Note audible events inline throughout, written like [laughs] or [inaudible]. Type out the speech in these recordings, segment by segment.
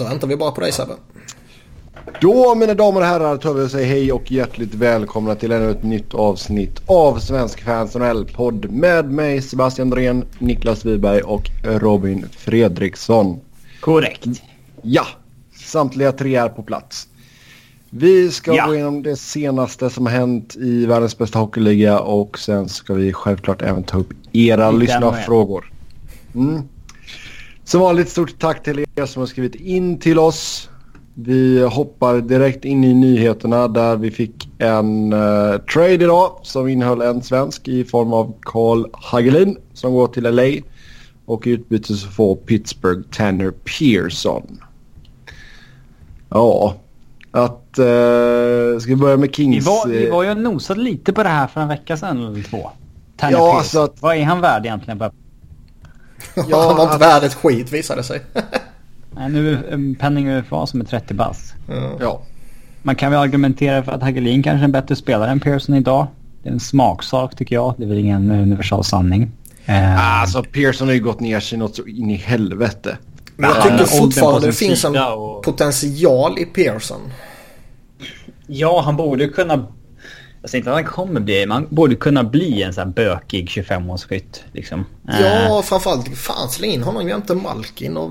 Då väntar vi bara på dig Sebbe. Då mina damer och herrar tar vi och säger hej och hjärtligt välkomna till ännu ett nytt avsnitt av Svensk Fans NHL-podd med mig Sebastian Drén, Niklas Wiberg och Robin Fredriksson. Korrekt. Ja, samtliga tre är på plats. Vi ska Ja. gå igenom det senaste som har hänt i världens bästa hockeyliga och sen ska vi självklart även ta upp era lyssnarfrågor. Mm. Som vanligt stort tack till er som har skrivit in till oss. Vi hoppar direkt in i nyheterna där vi fick en eh, trade idag som innehöll en svensk i form av Carl Hagelin som går till LA. Och i utbyte så får Pittsburgh Tanner Pearson. Ja, att... Eh, ska vi börja med Vi Kings? var, vi eh, var ju och nosade lite på det här för en vecka sedan eller två. Tanner Ja, Pearce. alltså att- Vad är han värd egentligen? [laughs] Ja, han var inte att- värd ett skit visade sig. [laughs] nej, nu är penning UFA som är 30 bass. ja. Ja, Man kan väl argumentera för att Hagelin kanske är en bättre spelare än Pearson idag. Det är en smaksak tycker jag. Det är väl ingen universal sanning. Eh, alltså Pearson har ju gått ner sig något så in i helvete. Men jag tycker fortfarande det finns en och- potential i Pearson. Ja, han borde kunna... Jag säger inte att han kommer bli, men han borde kunna bli en sån här bökig 25-årsskytt. Liksom. Eh, Ja, framförallt fan släng in honom jämte Malkin. Och,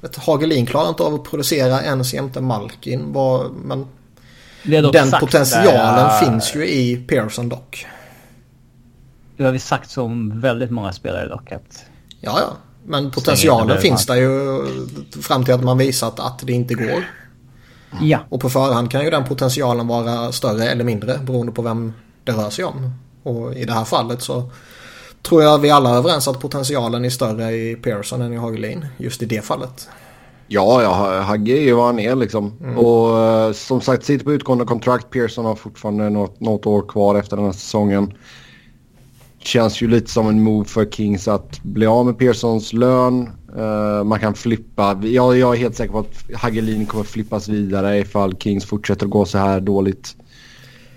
vet, Hagelin klarar inte av att producera ens jämte Malkin. Bara, men den potentialen där, eh, finns ju i Pearson dock. Det har vi sagt så om väldigt många spelare dock. Att Ja, ja. Men potentialen finns där ju fram till att man visat att det inte går. Ja. Och på förhand kan ju den potentialen vara större eller mindre beroende på vem det rör sig om. Och i det här fallet så tror jag vi alla är överens att potentialen är större i Pearson än i Hagelin. Just i det fallet. Ja, ja, Hagge är ju vad han är liksom. Och eh, som sagt, sitter på utgående kontrakt. Pearson har fortfarande något, något år kvar efter den här säsongen. Känns ju lite som en move för Kings att bli av med Pearsons lön. Eh, man kan flippa. Jag, jag är helt säker på att Hagelin kommer flippas vidare ifall Kings fortsätter att gå så här dåligt.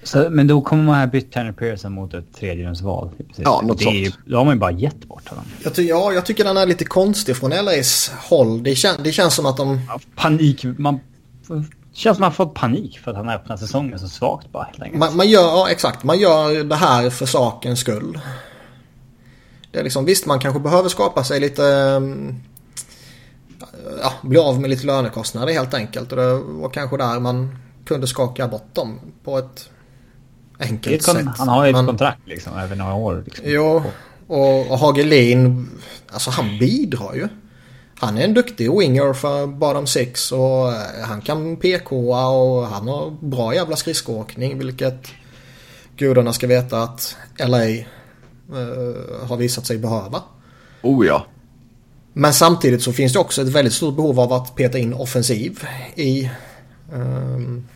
Så, men då kommer man ha bytt Tanner Pearson mot ett tredjedelsval. princip. Ja, något det ju, sånt. Då har man ju bara gett bort honom. Jag, ty- ja, jag tycker den är lite konstig från LAs håll. Det, kän- det känns som att de... Ja, Panik. Man känns som man har fått panik för att han har öppnat säsongen så svagt bara helt enkelt. Man, man gör, ja exakt, man gör det här för sakens skull. Det är liksom, visst man kanske behöver skapa sig lite... ehm, Ja, bli av med lite lönekostnader helt enkelt. Och det var kanske där man kunde skaka bort dem på ett enkelt ett kon- sätt. han har ju ett Men- kontrakt liksom över några år. Liksom. Jo, och, och Hagelin, alltså han bidrar ju. Han är en duktig winger för bottom six och eh, han kan PKa och han har bra jävla skridskoåkning vilket gudarna ska veta att LA eh, har visat sig behöva. Oh ja. Men samtidigt så finns det också ett väldigt stort behov av att peta in offensiv i, ehm,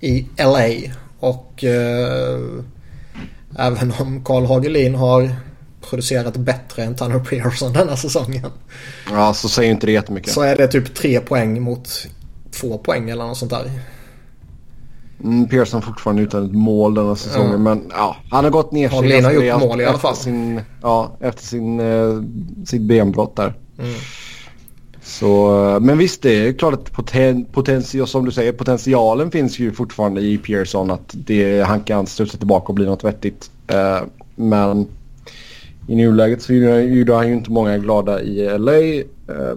i LA. Och eh, även om Carl Hagelin har producerat bättre än Tanner Pearson denna säsongen. Ja, så säger inte det jättemycket. Så är det typ tre poäng mot två poäng eller något sånt där. Mm, Pearson fortfarande utan ett mål denna säsongen. Ja. Men ja, han har gått ner sig. Hagelin har gjort mål i alla efter fall. Sin, ja, efter sin, eh, sitt benbrott där. Mm. Så, eh, men visst, det är klart att poten, potential, som du säger, potentialen finns ju fortfarande i Pearson. Att det, han kan studsa tillbaka och bli något vettigt. Eh, men i nuläget så gjorde han ju inte många glada i LA. Eh,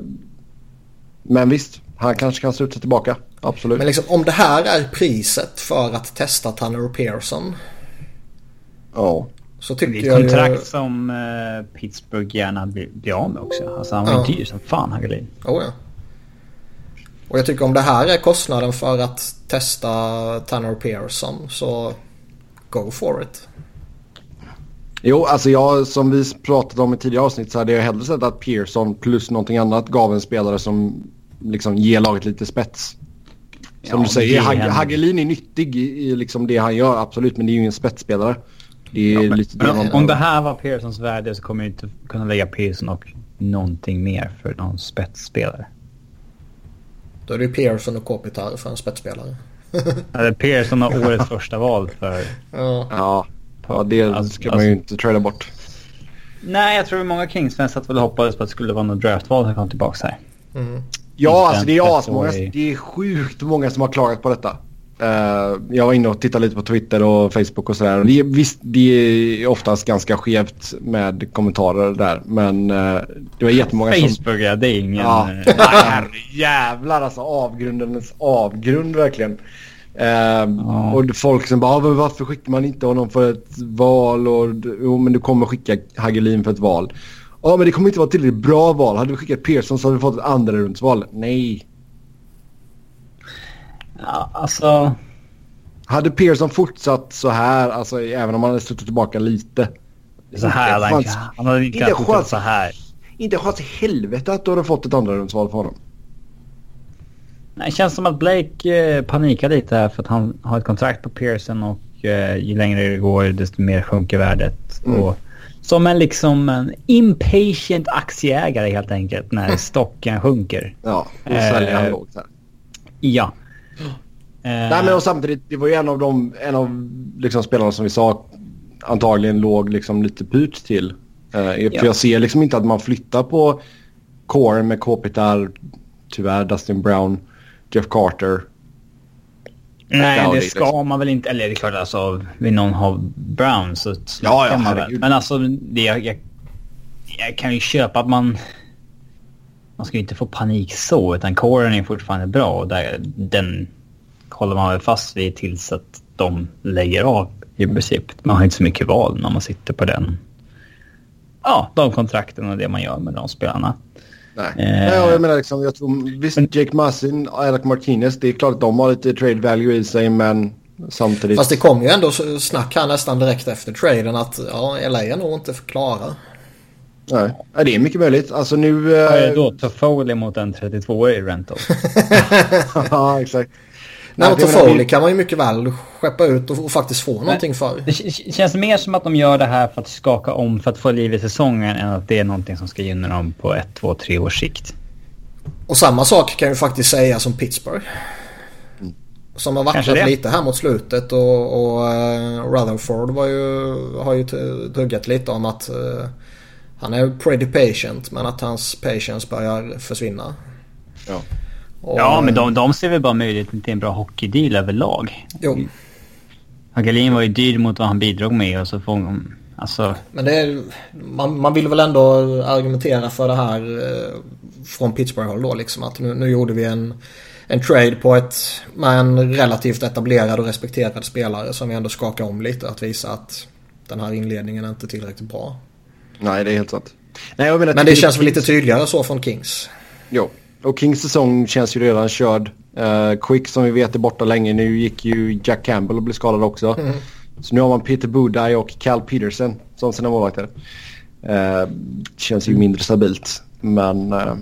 men visst, han kanske kan studsa tillbaka. Absolut. Men liksom om det här är priset för att testa Tanner Pearson. ja. Så Det tycker är ett jag kontrakt ju... som eh, Pittsburgh gärna blir, blir av med också. Alltså han var Ja. ju dyr som fan Hagelin. Oh, ja. Och jag tycker om det här är kostnaden för att testa Tanner Pearson så go for it. Jo, alltså jag som vi pratat om i tidigare avsnitt så hade jag hellre sett att Pearson plus någonting annat gav en spelare som liksom ger laget lite spets. Som Ja, du säger, Hag. Hagelin är nyttig i, i liksom det han gör, absolut. Men det är ju ingen spetsspelare. Det är lite det om, om det här var Pearsons värde så kommer jag inte kunna lägga Pearson och någonting mer för någon spetsspelare. Då är det ju Pearson och Kopitar för en spetsspelare. [laughs] Eller Pearson har årets första val för... Ja. Ja, ja det Alltså- ska man ju inte trada bort. Nej, jag tror många Kings-fans satt väl hoppades på att det skulle vara något draftval som kom tillbaka här. Mm. Ja, alltså det är asmånga. Det är sjukt många som har klagat på detta. Uh, jag var inne och tittade lite på Twitter och Facebook och sådär. Det, visst, det är oftast ganska skevt med kommentarer där. Men uh, det var jättemånga Facebook, som... Facebook, ja det är ingen... Ja, [laughs] jävlar alltså. Avgrundens avgrund verkligen. Uh, oh. Och folk som bara, ah, varför skickar man inte honom för ett val? Och, jo, men du kommer skicka Hagelin för ett val. Ja, men det kommer inte vara tillräckligt bra val. Hade vi skickat Pearson så hade vi fått ett andra rundsval. Nej. Ja, alltså... Hade Pearson fortsatt så här, alltså även om han hade suttit tillbaka lite. Så här han, chans, han hade inte kunnat fortsätta så här. Inte chans i helvete att du hade fått ett andra rundsval för honom. Nej, det känns som att Blake eh, panikar lite här för att han har ett kontrakt på Pearson och eh, ju längre det går desto mer sjunker värdet. Mm. Och som en liksom en impatient aktieägare helt enkelt när stocken sjunker. Ja, och säljer han lågt här. Ja. Nej men och samtidigt, det var ju en av de, en av liksom spelarna som vi sa antagligen låg liksom lite pyrt till. Uh, ja. För jag ser liksom inte att man flyttar på core med Kopitar, tyvärr Dustin Brown, Jeff Carter. Nej, det ska man väl inte. Eller det är klart alltså, vill någon ha Brown så ja, ja, man väl. Men alltså, det, jag, jag, jag kan ju köpa att man... Man ska ju inte få panik så, utan coren är fortfarande bra och där, den håller man väl fast vid tills att de lägger av i princip. Man har inte så mycket val när man sitter på den. Ja, de kontrakten och det man gör med de spelarna. Nej, eh, jag menar liksom, jag tror, visst men, Jake Massin, Alec Martinez, det är klart att de har lite trade value i sig men samtidigt. Fast det kom ju ändå snack här nästan direkt efter traden att ja, LA är nog inte klara. Nej, det är mycket möjligt. Alltså nu... Vad är det då? Toffoli mot en 32 i rental? [laughs] [laughs] ja, exakt. Nej, och Toffoli kan man ju mycket väl skeppa ut och, och faktiskt få någonting för. Det känns mer som att de gör det här för att skaka om för att få liv i säsongen än att det är någonting som ska gynna dem på ett, två, tre års sikt. Och samma sak kan ju faktiskt säga som Pittsburgh. Som har vacklat lite här mot slutet och, och uh, Rutherford var ju, har ju tuggat lite om att uh, han är pretty patient men att hans patience börjar försvinna. Ja. Och, ja, men de, de ser väl bara möjligheten till en bra hockeydeal överlag. Jo. Hagelin var ju dyr mot vad han bidrog med och så får hon... Alltså... Men det är, man, man vill väl ändå argumentera för det här eh, från Pittsburgh-håll då liksom att nu, nu gjorde vi en, en trade på ett med en relativt etablerad och respekterad spelare som vi ändå skakar om lite. Att visa att den här inledningen är inte tillräckligt bra. Nej, det är helt sant. Nej, Men det känns väl lite tydligare så från Kings. Jo, och Kings säsong känns ju redan körd. Uh, Quick som vi vet är borta länge. Nu gick ju Jack Campbell och blev skadad också. Mm. Så nu har man Peter Budaj och Cal Peterson som sina målvakter. Uh, känns ju mindre stabilt. Men uh,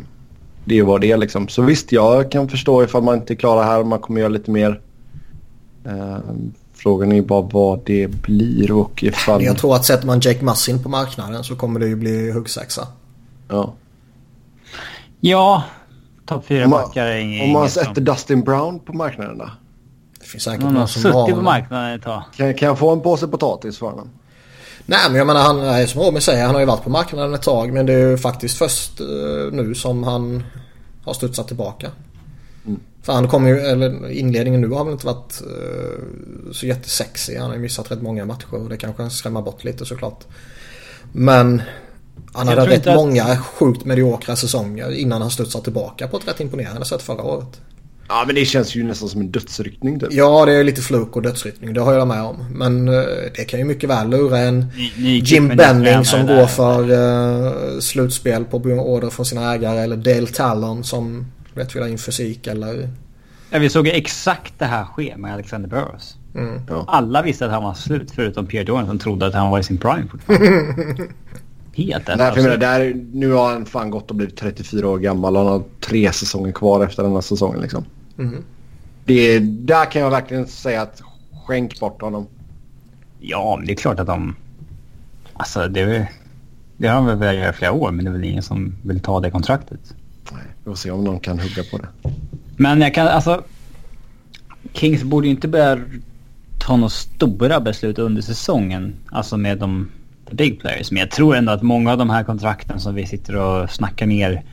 det är ju vad det är liksom. Så visst, jag kan förstå ifall man inte är klara här och man kommer göra lite mer. Uh, frågan är bara vad det blir och ifall... Jag tror att sätter man Jake Massin på marknaden så kommer det ju bli huggsexa. Ja. Ja, Topp fyra backar är inget Om man sätter som... Dustin Brown på marknaden då? Det finns säkert någon som har suttit på marknaden ett tag. Kan, kan jag få en påse potatis för honom? Nej men jag menar han är som Robin säger han har ju varit på marknaden ett tag men det är ju faktiskt först uh, nu som han har studsat tillbaka. Mm. För han kommer ju, eller inledningen nu har väl inte varit uh, så jättesexig. Han har ju missat rätt många matcher och det kanske skrämmer bort lite såklart. Men han hade rätt att... många sjukt mediokra säsonger innan han studsade tillbaka på ett rätt imponerande sätt förra året. Ja men det känns ju nästan som en dödsryckning typ. Ja det är lite fluk och dödsryckning. Det har jag med om. Men uh, det kan ju mycket väl lura en ni, ni Jim Benning som går för uh, slutspel på order från sina ägare. Eller Dale Talon som vet vill ha in fysik eller... Ja, vi såg ju exakt det här ske med Alexander Burrows. Mm. Ja. Alla visste att han var slut förutom Pierre Dorn som trodde att han var i sin prime fortfarande. [laughs] Helt Nej, alltså. menar, där, nu har han fan gått och blivit 34 år gammal och han har tre säsonger kvar efter den här säsongen. Liksom. Mm. Det, där kan jag verkligen säga att skänk bort honom. Ja, men det är klart att de... Alltså det, det har de väl velat göra i flera år men det är väl ingen som vill ta det kontraktet. Nej, vi får se om någon kan hugga på det. Men jag kan alltså... Kings borde ju inte börja ta några stora beslut under säsongen. Alltså med de big players. Men jag tror ändå att många av de här kontrakten som vi sitter och snackar ner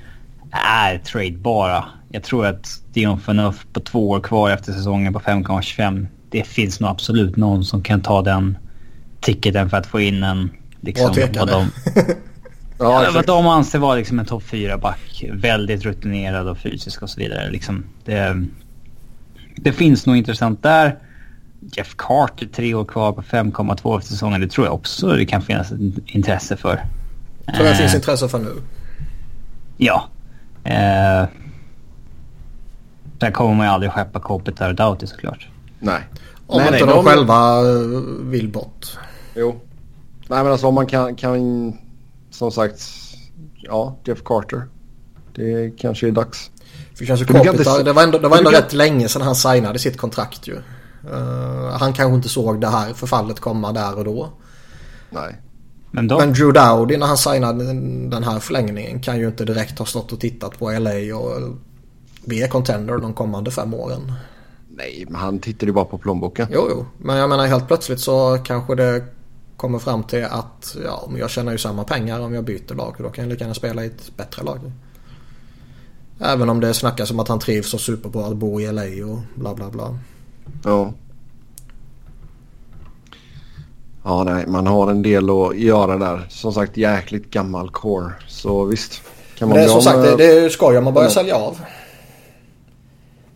är tradebara. Jag tror att Dion Phaneuf på två år kvar efter säsongen på 5,25. Det finns nog absolut någon som kan ta den ticketen för att få in en... Liksom, vad de, [laughs] ja, vad de anser vara liksom en topp 4-back. Väldigt rutinerad och fysisk och så vidare. Liksom, det, det finns nog intressant där. Jeff Carter tre år kvar på 5,2 efter säsongen. Det tror jag också det kan finnas intresse för. Tror jag det finns intresse för nu. Ja. Eh, sen kommer man ju aldrig skeppa Kopitar och Doughty såklart. Nej. Om nej, inte nej, de, de själva vill bort. Jo. Nej men alltså om man kan, kan som sagt, ja Jeff Carter. Det kanske är dags. För kanske Kopitar, det var ändå, det var ändå rätt länge sedan han signade sitt kontrakt ju. Uh, han kanske inte såg det här förfallet komma där och då. Nej. Men, då... Men Drew Dowdy när han signade den här förlängningen kan ju inte direkt ha stått och tittat på LA och bli contender de kommande fem åren. Nej, men han tittade ju bara på plånboken. Jo, jo. Men jag menar helt plötsligt så kanske det kommer fram till att ja, jag tjänar ju samma pengar om jag byter lag. Då kan jag lika gärna spela i ett bättre lag. Även om det snackas om att han trivs och superbra att bo i LA och bla bla bla. Ja. Ja, nej, man har en del att göra där. Som sagt, jäkligt gammal core. Så visst. Kan man det är som sagt, det, det är skoj om man börjar sälja av.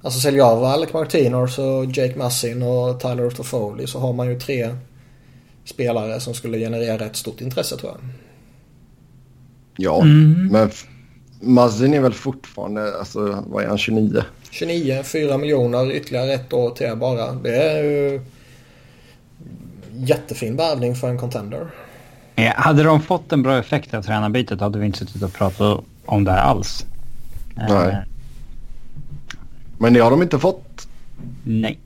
Alltså sälja av Alec Martinez och Jake Massin och Tyler Toffoli så har man ju tre spelare som skulle generera ett stort intresse tror jag. Ja, mm. men Massin är väl fortfarande, alltså vad är han, 29? 29, 4 miljoner, ytterligare ett år till bara. Det är ju jättefin värvning för en contender. Ja, hade de fått en bra effekt av tränarbytet hade vi inte suttit och pratat om det här alls. Nej. Uh, Men det har de inte fått. Nej.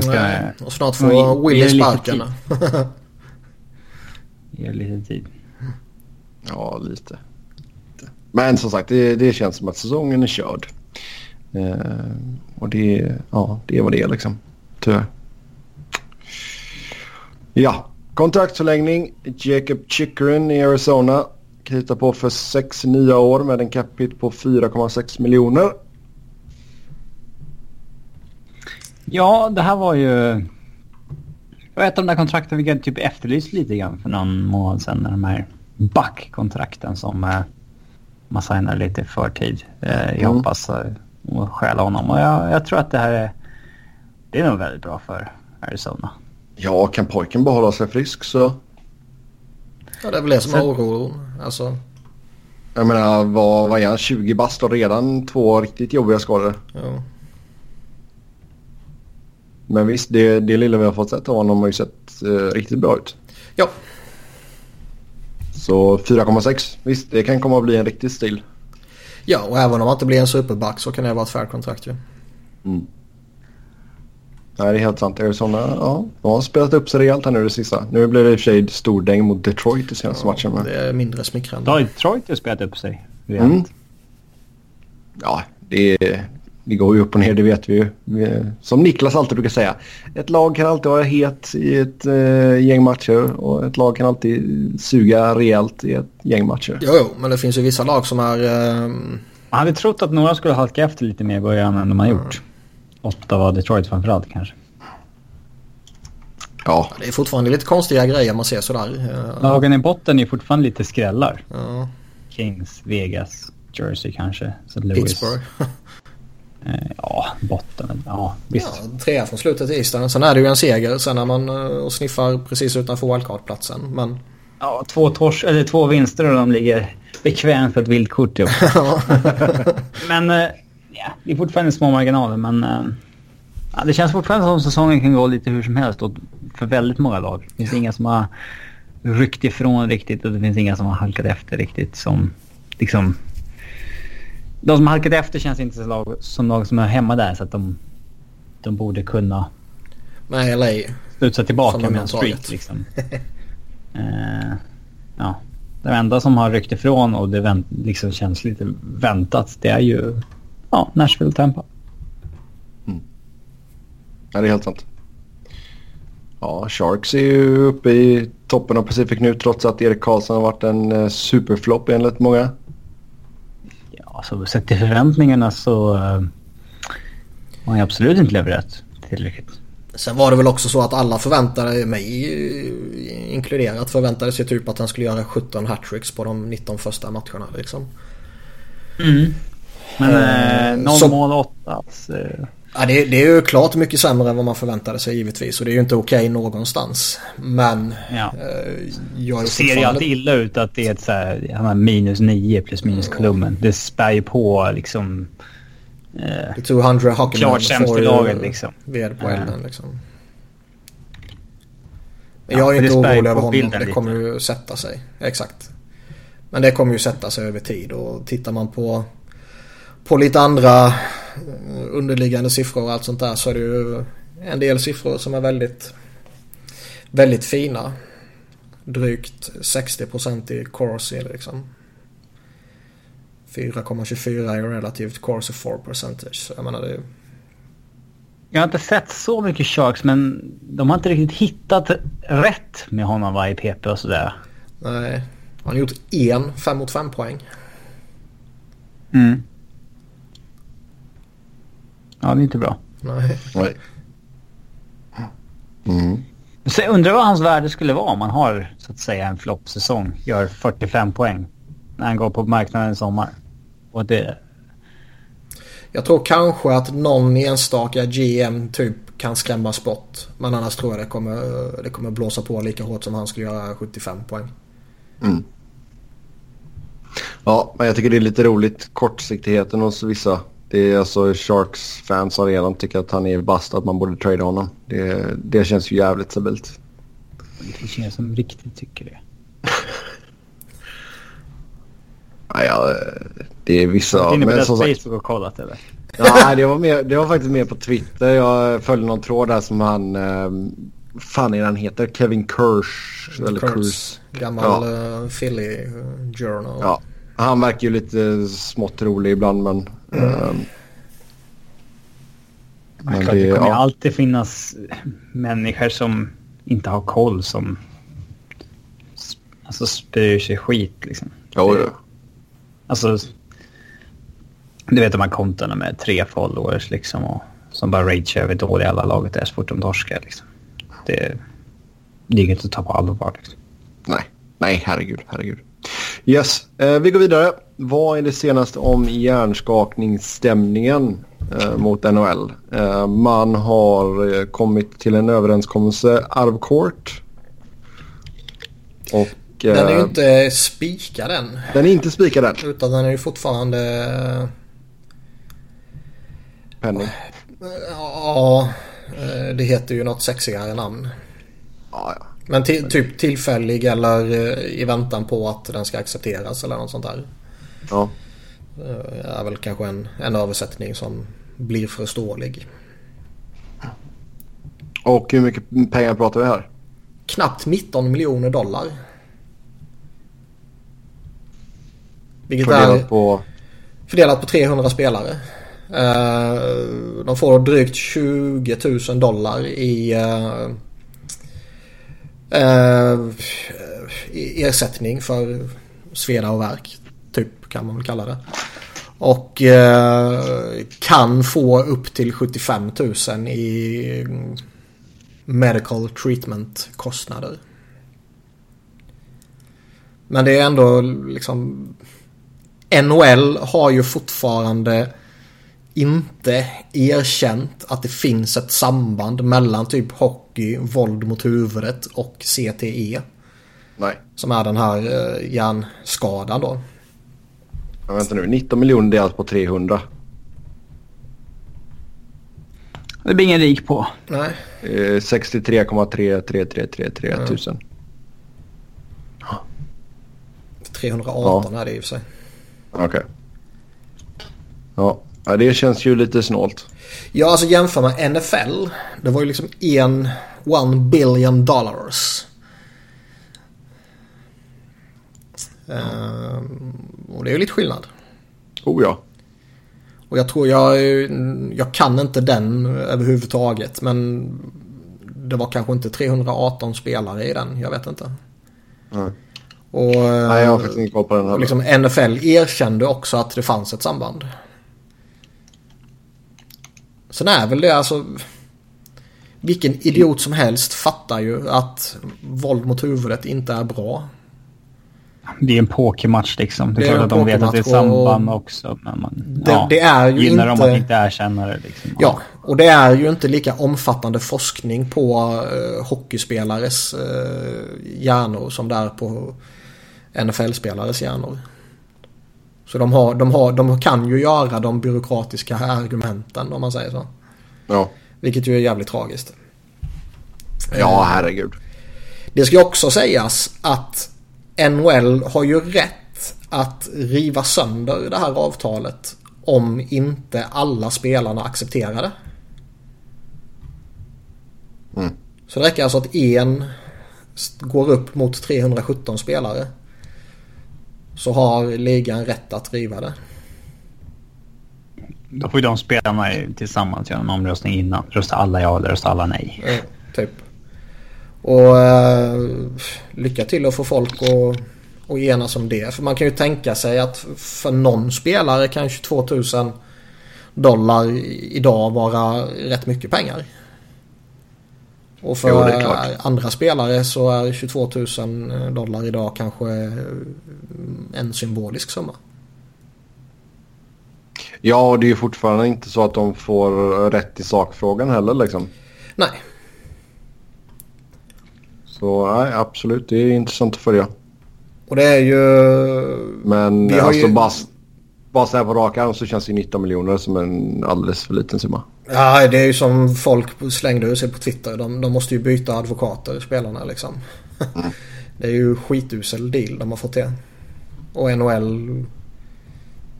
Ska, Nej. Och snart får Willy sparken. [laughs] Ge lite tid. Ja, lite. Men som sagt, det, det känns som att säsongen är körd. Eh, och det, ja, det är vad det är liksom. Tyvärr. Ja, kontraktsförlängning. Jacob Chikrin i Arizona. Kritar på för sex nya år med en capita på 4,6 miljoner. Ja, det här var ju... Det var ett av de där kontrakten vi typ efterlyst lite grann för någon månad sedan. De här backkontrakten som eh, man signar lite i förtid. Eh, jag mm. hoppas eh, att stjäla honom och jag, jag tror att det här är... Det är nog väldigt bra för Arizona. Ja, kan pojken behålla sig frisk så... Ja, det är väl det som är oron. Alltså... Jag menar, vad, vad är han? 20 bast och redan två riktigt jobbiga skador. Ja. Men visst, det, det lilla vi har fått sett av honom har ju sett eh, riktigt bra ut. Ja. Så 4,6. Visst, det kan komma att bli en riktig stil. Ja, och även om han inte blir en superback så kan det vara ett fair kontrakt ju. Mm. Nej, det är helt sant. Arizona ja, de har spelat upp sig rejält här nu det sista. Nu blev det i och för sig stordäng mot Detroit i senaste ja, matchen. Men... Det är mindre smickrande. Ja, Detroit har spelat upp sig Mm. Ja, det, det går ju upp och ner, det vet vi ju. Som Niklas alltid brukar säga. Ett lag kan alltid vara het i ett eh, gäng matcher och ett lag kan alltid suga rejält i ett gäng matcher. Jo, jo men det finns ju vissa lag som är... Eh... Man hade trott att några skulle halka efter lite mer i början än de har gjort. Ottawa, Detroit framförallt kanske. Ja. Det är fortfarande lite konstiga grejer man ser sådär. Lagen i botten är fortfarande lite skrällar. Ja. Kings, Vegas, Jersey kanske. St. Louis. Pittsburgh. [laughs] Eh, ja, botten. Ja, visst. Ja, trea från slutet i Eastern. Sen är det ju en seger sen när man och sniffar precis utanför wildcard-platsen. Men... Ja, två, tors eller två vinster och de ligger bekvämt för ett vildkort. [laughs] [laughs] men ja, det är fortfarande små marginaler men ja, det känns fortfarande som säsongen kan gå lite hur som helst för väldigt många lag. Det finns ja. inga som har ryckt ifrån riktigt och det finns inga som har halkat efter riktigt som liksom... De som har halkat efter känns inte som lag som, lag som är hemma där så att de, de borde kunna... Nej, LA. Studsa tillbaka med en streak liksom. uh, [laughs] ja. Det enda som har ryckt ifrån och det vänt, liksom känns lite väntat det är ju ja, Nashville Tampa. Mm. Ja, det är helt sant. Ja, Sharks är ju uppe i toppen av Pacific nu trots att Erik Karlsson har varit en eh, superflopp enligt många. Ja, så sett till förväntningarna så uh, har han absolut inte levererat tillräckligt. Sen var det väl också så att alla förväntade mig inkluderat förväntade sig typ att han skulle göra 17 hattricks på de 19 första matcherna liksom. Mm. Men eh, 0 mål 8 alltså. Ja, det, det, är ju klart mycket sämre än vad man förväntade sig givetvis. Och det är ju inte okej okay någonstans. Men... Ja. Eh, jag är det ser ju alltid illa ut att det är ett så här, minus 9 plus minus kolumnen. Det spär ju på liksom... Eh, 200 hockey Klart sämst i laget liksom. Ved på elden liksom. Men jag är inte orolig över honom. Det kommer ju sätta sig. Exakt. Men det kommer ju sätta sig över tid. Och tittar man på, på lite andra underliggande siffror och allt sånt där så är det ju en del siffror som är väldigt, väldigt fina. Drygt 60% i Corsi liksom. 4,24 i relativt Corsi 4 percentage. Så jag menar det är... Jag har inte sett så mycket Sharks men de har inte riktigt hittat rätt med honom va, i PP och sådär. Nej, han har gjort en 5 mot 5 poäng. Mm. Ja, det är inte bra. Nej. Nej. Mm. Så jag undrar vad hans värde skulle vara om man har så att säga en floppsäsong. Gör 45 poäng när han går på marknaden i sommar. Och det... Jag tror kanske att någon enstaka GM typ kan skrämmas bort. Men annars tror jag det kommer, det kommer blåsa på lika hårt som han skulle göra 75 poäng. Mm. Ja, men jag tycker det är lite roligt kortsiktigheten hos vissa det är alltså Sharks fans som redan tycker att han är bast att man borde trada honom. Det, det känns ju jävligt stabilt. Det känns som riktigt tycker det. [laughs] ja, det är vissa... Har du inne på Facebook och kollat eller? [laughs] Nej, det var, mer, det var faktiskt mer på Twitter. Jag följde någon tråd där som han... Um, fan är han heter? Kevin Kirsch? Eller Kurs. Gammal ja. uh, Philly Journal. Ja, han verkar ju lite smått rolig ibland men... Mm. Um, men det, det kommer ja. alltid finnas människor som inte har koll som alltså spyr sig skit liksom. Jo, det, Alltså, du vet de här kontona med tre followers liksom och som bara ragear över dåliga alla laget är så fort de torskar liksom. Det, det är inget att ta på allvar liksom. Nej, nej herregud, herregud. Yes, eh, vi går vidare. Vad är det senaste om hjärnskakningsstämningen eh, mot NHL? Eh, man har eh, kommit till en överenskommelse, Arvcourt. Och, den är ju eh, inte spikad än. Den är inte spikad än. Utan den är ju fortfarande... Penning. Ja, eh, det heter ju något sexigare namn. Ja, ja. Men typ tillfällig eller eh, i väntan på att den ska accepteras eller något sånt där. Ja. Eh, är väl kanske en, en översättning som blir förståelig. Och hur mycket pengar pratar vi här? Knappt 19 miljoner dollar. Vilket fördelat är på... fördelat på 300 spelare. Eh, de får drygt 20 000 dollar i Eh, eh, ersättning för sveda och verk. Typ kan man väl kalla det. Och eh, kan få upp till 75 000 i medical treatment kostnader. Men det är ändå liksom NHL har ju fortfarande inte erkänt att det finns ett samband mellan typ hockey, våld mot huvudet och CTE. Nej. Som är den här eh, hjärnskadan då. Ja, vänta nu, 19 miljoner delat på 300. Det blir ingen rik på. Nej. Eh, 63,3333 mm. tusen. 318 ja. är det i och för sig. Okej. Okay. Ja. Ja, det känns ju lite snålt. Ja, alltså jämför med NFL. Det var ju liksom en one billion dollars. Mm. och det är ju lite skillnad. Oh ja. Och jag tror jag, jag kan inte den överhuvudtaget. Men det var kanske inte 318 spelare i den. Jag vet inte. Mm. Och, Nej, jag har faktiskt inte koll på den heller. liksom NFL erkände också att det fanns ett samband. Sen är väl det alltså... Vilken idiot som helst fattar ju att våld mot huvudet inte är bra. Det är en pokermatch liksom. Det är, Det är klart att de vet att det är och- samband också. Men man Det- ja, det är ju gillar inte- dem att inte erkänna det. Liksom. Ja, och det är ju inte lika omfattande forskning på uh, hockeyspelares uh, hjärnor som det är på NFL-spelares hjärnor. Så de, har, de, har, de kan ju göra de byråkratiska argumenten om man säger så. Ja. Vilket ju är jävligt tragiskt. ja, herregud. Det ska också sägas att NHL har ju rätt att riva sönder det här avtalet om inte alla spelarna accepterar det. Mm. Så det räcker alltså att en går upp mot 317 spelare. Så har ligan rätt att riva det. Då får ju de spelarna tillsammans göra en omröstning innan. Röstar alla ja eller röstar alla nej. Eh, typ. Och eh, lycka till att få folk att, att enas om det. För man kan ju tänka sig att för någon spelare kan 22 000 dollar idag vara rätt mycket pengar. Och för Jo, andra spelare så är 22 000 dollar idag kanske en symbolisk summa. Ja, och det är ju fortfarande inte så att de får rätt i sakfrågan heller liksom. Nej, Så nej, absolut. Det är intressant att följa. och det är ju... Men alltså ju- bara, bara så här på rak arm så känns ju 19 miljoner som en alldeles för liten summa. Ja, det är ju som folk slängde ur sig på Twitter. De, de måste ju byta advokater, spelarna liksom. [laughs] det är ju skitusel deal de har fått till. Och NHL,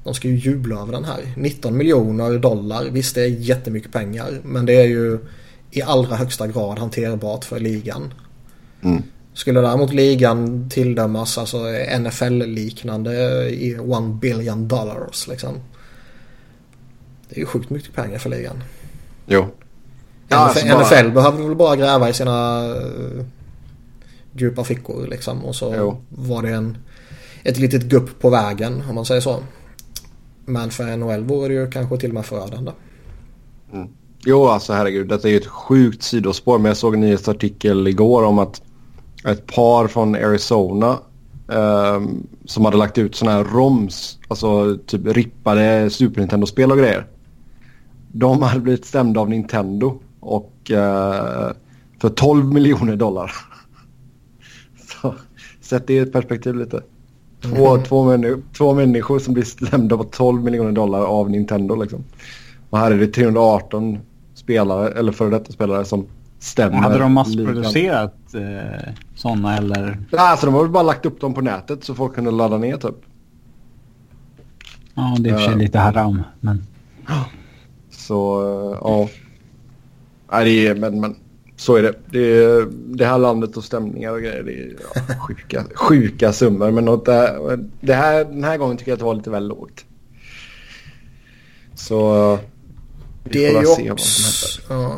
de ska ju jubla över den här. 19 miljoner dollar, visst det är jättemycket pengar. Men det är ju i allra högsta grad hanterbart för ligan. Mm. Skulle däremot ligan tilldömas alltså NFL-liknande i one billion dollars liksom. Det är ju sjukt mycket pengar för ligan. Jo. Ja, NFL, alltså bara- NFL behövde väl bara gräva i sina uh, djupa fickor liksom. Och så Jo. var det en, ett litet gupp på vägen om man säger så. Men för NHL vore det ju kanske till och med förödande. Jo, alltså herregud. Detta är ju ett sjukt sidospår. Men jag såg en nyhetsartikel igår om att ett par från Arizona ehm, som hade lagt ut sådana här ROMs, alltså typ rippade Super Nintendo-spel och grejer. De hade blivit stämda av Nintendo och eh, för 12 miljoner dollar. [laughs] Så, sätt det i ett perspektiv lite. Två, två, männi- två människor som blir stämda på 12 miljoner dollar av Nintendo liksom. Och här är det 318 spelare, eller före detta spelare som stämmer. Hade de massproducerat eh, sådana eller? Nej, alltså de har väl bara lagt upp dem på nätet så folk kunde ladda ner typ. Ja, det är i och för sig Ja. lite haram. Men Så ja. Nej, det är, men, men så är det. Det, är, det här landet och stämningar och grejer. Det är ja, [laughs] sjuka, sjuka summor. Men något där, det här, den här gången tycker jag att det var lite väl lågt. Så vi Det är, ju också, ja,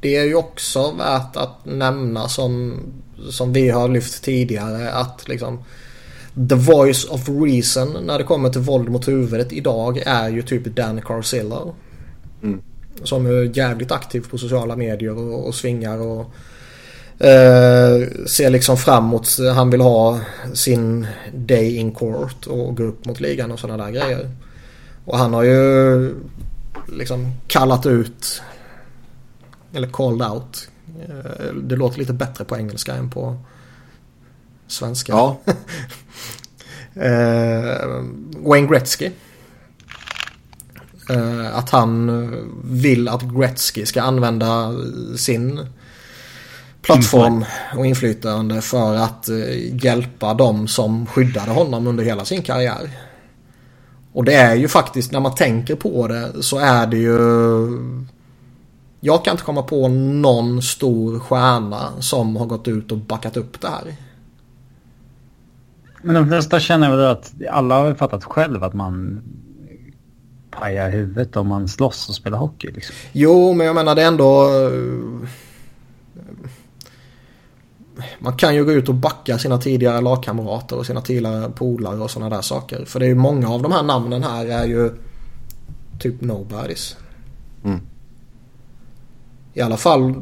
det är ju också värt att nämna som, som vi har lyft tidigare att liksom The voice of reason när det kommer till våld mot huvudet idag är ju typ Dan Carcillo. Mm. Som är jävligt aktiv på sociala medier och, och svingar och eh, ser liksom framåt. Han vill ha sin day in court och gå upp mot ligan och sådana där grejer. Och han har ju liksom kallat ut eller called out. Eh, Det låter lite bättre på engelska än på svenska. Ja, [laughs] Eh, Wayne Gretzky. Eh, att han vill att Gretzky ska använda sin plattform och inflytande för att eh, hjälpa dem som skyddade honom under hela sin karriär. Och det är ju faktiskt, när man tänker på det så är det ju... Jag kan inte komma på någon stor stjärna som har gått ut och backat upp det här. Men de flesta känner väl att alla har fattat själv att man pajar huvudet om man slåss och spelar hockey. Liksom. Jo, men jag menar det är ändå... eh, Man kan ju gå ut och backa sina tidigare lagkamrater och sina tidigare polare och sådana där saker. För det är ju många av de här namnen här är ju typ nobodies. Mm. I alla fall,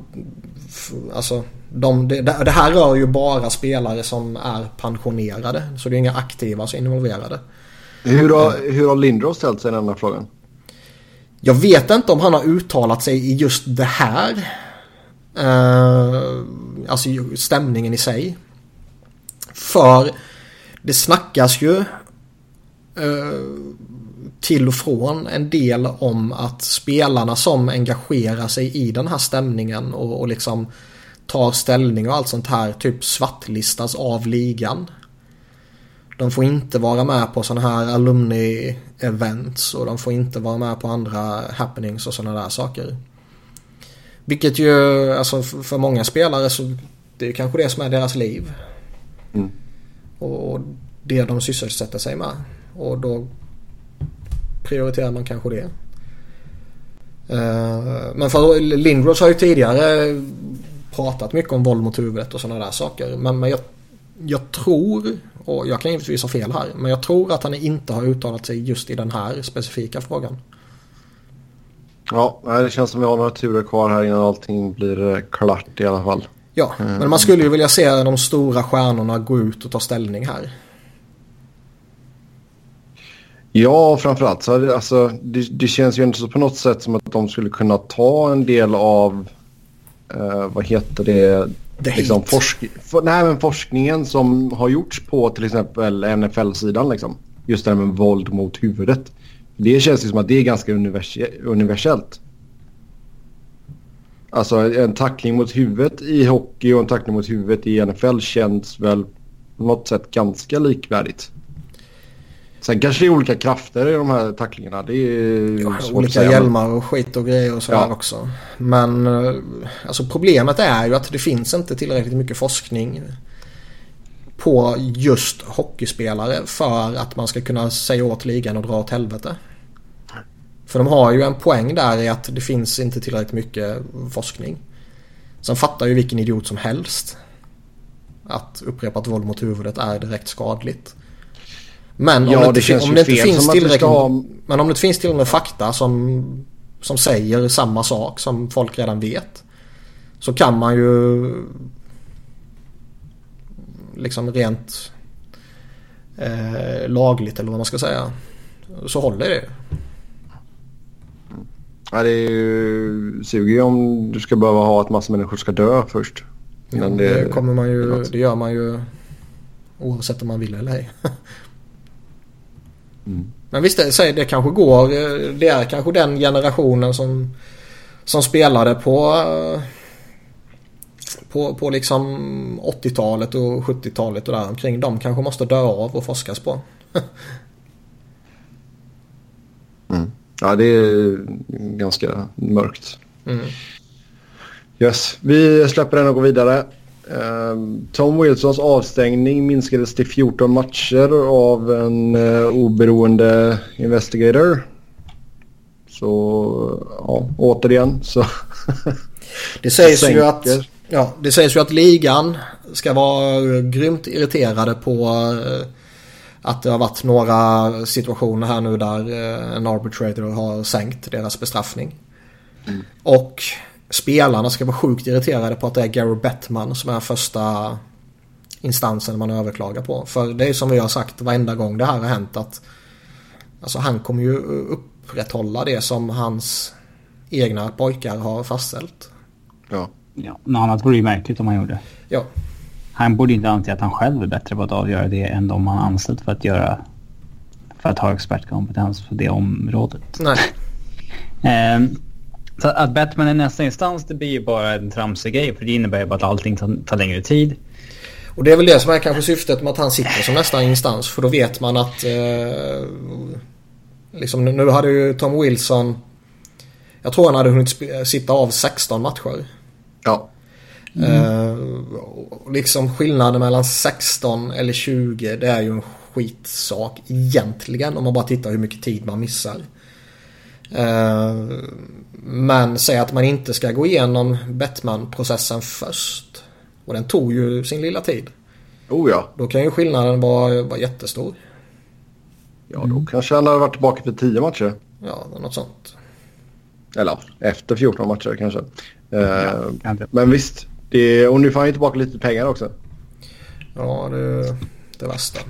alltså de, det, det, här rör ju bara spelare som är pensionerade. Så det är inga aktiva som är involverade. Hur har, hur har Lindros ställt sig i den här frågan? Jag vet inte om han har uttalat sig i just det här. Uh, alltså stämningen i sig. För det snackas ju uh, till och från en del om att spelarna som engagerar sig i den här stämningen och, och liksom tar ställning och allt sånt här typ svartlistas av ligan. De får inte vara med på sådana här alumni-events och de får inte vara med på andra happenings och sådana där saker. Vilket ju, alltså för många spelare så det är kanske det som är deras liv. Mm. Och det de sysselsätter sig med. Och då prioriterar man kanske det. Eh, men för Lindros har ju tidigare pratat mycket om våld mot huvudet och sådana där saker. Men, men jag, jag tror, och jag kan givetvis ha fel här, men jag tror att han inte har uttalat sig just i den här specifika frågan. Ja, det känns som vi har några turer kvar här innan allting blir eh, klart i alla fall. Ja, men man skulle ju vilja se de stora stjärnorna gå ut och ta ställning här. Ja, framförallt så alltså, det, det känns ju inte så på något sätt som att de skulle kunna ta en del av, uh, vad heter det, The liksom forsk for, nej, men forskningen som har gjorts på till exempel NFL-sidan. Liksom. Just det här med våld mot huvudet. Det känns ju som att det är ganska univers universellt. Alltså en tackling mot huvudet i hockey och en tackling mot huvudet i NFL känns väl på något sätt ganska likvärdigt. Sen kanske det är olika krafter i de här tacklingarna. Det är ja, olika hjälmar och skit och grejer och sådär ja. också. Men eh, alltså problemet är ju att det finns inte tillräckligt mycket forskning på just hockeyspelare för att man ska kunna säga åt ligan och dra åt helvete. För de har ju en poäng där i att det finns inte tillräckligt mycket forskning. Sen fattar ju vilken idiot som helst att upprepat våld mot huvudet är direkt skadligt. Men ja, om det, det, om det inte finns tillräckligt, ha... men om det finns tillräckligt med fakta som, som säger samma sak som folk redan vet. Så kan man ju liksom rent eh, lagligt eller vad man ska säga. Så håller det. Ja, det är ju suger om du ska behöva ha att massa människor ska dö först. Men det, det, kommer man ju, det gör man ju oavsett om man vill eller ej. Mm. Men visst, det, det kanske går. Det är kanske den generationen som, som spelade på på, på liksom 80-talet och 70-talet och där omkring. De kanske måste dö av och forskas på. [laughs] mm. Ja, det är ganska mörkt. Mm. Yes, vi släpper den och går vidare. Um, Tom Wilsons avstängning minskades till 14 matcher av en uh, oberoende investigator. Så ja, återigen så... [laughs] det sägs ju att... Ja, det sägs ju att ligan ska vara grymt irriterade på uh, att det har varit några situationer här nu där uh, en arbitrator har sänkt deras bestraffning. Mm. Och spelarna ska vara sjukt irriterade på att det är Gary Bettman som är första instansen man överklagar på. För det är som vi har sagt varenda gång det här har hänt att alltså han kommer ju upprätthålla det som hans egna pojkar har fastställt. Ja. Ja, något annat vore ju märkligt om han gjorde. Ja. Han borde inte anse att han själv är bättre på att avgöra det än de han anställt för att göra för att ha expertkompetens på det området. Nej. ehm, så att Batman är nästa instans det blir ju bara en tramsig grej för det innebär ju bara att allting tar, tar längre tid. Och det är väl det som är kanske syftet med att han sitter som nästa instans för då vet man att eh, liksom, nu hade ju Tom Wilson jag tror han hade hunnit sitta av 16 matcher. Ja. Mm. Uh, liksom skillnaden mellan 16 eller 20 det är ju en skitsak egentligen om man bara tittar hur mycket tid man missar. Uh, men säg att man inte ska gå igenom Bettman-processen först. Och den tog ju sin lilla tid. Oh ja. Då kan ju skillnaden vara, vara jättestor. Ja, då kanske han hade varit tillbaka för 10 matcher. Ja, något sånt. Eller efter 14 matcher kanske. Eh, kanske. men visst. Det, och nu får han ju tillbaka lite pengar också. Ja, det är det värsta.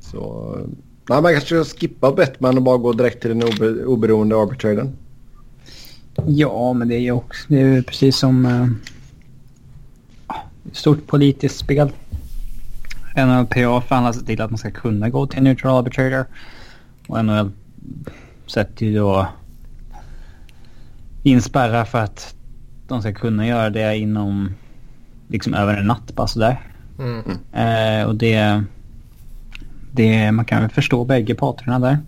Så... Nej, man kanske ska skippa Bettman och bara gå direkt till den obe, oberoende arbitraden. Ja, men det är ju också det är ju precis som eh, stort politiskt spel. NLPA förhandlar sig till att man ska kunna gå till en neutral arbitrator. Och NHL sätter ju då in spärrar för att de ska kunna göra det inom liksom över en natt bara sådär. Mm. Eh, och det, det... Man kan väl förstå bägge parterna där.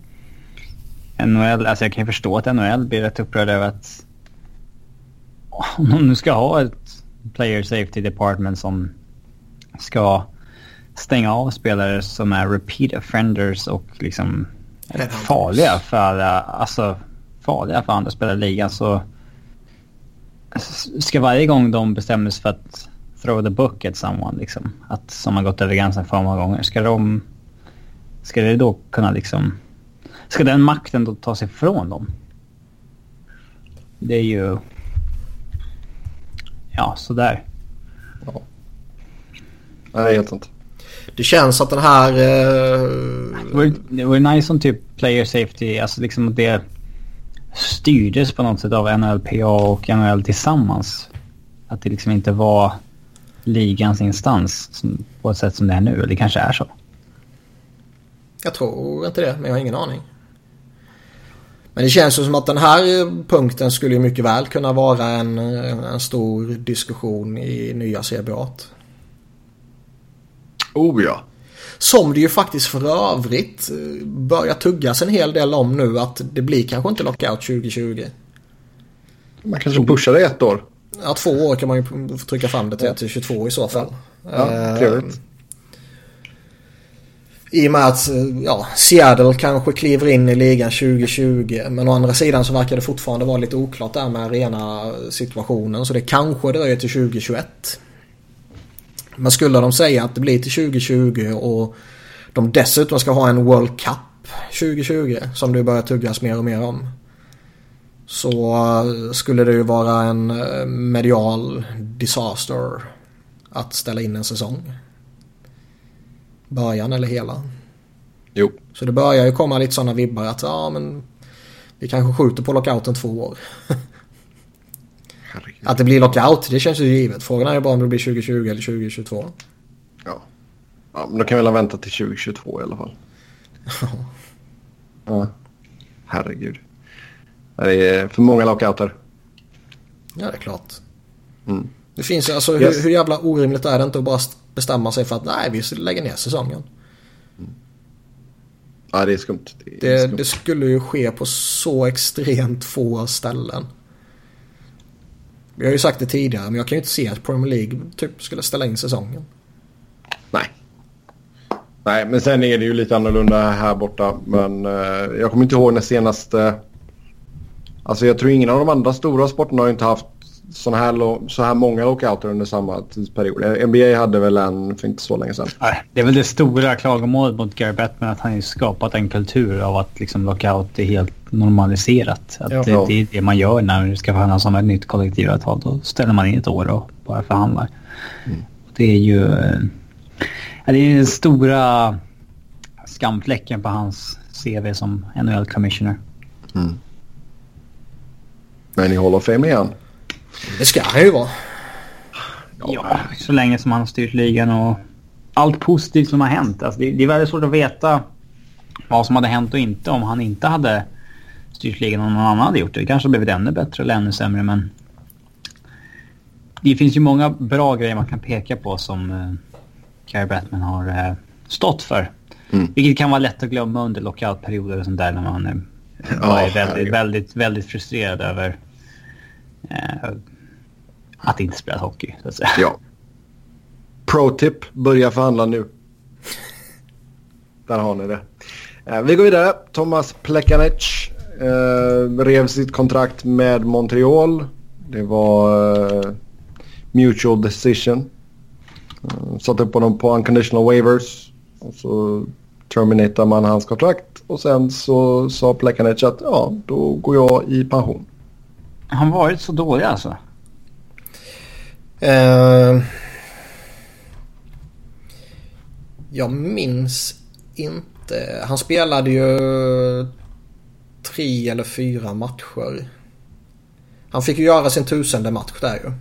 NHL, alltså jag kan ju förstå att NHL blir rätt upprörd över att om de nu ska ha ett player safety department som ska stänga av spelare som är repeat offenders och liksom farliga för alltså farliga för andra spelare i ligan så ska varje gång de bestämmer sig för att throw the book at someone liksom, att som har gått över gränsen för många gånger, ska de, ska det då kunna liksom, ska den makten då tas ifrån dem? Det är ju, ja sådär. Nej, helt sant. Det känns att den här... Eh, Det vore, det vore nice om typ player safety, alltså liksom att det styrdes på något sätt av NLPA och NHL tillsammans. Att det liksom inte var ligans instans som, på ett sätt som det är nu. Det kanske är så. Jag tror inte det, men jag har ingen aning. Men det känns ju som att den här punkten skulle ju mycket väl kunna vara en, en stor diskussion i nya CBA. Oh ja. Som det ju faktiskt för övrigt eh, börjar tuggas en hel del om nu att det blir kanske inte lockout 2020. Man kanske pushar det ett år. Ja, två år kan man ju trycka fram det till, till 22 i så fall. Ja, Eh, trevligt. I och med att eh, ja, Seattle kanske kliver in i ligan 2020. Men å andra sidan så verkar det fortfarande vara lite oklart där med arena situationen. Så det kanske dröjer till 2021. Men skulle de säga att det blir till 2020 och de dessutom ska ha en World Cup 2020 som det börjar tuggas mer och mer om. Så eh, skulle det ju vara en eh, medial disaster att ställa in en säsong. Början eller hela. Jo. Så det börjar ju komma lite sådana vibbar att ja men vi kanske skjuter på lockouten två år. Att det blir lockout det känns ju givet. Frågan är ju bara om det blir 2020 eller 2022. Ja. ja, men då kan vi väl vänta till 2022 i alla fall. Ja. Herregud. Det är för många lockouter. Ja det är klart. Mm. Det finns ju alltså Yes. hur, hur jävla orimligt är det inte att bara bestämma sig för att nej vi lägger ner säsongen. Ja, det är skumt. Det är Det, skumt. det skulle ju ske på så extremt få ställen. Vi har ju sagt det tidigare men jag kan ju inte se att Premier League typ skulle ställa in säsongen. Nej. Nej, men sen är det ju lite annorlunda här borta. Men eh, jag kommer inte ihåg när senaste... Alltså jag tror ingen av de andra stora sporterna har inte haft såna här så här många lockouter under samma tidsperiod. NBA hade väl en för inte så länge sedan. Det är väl det stora klagomålet mot Gary Bettman att han har skapat en kultur av att liksom lockout är helt normaliserat. Att Ja. det, det är det man gör när det ska förhandlas om ett nytt kollektivavtal. Då ställer man in ett år och bara förhandlar. Det är ju... eh, Det är den stora skamfläcken på hans CV som NHL commissioner. Men i Hall of Fame igen. Det ska han ju vara. Ja, så länge som han har styrt ligan och allt positivt som har hänt. Alltså det, det är väldigt svårt att veta vad som hade hänt och inte om han inte hade styrt ligan och någon annan hade gjort det. Det kanske hade blivit ännu bättre eller ännu sämre men... Det finns ju många bra grejer man kan peka på som uh, Gary Bettman har eh, stått för. Mm. Vilket kan vara lätt att glömma under lockoutperioder och sånt där när man uh, Ja, är väldigt, väldigt, väldigt frustrerad över eh, att inte spela hockey. Så att säga. Ja. Pro-tip, börja förhandla nu. Där har ni det. Eh, vi går vidare. Thomas Plekanec eh, rev sitt kontrakt med Montreal. Det var eh, mutual decision. Uh, satte upp honom på unconditional waivers. Och så terminatar man hans kontrakt. Och sen så sa Plekanec att ja, då går jag i pension. Han varit så dålig alltså? Uh, jag minns inte. Han spelade ju tre eller fyra matcher. Han fick ju göra sin tusende match där ju.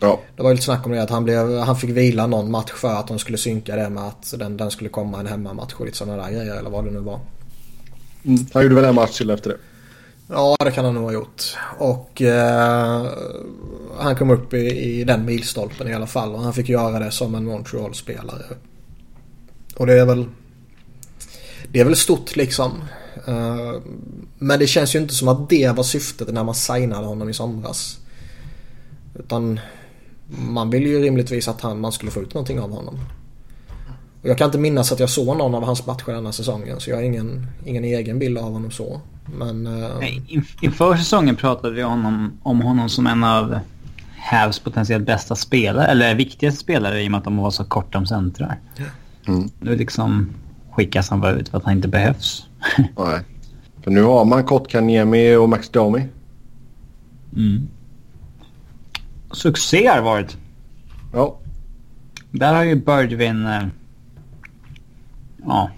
Ja. Det var ju lite snack om det att han, blev, han fick vila någon match för att de skulle synka det med att den, den skulle komma en hemmamatch och lite sådana där grejer eller vad det nu var. Mm. Han gjorde väl en match till efter det. Ja, det kan han nog ha gjort. Och eh, han kom upp i, i den milstolpen i alla fall. Och han fick göra det som en Montreal-spelare. Och det är väl... Det är väl stort liksom. Eh, men det känns ju inte som att det var syftet när man signade honom i somras. Utan man ville ju rimligtvis att han, man skulle få ut någonting av honom. Och jag kan inte minnas att jag såg någon av hans matcher denna säsongen. Så jag har ingen, ingen egen bild av honom så. Men... Uh... Nej, inför säsongen pratade vi om, om honom som en av Havs potentiellt bästa spelare. Eller viktigaste spelare i och med att de var så korta om centrar. Mm. Nu liksom skickas han bara ut för att han inte behövs. [laughs] Nej. För nu har man Kotkaniemi och Max Domi. Mm. Succé har varit. Ja. Där har ju Birdwin... Ja.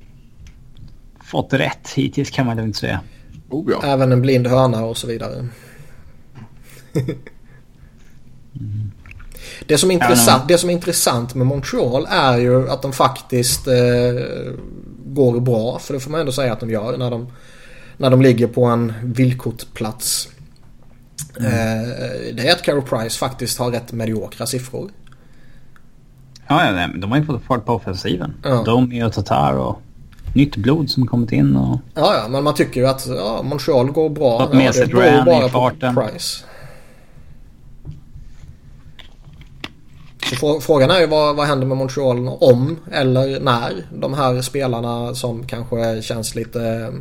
Fått rätt hittills kan man lugnt säga. Oh, ja. Även en blind hörna och så vidare. mm. det, som är intressant, det som är intressant med Montreal är ju att de faktiskt eh, går bra. För det får man ändå säga att de gör när de, när de ligger på en villkortplats. Mm. Eh, det är att Carol Price faktiskt har rätt mediokra siffror. Ja, ja de har ju fått fart på offensiven. Ja. De och Tatar och nytt blod som kommit in. Och... Ja, ja, men man tycker ju att ja, Montreal går bra. Fått med ja, sig bara i farten. på Price. Så frågan är ju vad, vad händer med Montreal om eller när de här spelarna som kanske känns lite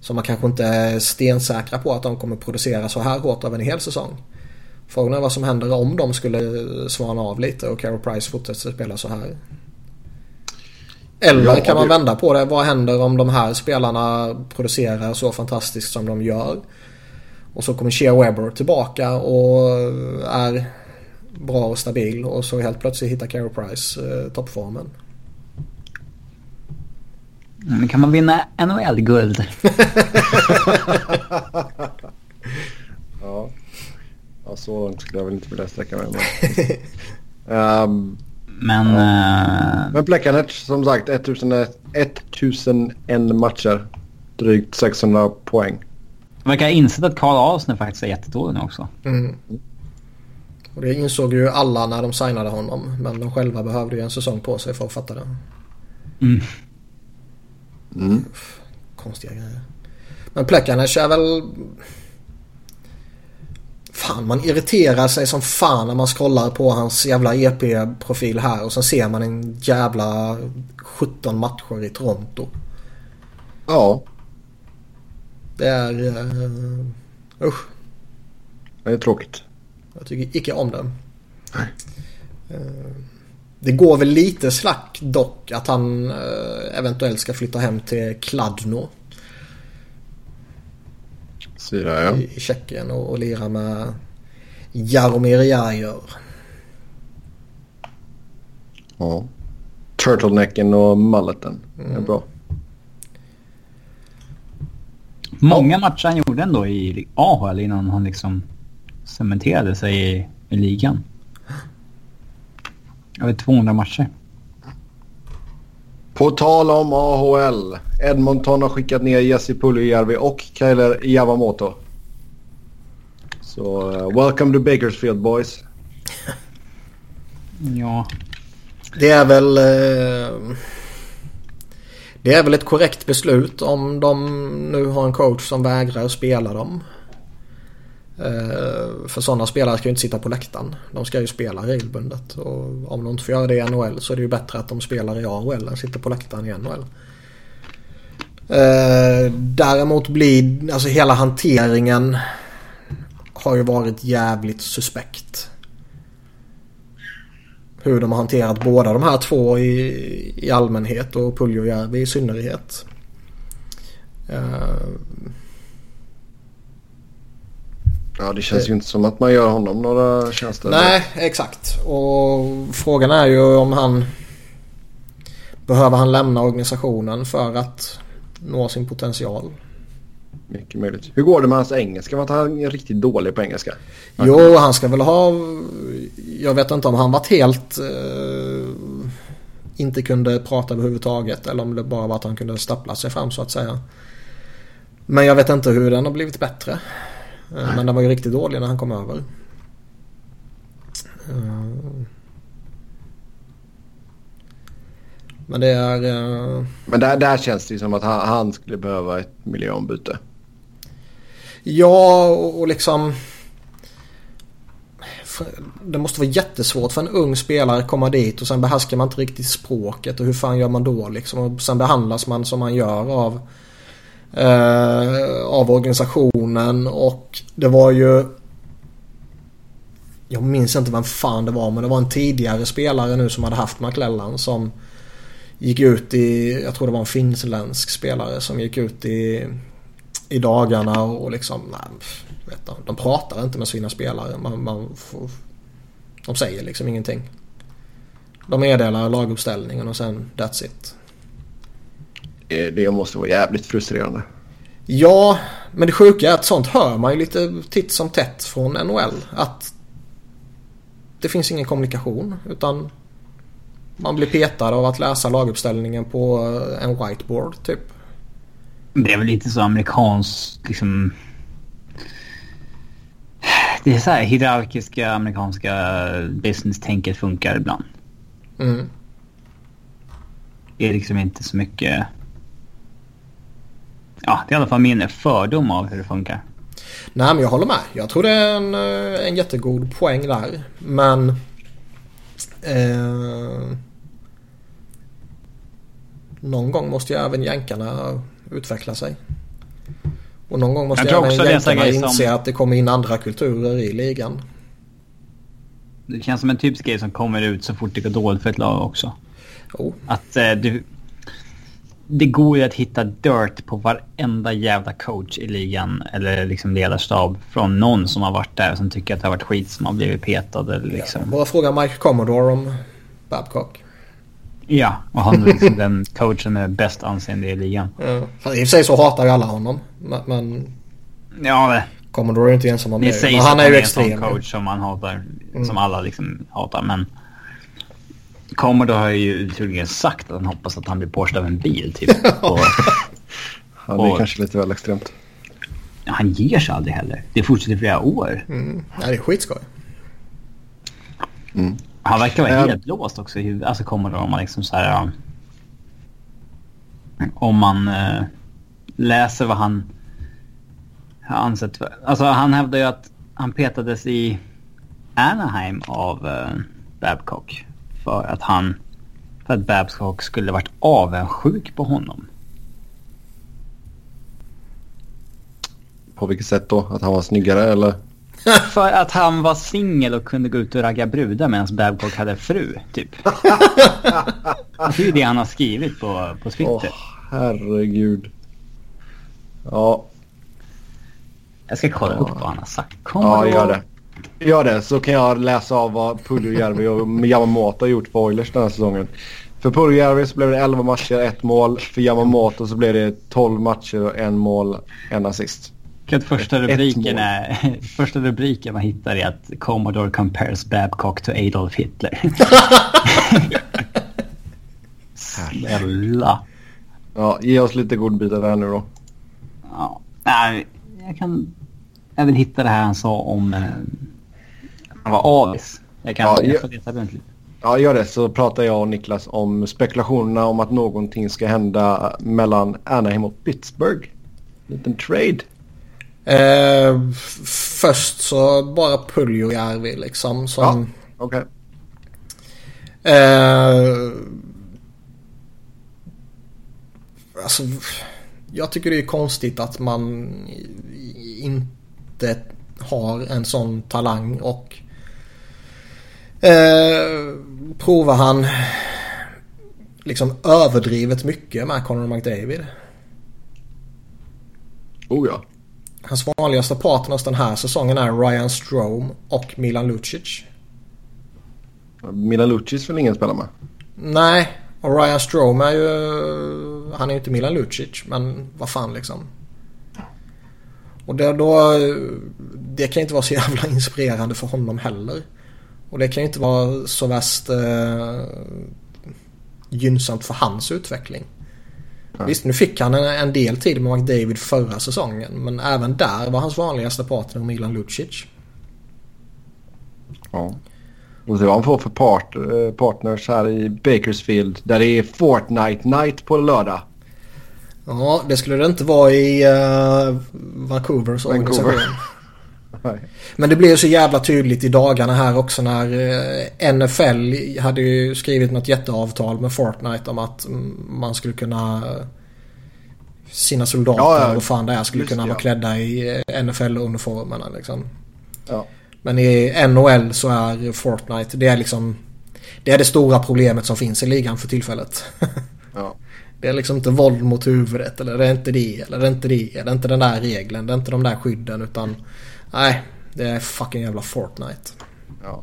som man kanske inte är stensäkra på att de kommer producera så här hårt över en hel säsong. Frågan är vad som händer om de skulle svana av lite och Carol Price fortsätter spela så här. Eller kan man vända på det. Vad händer om de här spelarna producerar så fantastiskt som de gör? Och så kommer Shea Webber tillbaka och är bra och stabil och så helt plötsligt hittar Carol Price eh, toppformen. Mm, kan man vinna NHL-guld? [laughs] [laughs] ja. ja, så långt skulle jag väl inte vilja sträcka mig. Men, um, [laughs] men... Uh... Men Plekanec som sagt 1001, 1001 matcher. Drygt 600 poäng. Man verkar ha insett att Karl Asner faktiskt är jättedålig nu också. Mm. Och det insåg ju alla när de signade honom. Men de själva behövde ju en säsong på sig för att fatta det. Mm. Mm. Konstiga grejer. Men Plekanec är väl... Fan man irriterar sig som fan när man scrollar på hans jävla EP-profil här och så ser man en jävla 17 matcher i Toronto. Ja. Det är... Uh, usch. Det är tråkigt. Jag tycker icke om det. Nej. Uh, det går väl lite slack dock att han uh, eventuellt ska flytta hem till Kladno. Syra, ja. I, Tjeckien och, och lira med Jaromir Jajr. Ja. Turtlenecken och malleten. Mm. Det är bra. Många matcher han gjorde ändå i AHL innan han liksom cementerade sig i, i ligan. Över 200 matcher. På tal om AHL. Edmonton har skickat ner Jesse Puljujärvi och Kailer Yamamoto. Så uh, welcome to Bakersfield boys. [laughs] ja. Det är väl... Uh, det är väl ett korrekt beslut om de nu har en coach som vägrar spela dem. Eh, för sådana spelare ska ju inte sitta på läktaren. De ska ju spela regelbundet. Och om de inte får göra det i NHL så är det ju bättre att de spelar i AHL än sitter på läktaren i NHL. Eh, däremot blir alltså hela hanteringen har ju varit jävligt suspekt. hur de har hanterat båda de här två i, i allmänhet och Puljujärvi i synnerhet. Uh, Ja, det känns ju inte som att man gör honom några tjänster. Nej, exakt. Och frågan är ju om han... Behöver han lämna organisationen för att nå sin potential? Mycket möjligt. Hur går det med hans engelska? Var han är riktigt dålig på engelska? Jo, han ska väl ha... Jag vet inte om han varit helt... Eh, inte kunde prata överhuvudtaget. Eller om det bara var att han kunde stappla sig fram så att säga. Men jag vet inte hur den har blivit bättre. Eh, men den var ju riktigt dålig när han kom över. Eh, men det är... Uh... Men där, där känns det som att han, han skulle behöva ett miljonbyte. Ja, och liksom... Det måste vara jättesvårt för en ung spelare att komma dit och sen behärskar man inte riktigt språket och hur fan gör man då liksom? Och sen behandlas man som man gör av eh, av organisationen och det var ju jag minns inte vem fan det var men det var en tidigare spelare nu som hade haft McLellan som gick ut i, jag tror det var en finländsk spelare som gick ut i, i dagarna och liksom, nej, vet du, de pratar inte med sina spelare. Man, man får, de säger liksom ingenting. De meddelar laguppställningen och sen that's it. Eh, det måste vara jävligt frustrerande. Ja, men det sjuka är att sånt hör man ju lite titt som tätt från NHL. Att det finns ingen kommunikation utan man blir petad av att läsa laguppställningen på en whiteboard typ. Det är väl lite så amerikanskt liksom... Det är så här hierarkiska amerikanska business-tänket funkar ibland. Mm. Det är liksom inte så mycket Ja, det är i alla fall min fördom av hur det funkar. Nej, men jag håller med. Jag tror det är en, eh, en jättegod poäng där. Men... Eh, någon gång måste ju även jänkarna utveckla sig. Och någon gång måste även jänkarna inse som... att det kommer in andra kulturer i ligan. Det känns som en typisk grej som kommer ut så fort det går dåligt för ett lag också. Oh. Att eh, du, det går ju att hitta dirt på varenda jävla coach i ligan eller liksom ledarstab från någon som har varit där som tycker att det har varit skit som har blivit petad eller liksom. Ja, bara fråga Mike Commodore om Babcock. Ja, och han är liksom den coachen med bäst anseende i ligan. Ja. I och för sig så hatar ju alla honom. Men... Ja, det... Commodore är inte ensam om det. Men han är ju extrem. Det är en coach som man hatar. Mm. Som alla liksom hatar. Men Commodore har ju uttryckligen sagt att han hoppas att han blir påkörd av en bil. Typ. [laughs] och, ja, det är kanske lite väl extremt. Han ger sig aldrig heller. Det fortsätter flera år. Mm. Ja, det är skitskoj. Mm. Han verkar vara helt låst också i huvudet. Alltså Commodore om man liksom så här... Om man uh, läser vad han har ansett för. Alltså han hävdar ju att han petades i Anaheim av uh, Babcock för att han... För att Babcock skulle varit avundsjuk på honom. På vilket sätt då? Att han var snyggare eller? [laughs] för att han var singel och kunde gå ut och ragga brudar medan Babcock hade fru, typ. [laughs] det är det han har skrivit på, på Twitter. Åh, herregud. Ja. Jag ska kolla ja. upp vad han har sagt. Kommer ja, gör det. Gör det så kan jag läsa av vad Puljujärvi och Yamamoto har gjort för Oilers den här säsongen. För Puljujärvi så blev det 11 matcher, ett mål. För Yamamoto så blev det 12 matcher och en mål, en assist. Att första rubriken är, [laughs] första rubriken man hittar är att Commodore compares Babcock to Adolf Hitler. [laughs] [laughs] Snälla. Ja, ge oss lite godbitar där nu då. Ja, nej, jag kan även hitta det här han sa om eh, han var avis. Jag kan ja, jag, lite. Ja, gör det så pratar jag och Niklas om spekulationerna om att någonting ska hända mellan Anaheim och Pittsburgh. Liten trade. Eh, först så bara Puljujärvi liksom som... Ja, okej. Okay. Eh, alltså, jag tycker det är konstigt att man inte har en sån talang och eh, provar han liksom överdrivet mycket med Conor McDavid. Oh ja. Hans vanligaste partners den här säsongen är Ryan Strome och Milan Lucic. Milan Lucic vill ingen spela med. Nej, och Ryan Strome är ju... Han är ju inte Milan Lucic, men vad fan liksom. Och det, då, det kan inte vara så jävla inspirerande för honom heller. Och det kan ju inte vara så värst eh, gynnsamt för hans utveckling. Ja. Visst, nu fick han en, en, del tid med McDavid förra säsongen. Men även där var hans vanligaste partner Milan Lucic. Ja. Och se vad han får för part, eh, partners här i Bakersfield. Där det är Fortnite Night på lördag. Ja, det skulle det inte vara i uh, Vancouvers Vancouver. organisation. Men det blev så jävla tydligt i dagarna här också när eh, NFL hade ju skrivit något jätteavtal med Fortnite om att man skulle kunna sina soldater ja, ja. och fan det är skulle Just kunna vara klädda i NFL-uniformerna liksom. Ja. Men i NHL så är Fortnite det är liksom det är det stora problemet som finns i ligan för tillfället. [laughs] ja. Det är liksom inte våld mot huvudet eller det är inte det eller det är inte det. Det är inte den där regeln. Det är inte de där skydden utan Nej, det är fucking jävla Fortnite. Ja.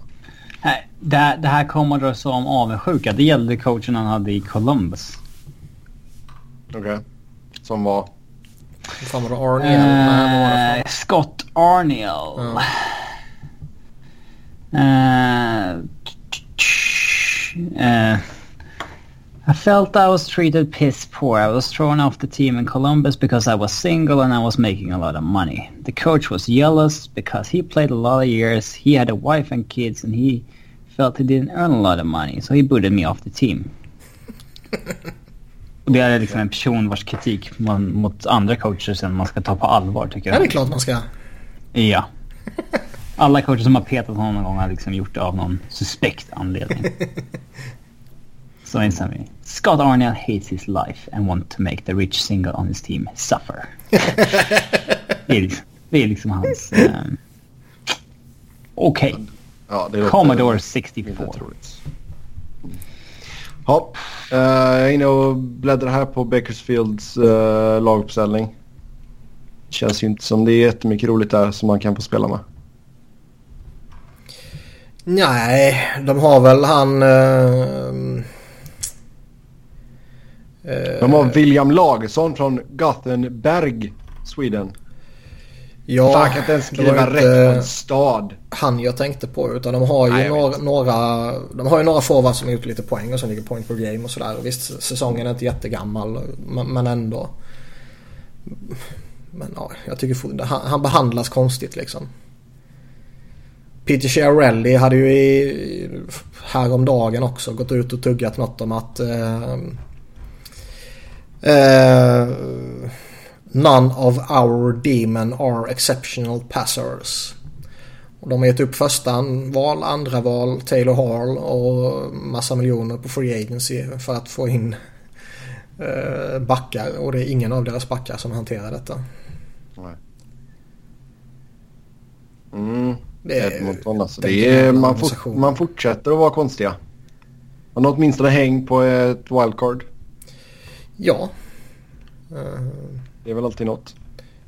Nej, det, det här kommer då så om avundsjuka. Det gällde coachen han hade i Columbus. Okej. Okay. Som var? Fan var det Arniel? Uh, Scott Arniel. Ja. Uh, uh, I felt I was treated piss poor. I was thrown off the team in Columbus because I was single and I was making a lot of money. The coach was jealous because he played a lot of years, he had a wife and kids and he felt he didn't earn a lot of money, so he booted me off the team. Det är liksom en person vars kritik man, mot andra coacher sen man ska ta på allvar tycker jag. Ja, det är klart man ska. Ja. Alla coacher som har petat honom någon gång har liksom gjort det av någon suspekt anledning. [laughs] Så inser vi. Scott Arnell hates his life and want to make the rich single on his team suffer. [laughs] det, är liksom, det är liksom hans... Um... Okej. Okay. Ja, Commodore 64. Ja, uh, jag är inne och bläddrar här på Bakersfields uh, laguppställning. Känns ju inte som det är jättemycket roligt där som man kan få spela med. Nej, de har väl han... Uh, de har William Lagesson från Gothenburg, Sweden. Ja, Fan, kan inte ens skriva rätt på en stad. Han jag tänkte på utan de har ju Nej, några, några, de har ju några forwards som har gjort lite poäng och som ligger point per game och sådär. Visst, säsongen är inte jättegammal men ändå. Men ja, jag tycker han, han behandlas konstigt liksom. Peter Chiarelli hade ju i, häromdagen också gått ut och tuggat något om att eh, Uh, none of our demon are exceptional passers. Och de har gett upp första val, andra val, Taylor Hall och massa miljoner på Free Agency för att få in uh, backar. Och det är ingen av deras backar som hanterar detta. Nej. Mm. Det är, alltså. det är man, for, man fortsätter att vara konstiga. Man har åtminstone häng på ett wildcard. Ja. Det är väl alltid något.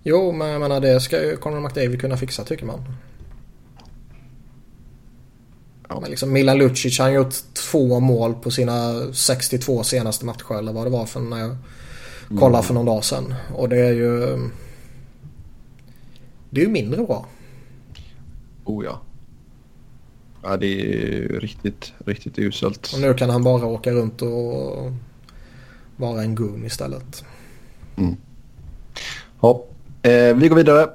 Jo, men jag menar det ska ju Conor McDavid kunna fixa tycker man. Ja. Men liksom Milan Lucic han har gjort två mål på sina 62 senaste matcher eller vad det var för när jag kollade mm. för någon dag sedan. Och det är ju... Det är ju mindre bra. Oh ja. Ja det är riktigt, riktigt uselt. Och nu kan han bara åka runt och vara en gun istället. Mm. Ja, eh, vi går vidare.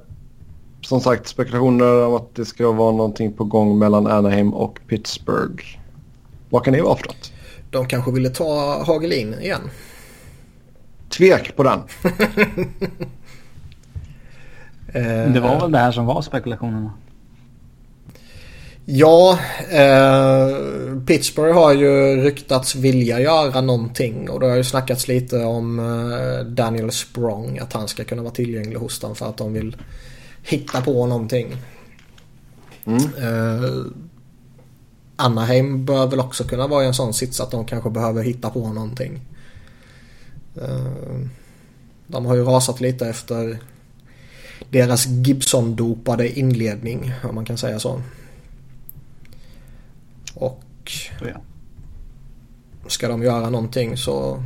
Som sagt spekulationer om att det ska vara någonting på gång mellan Anaheim och Pittsburgh. Vad kan det vara för något? De kanske ville ta Hagelin igen. Tvek på den. [laughs] det var väl det här som var spekulationerna. Ja, eh, Pittsburgh har ju ryktats vilja göra någonting och det har ju snackats lite om eh, Daniel Sprong. Att han ska kunna vara tillgänglig hos dem för att de vill hitta på någonting. Mm. Eh, Anaheim bör väl också kunna vara i en sån sits att de kanske behöver hitta på någonting. Eh, de har ju rasat lite efter deras Gibson-dopade inledning om man kan säga så. Och ska de göra någonting så...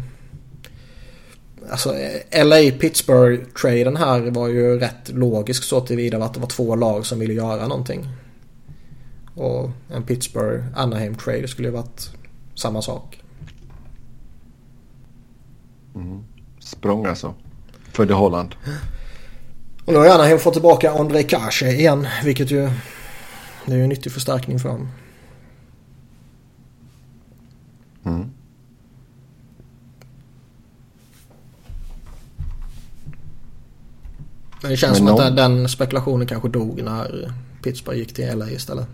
Alltså LA-Pittsburgh-traden här var ju rätt logisk så tillvida att det var två lag som ville göra någonting. Och en Pittsburgh-Anaheim-trade skulle ju varit samma sak. Mm. Språng alltså. För det Holland. Och nu har Anaheim fått tillbaka Andrei Kashe igen. Vilket ju... Det är ju en nyttig förstärkning för dem. Mm. Men det känns Men som någon... att den spekulationen kanske dog när Pittsburgh gick till LA istället.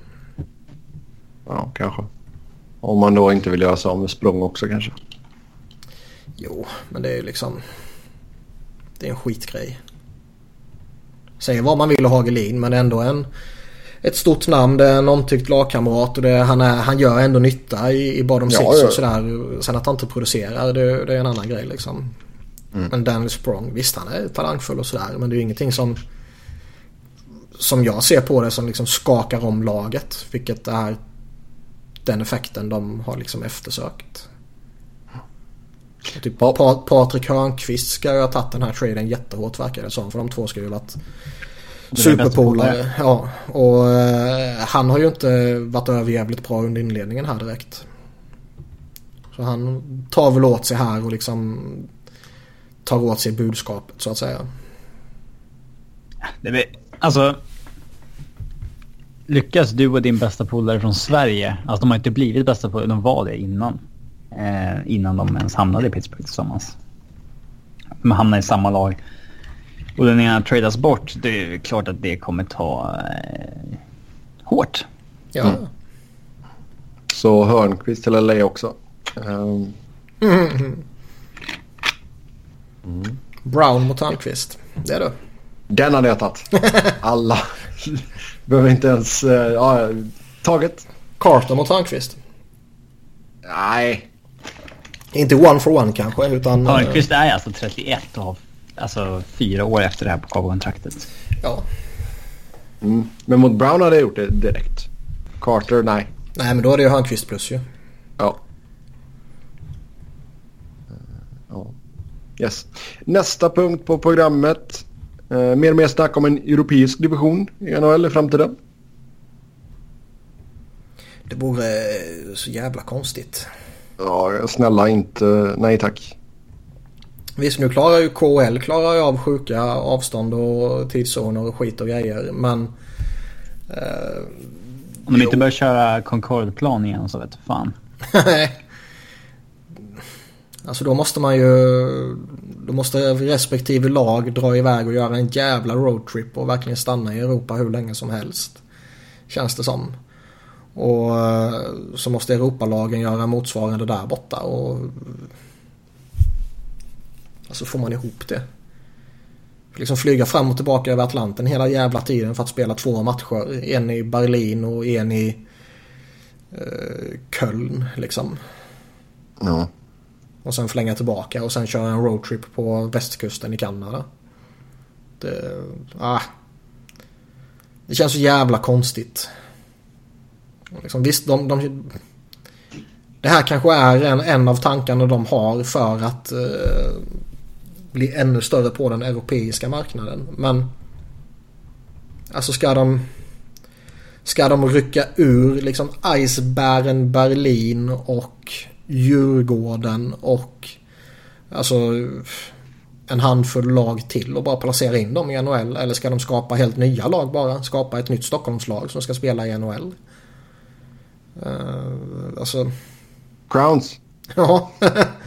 Ja, kanske. Om man då inte vill göra sig av med språng också kanske. Jo, men det är ju liksom... Det är en skitgrej. Säger vad man vill ha Hagelin men ändå en... Ett stort namn, det är en omtyckt lagkamrat och det, han, är, han gör ändå nytta i, i bottom ja, six och sådär. Sen att han inte producerar det, det är en annan grej liksom. Mm. Men Daniel Sprong, visst han är talangfull och sådär men det är ju ingenting som... Som jag ser på det som liksom skakar om laget. Vilket är den effekten de har liksom eftersökt. Typ Patrik Hörnqvist ska ju ha tagit den här traden jättehårt verkar det som. För de två ska ju ha varit superpolare. Ja, och uh, han har ju inte varit överjävligt bra under inledningen här direkt. Så han tar väl åt sig här och liksom tar åt sig budskapet så att säga. Det blir, alltså lyckas du och din bästa polare från Sverige, alltså de har inte blivit bästa polare, de var det innan. Eh, innan de ens hamnade i Pittsburgh tillsammans. De hamnade i samma lag. Och den ena tradas bort, det är klart att det kommer ta eh, hårt. Ja. Mm. Så Hörnqvist till LA också. Um. Mm. Mm. Brown mot Hörnqvist. Det är det. Den hade jag tagit. [laughs] Alla. Behöver inte ens... Uh, ja, taget. Carter mot Hörnqvist. Nej. Inte one for one kanske utan... Hörnqvist är alltså 31 och har alltså fyra år efter det här på kontraktet Ja. Mm. Men mot Brown hade jag gjort det direkt. Carter, nej. Nej men då är det ju Hörnqvist plus ju. Ja. ja. Yes. Nästa punkt på programmet. Eh, mer och mer snack om en europeisk division i NHL i framtiden. Det vore så jävla konstigt. Ja, snälla inte. Nej tack. Visst, nu klarar ju KL klarar ju av sjuka avstånd och tidszoner och skit och grejer. Men... Eh, Om de inte börjar köra Concorde-plan igen så vet du fan. [laughs] Alltså då måste man ju... Då måste respektive lag dra iväg och göra en jävla roadtrip och verkligen stanna i Europa hur länge som helst. Känns det som. Och eh, så måste Europalagen göra motsvarande där borta. Och Alltså får man ihop det. Liksom flyga fram och tillbaka över Atlanten hela jävla tiden för att spela två matcher. En i Berlin och en i eh, Köln liksom. Ja. Och sen flänga tillbaka och sen köra en roadtrip på västkusten i Kanada. Det, ah. det känns så jävla konstigt. Liksom, visst, de, de, det här kanske är en, en av tankarna de har för att eh, bli ännu större på den europeiska marknaden. Men alltså ska de ska de rycka ur liksom Eisbären Berlin och Djurgården och alltså en handfull lag till och bara placera in dem i NHL? Eller ska de skapa helt nya lag bara? Skapa ett nytt Stockholmslag som ska spela i NHL? Uh, eh, alltså... Crowns. Ja. [laughs]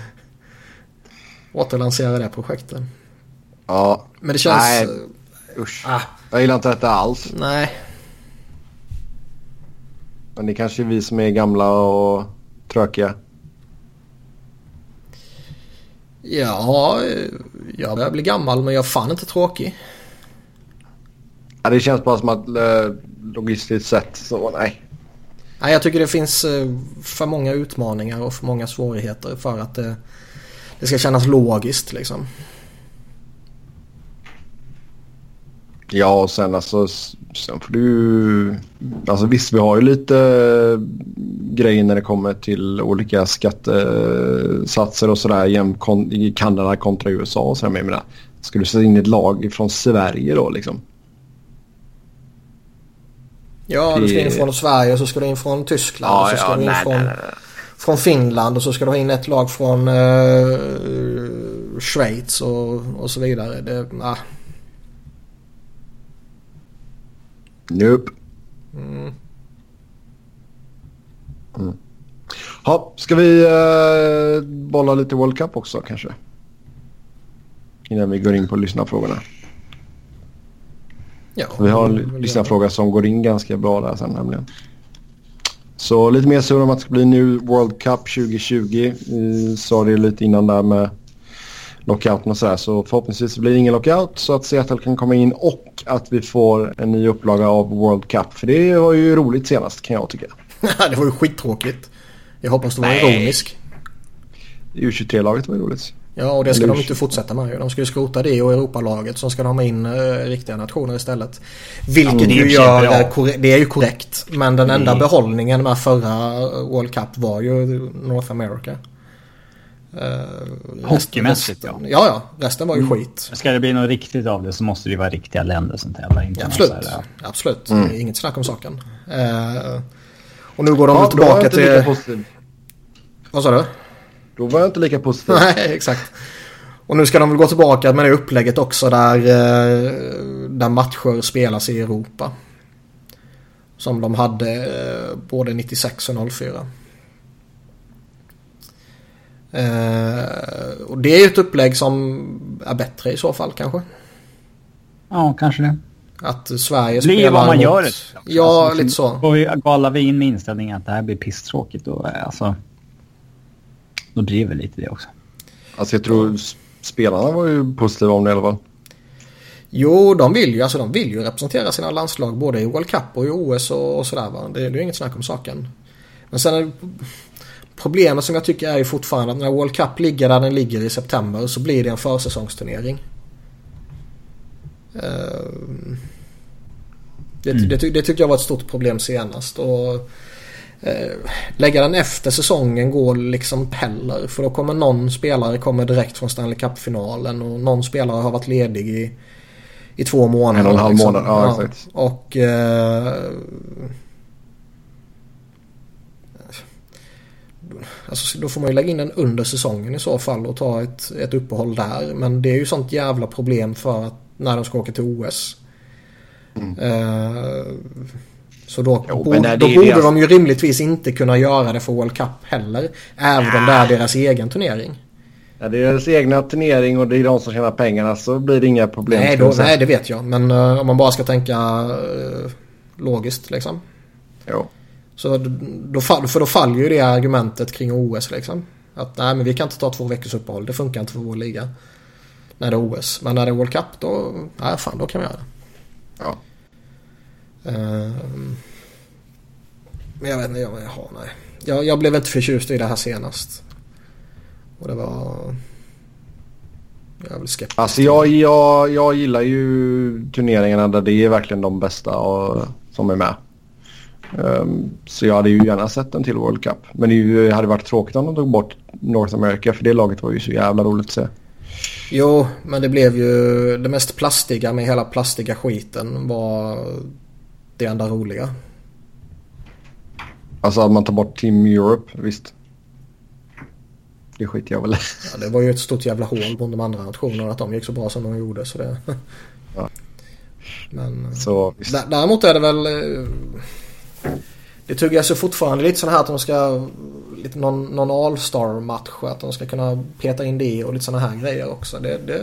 återlansera det projektet. Ja. Men det känns... Nej, usch. Ah. Jag gillar inte detta alls. Nej. Men det kanske är vi som är gamla och tråkiga. Ja, jag börjar bli gammal men jag är fan inte tråkig. Ja, det känns bara som att eh, logistiskt sett så nej. Nej, jag tycker det finns eh, för många utmaningar och för många svårigheter för att det, det ska kännas logiskt liksom. Ja, och sen alltså... Sen får du... Alltså visst, vi har ju lite grejer när det kommer till olika skattesatser och sådär i Kanada kontra USA och sådär. Men jag menar, ska du sätta in ett lag från Sverige då liksom? Ja, du ska in från Sverige och så ska du in från Tyskland. Ja, och så ska ja, du in nej, från, nej, nej. Från Finland och så ska du ha in ett lag från uh, Schweiz och, och så vidare. Det, uh. Nope. Mm. Mm. Ha, ska vi uh, bolla lite World Cup också kanske? Innan vi går in på lyssnarfrågorna. Ja, vi har en lyssnarfråga som går in ganska bra där sen nämligen. Så lite mer sur om att det ska bli nu World Cup 2020. Vi sa det lite innan där med lockouten och sådär. Så förhoppningsvis blir det ingen lockout så att Seattle kan komma in och att vi får en ny upplaga av World Cup. För det var ju roligt senast kan jag tycka. [laughs] det var ju skittråkigt. Jag hoppas du var ironisk. U23-laget var ju roligt. Ja, och det ska Eller de inte fortsätta med. De ska ju skrota det och Europalaget. Så ska de ha in uh, riktiga nationer istället. Vilket ja, ju gör... Är det är ju korrekt. Men den enda mm. behållningen med förra World Cup var ju North America. Uh, Hockeymässigt ja. Ja, ja. Resten var ju mm. skit. Ska det bli något riktigt av det så måste det vara riktiga länder som tävlar. Inte absolut. Här, absolut. Mm. Inget snack om saken. Uh, och nu går de ja, tillbaka till... Vad sa du? Då var jag inte lika positiv. [laughs] Nej, exakt. Och nu ska de väl gå tillbaka med det upplägget också där, eh, där matcher spelas i Europa. Som de hade eh, både 96 och 04. Eh, och det är ju ett upplägg som är bättre i så fall kanske. Ja, kanske det. Att Sverige spelar blir vad man mot... gör det. Ja, alltså, lite så. Går alla vi in med inställningen att det här blir pisstråkigt då, alltså då driver lite det också. Alltså jag tror spelarna var ju positiva om det i alla fall. Jo, de vill ju, alltså, de vill ju representera sina landslag både i World Cup och i OS och, och sådär. Va? Det, det är ju inget snack om saken. Men sen är problemet som jag tycker är ju fortfarande att när World Cup ligger där den ligger i september så blir det en försäsongsturnering. Uh, det, mm. det, det, det tyckte jag var ett stort problem senast. Och lägga den efter säsongen går liksom heller. För då kommer någon spelare kommer direkt från Stanley Cup-finalen och någon spelare har varit ledig i, i två månader. En och en halv liksom. månad, ja, ja. exakt. Och... Eh, Alltså, då får man ju lägga in den under säsongen i så fall och ta ett, ett uppehåll där. Men det är ju sånt jävla problem för att när de ska åka till OS. Mm. Eh, så då, jo, bo, då borde deras... de ju rimligtvis inte kunna göra det för World Cup heller. Även om det är deras egen turnering. Ja, det är deras egna turnering och det är de som tjänar pengarna så blir det inga problem. Nej, då, nej det vet jag. Men uh, om man bara ska tänka uh, logiskt liksom. Jo. Så då, för då faller ju det argumentet kring OS liksom. Att nej men vi kan inte ta två veckors uppehåll. Det funkar inte för vår liga. När det är OS. Men när det är World Cup då, nej fan då kan vi göra det. Ja. Ehm, men jag vet inte, jag, jaha, nej. Jag, jag blev inte förtjust i det här senast. Och det var... Jag är väl skeptisk. Alltså jag, jag, jag gillar ju turneringarna där det är verkligen de bästa och, som är med. Um, så jag hade ju gärna sett en till World Cup. Men det hade varit tråkigt om de tog bort North America för det laget var ju så jävla roligt att se. Jo, men det blev ju det mest plastiga med hela plastiga skiten var det enda roliga. Alltså att man tar bort Team Europe, visst. Det skiter jag väl Ja, det var ju ett stort jävla hål på de andra nationerna att de gick så bra som de gjorde. Så det... Ja. Men så, däremot är det väl... Eh, det tuggas ju fortfarande lite sådana här att de ska... Lite någon, någon All-star match. Att de ska kunna peta in det och lite sådana här grejer också. Det, det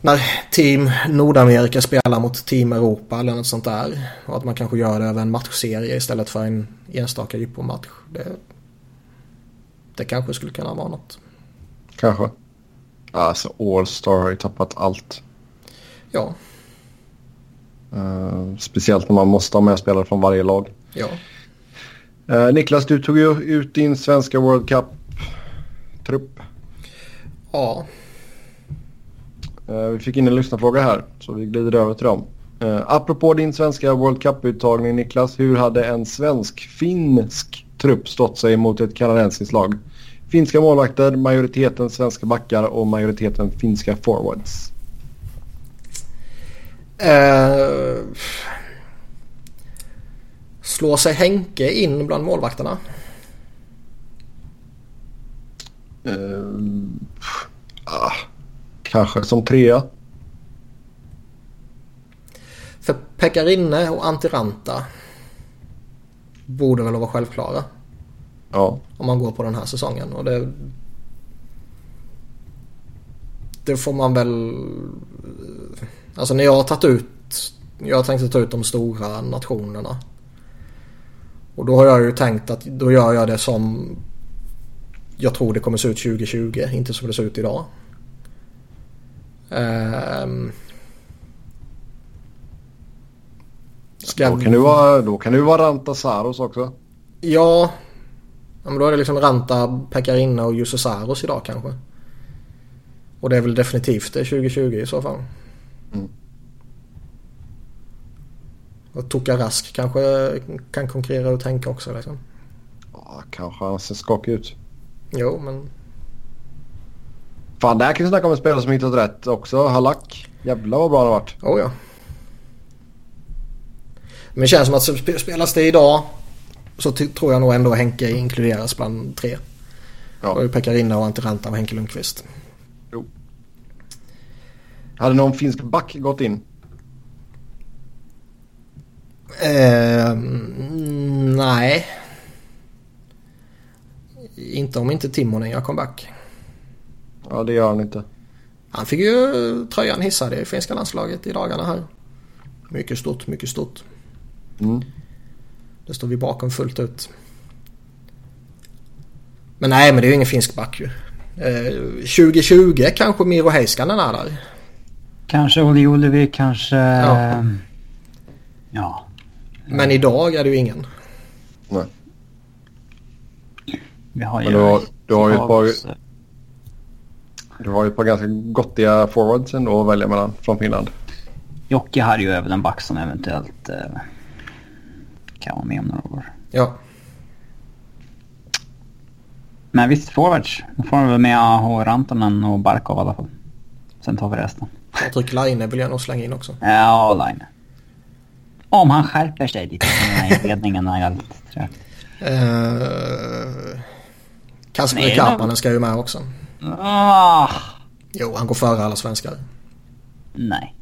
när Team Nordamerika spelar mot Team Europa eller något sånt där. Och att man kanske gör det över en matchserie istället för en enstaka jippo-match. Det, det kanske skulle kunna vara något. Kanske. Alltså All-Star har ju tappat allt. Ja. Uh, speciellt när man måste ha med spelare från varje lag. Ja. Eh, Niklas, du tog ju ut din svenska World Cup-trupp. Ja. Vi fick in en lyssnarfråga här så vi glider över till dem. Eh, apropå din svenska World Cup-uttagning Niklas, hur hade en svensk-finsk trupp stått sig mot ett kanadensiskt lag? Finska målvakter, majoriteten svenska backar och majoriteten finska forwards. Eh, slår sig Henke in bland målvakterna? Eh, ah, kanske som trea. För Pekarinne och Antiranta borde väl vara självklara. Ja. Om man går på den här säsongen. Och det, det får man väl... Alltså när jag har tagit ut... Jag tänkte ta ut de stora nationerna. Och då har jag ju tänkt att då gör jag det som jag tror det kommer se ut 2020. Inte som det ser ut idag. Um, Ska... Då kan du vara, då kan du vara Ranta Saros också. Ja. ja men då är det liksom Ranta, Pekarinna och Jussi Saros idag kanske. Och det är väl definitivt det 2020 i så fall. Mm. Och Toka Rask kanske kan konkurrera och tänka också liksom. Ja, kanske han ser skakig ut. Jo, men... Fan, där kan vi snacka om en spelare som hittat rätt också. Halak. Jävlar vad bra han har varit. Oh ja. Men det känns som att spelas det idag så tror jag nog ändå Henke inkluderas bland tre. Ja. Och Pekarinna och Antiranta och Henke Lundqvist. Jo. Hade någon finsk back gått in? Eh, nej. Inte om inte Timonen gör comeback. Ja, det gör han inte. Han fick ju tröjan hissad i finska landslaget i dagarna här. Mycket stort, mycket stort. Mm. Det står vi bakom fullt ut. Men nej, men det är ju ingen finsk back ju. Eh, 2020 kanske Miro Heiskanen är där. Kanske Oli Olevi, kanske... Ja. ja. Men idag är det ju ingen. Nej. Vi har ju... Men du har, du har ju ett par... Du har ju ett par ganska gottiga forwards ändå att välja mellan från Finland. Jocke hade ju även en back som eventuellt... Eh kan vara med om några år. Ja. Men visst, forwards. Då får vi väl med Aho Rantanen och Barkov i alla fall. Sen tar vi resten. Patrik Laine vill jag nog slänga in också. Ja, Laine. Om han skärper sig lite i inledningen är väldigt trögt. Uh, Kasper Karpanen ska ju med också. Ah. Jo, han går före alla svenskar. Nej.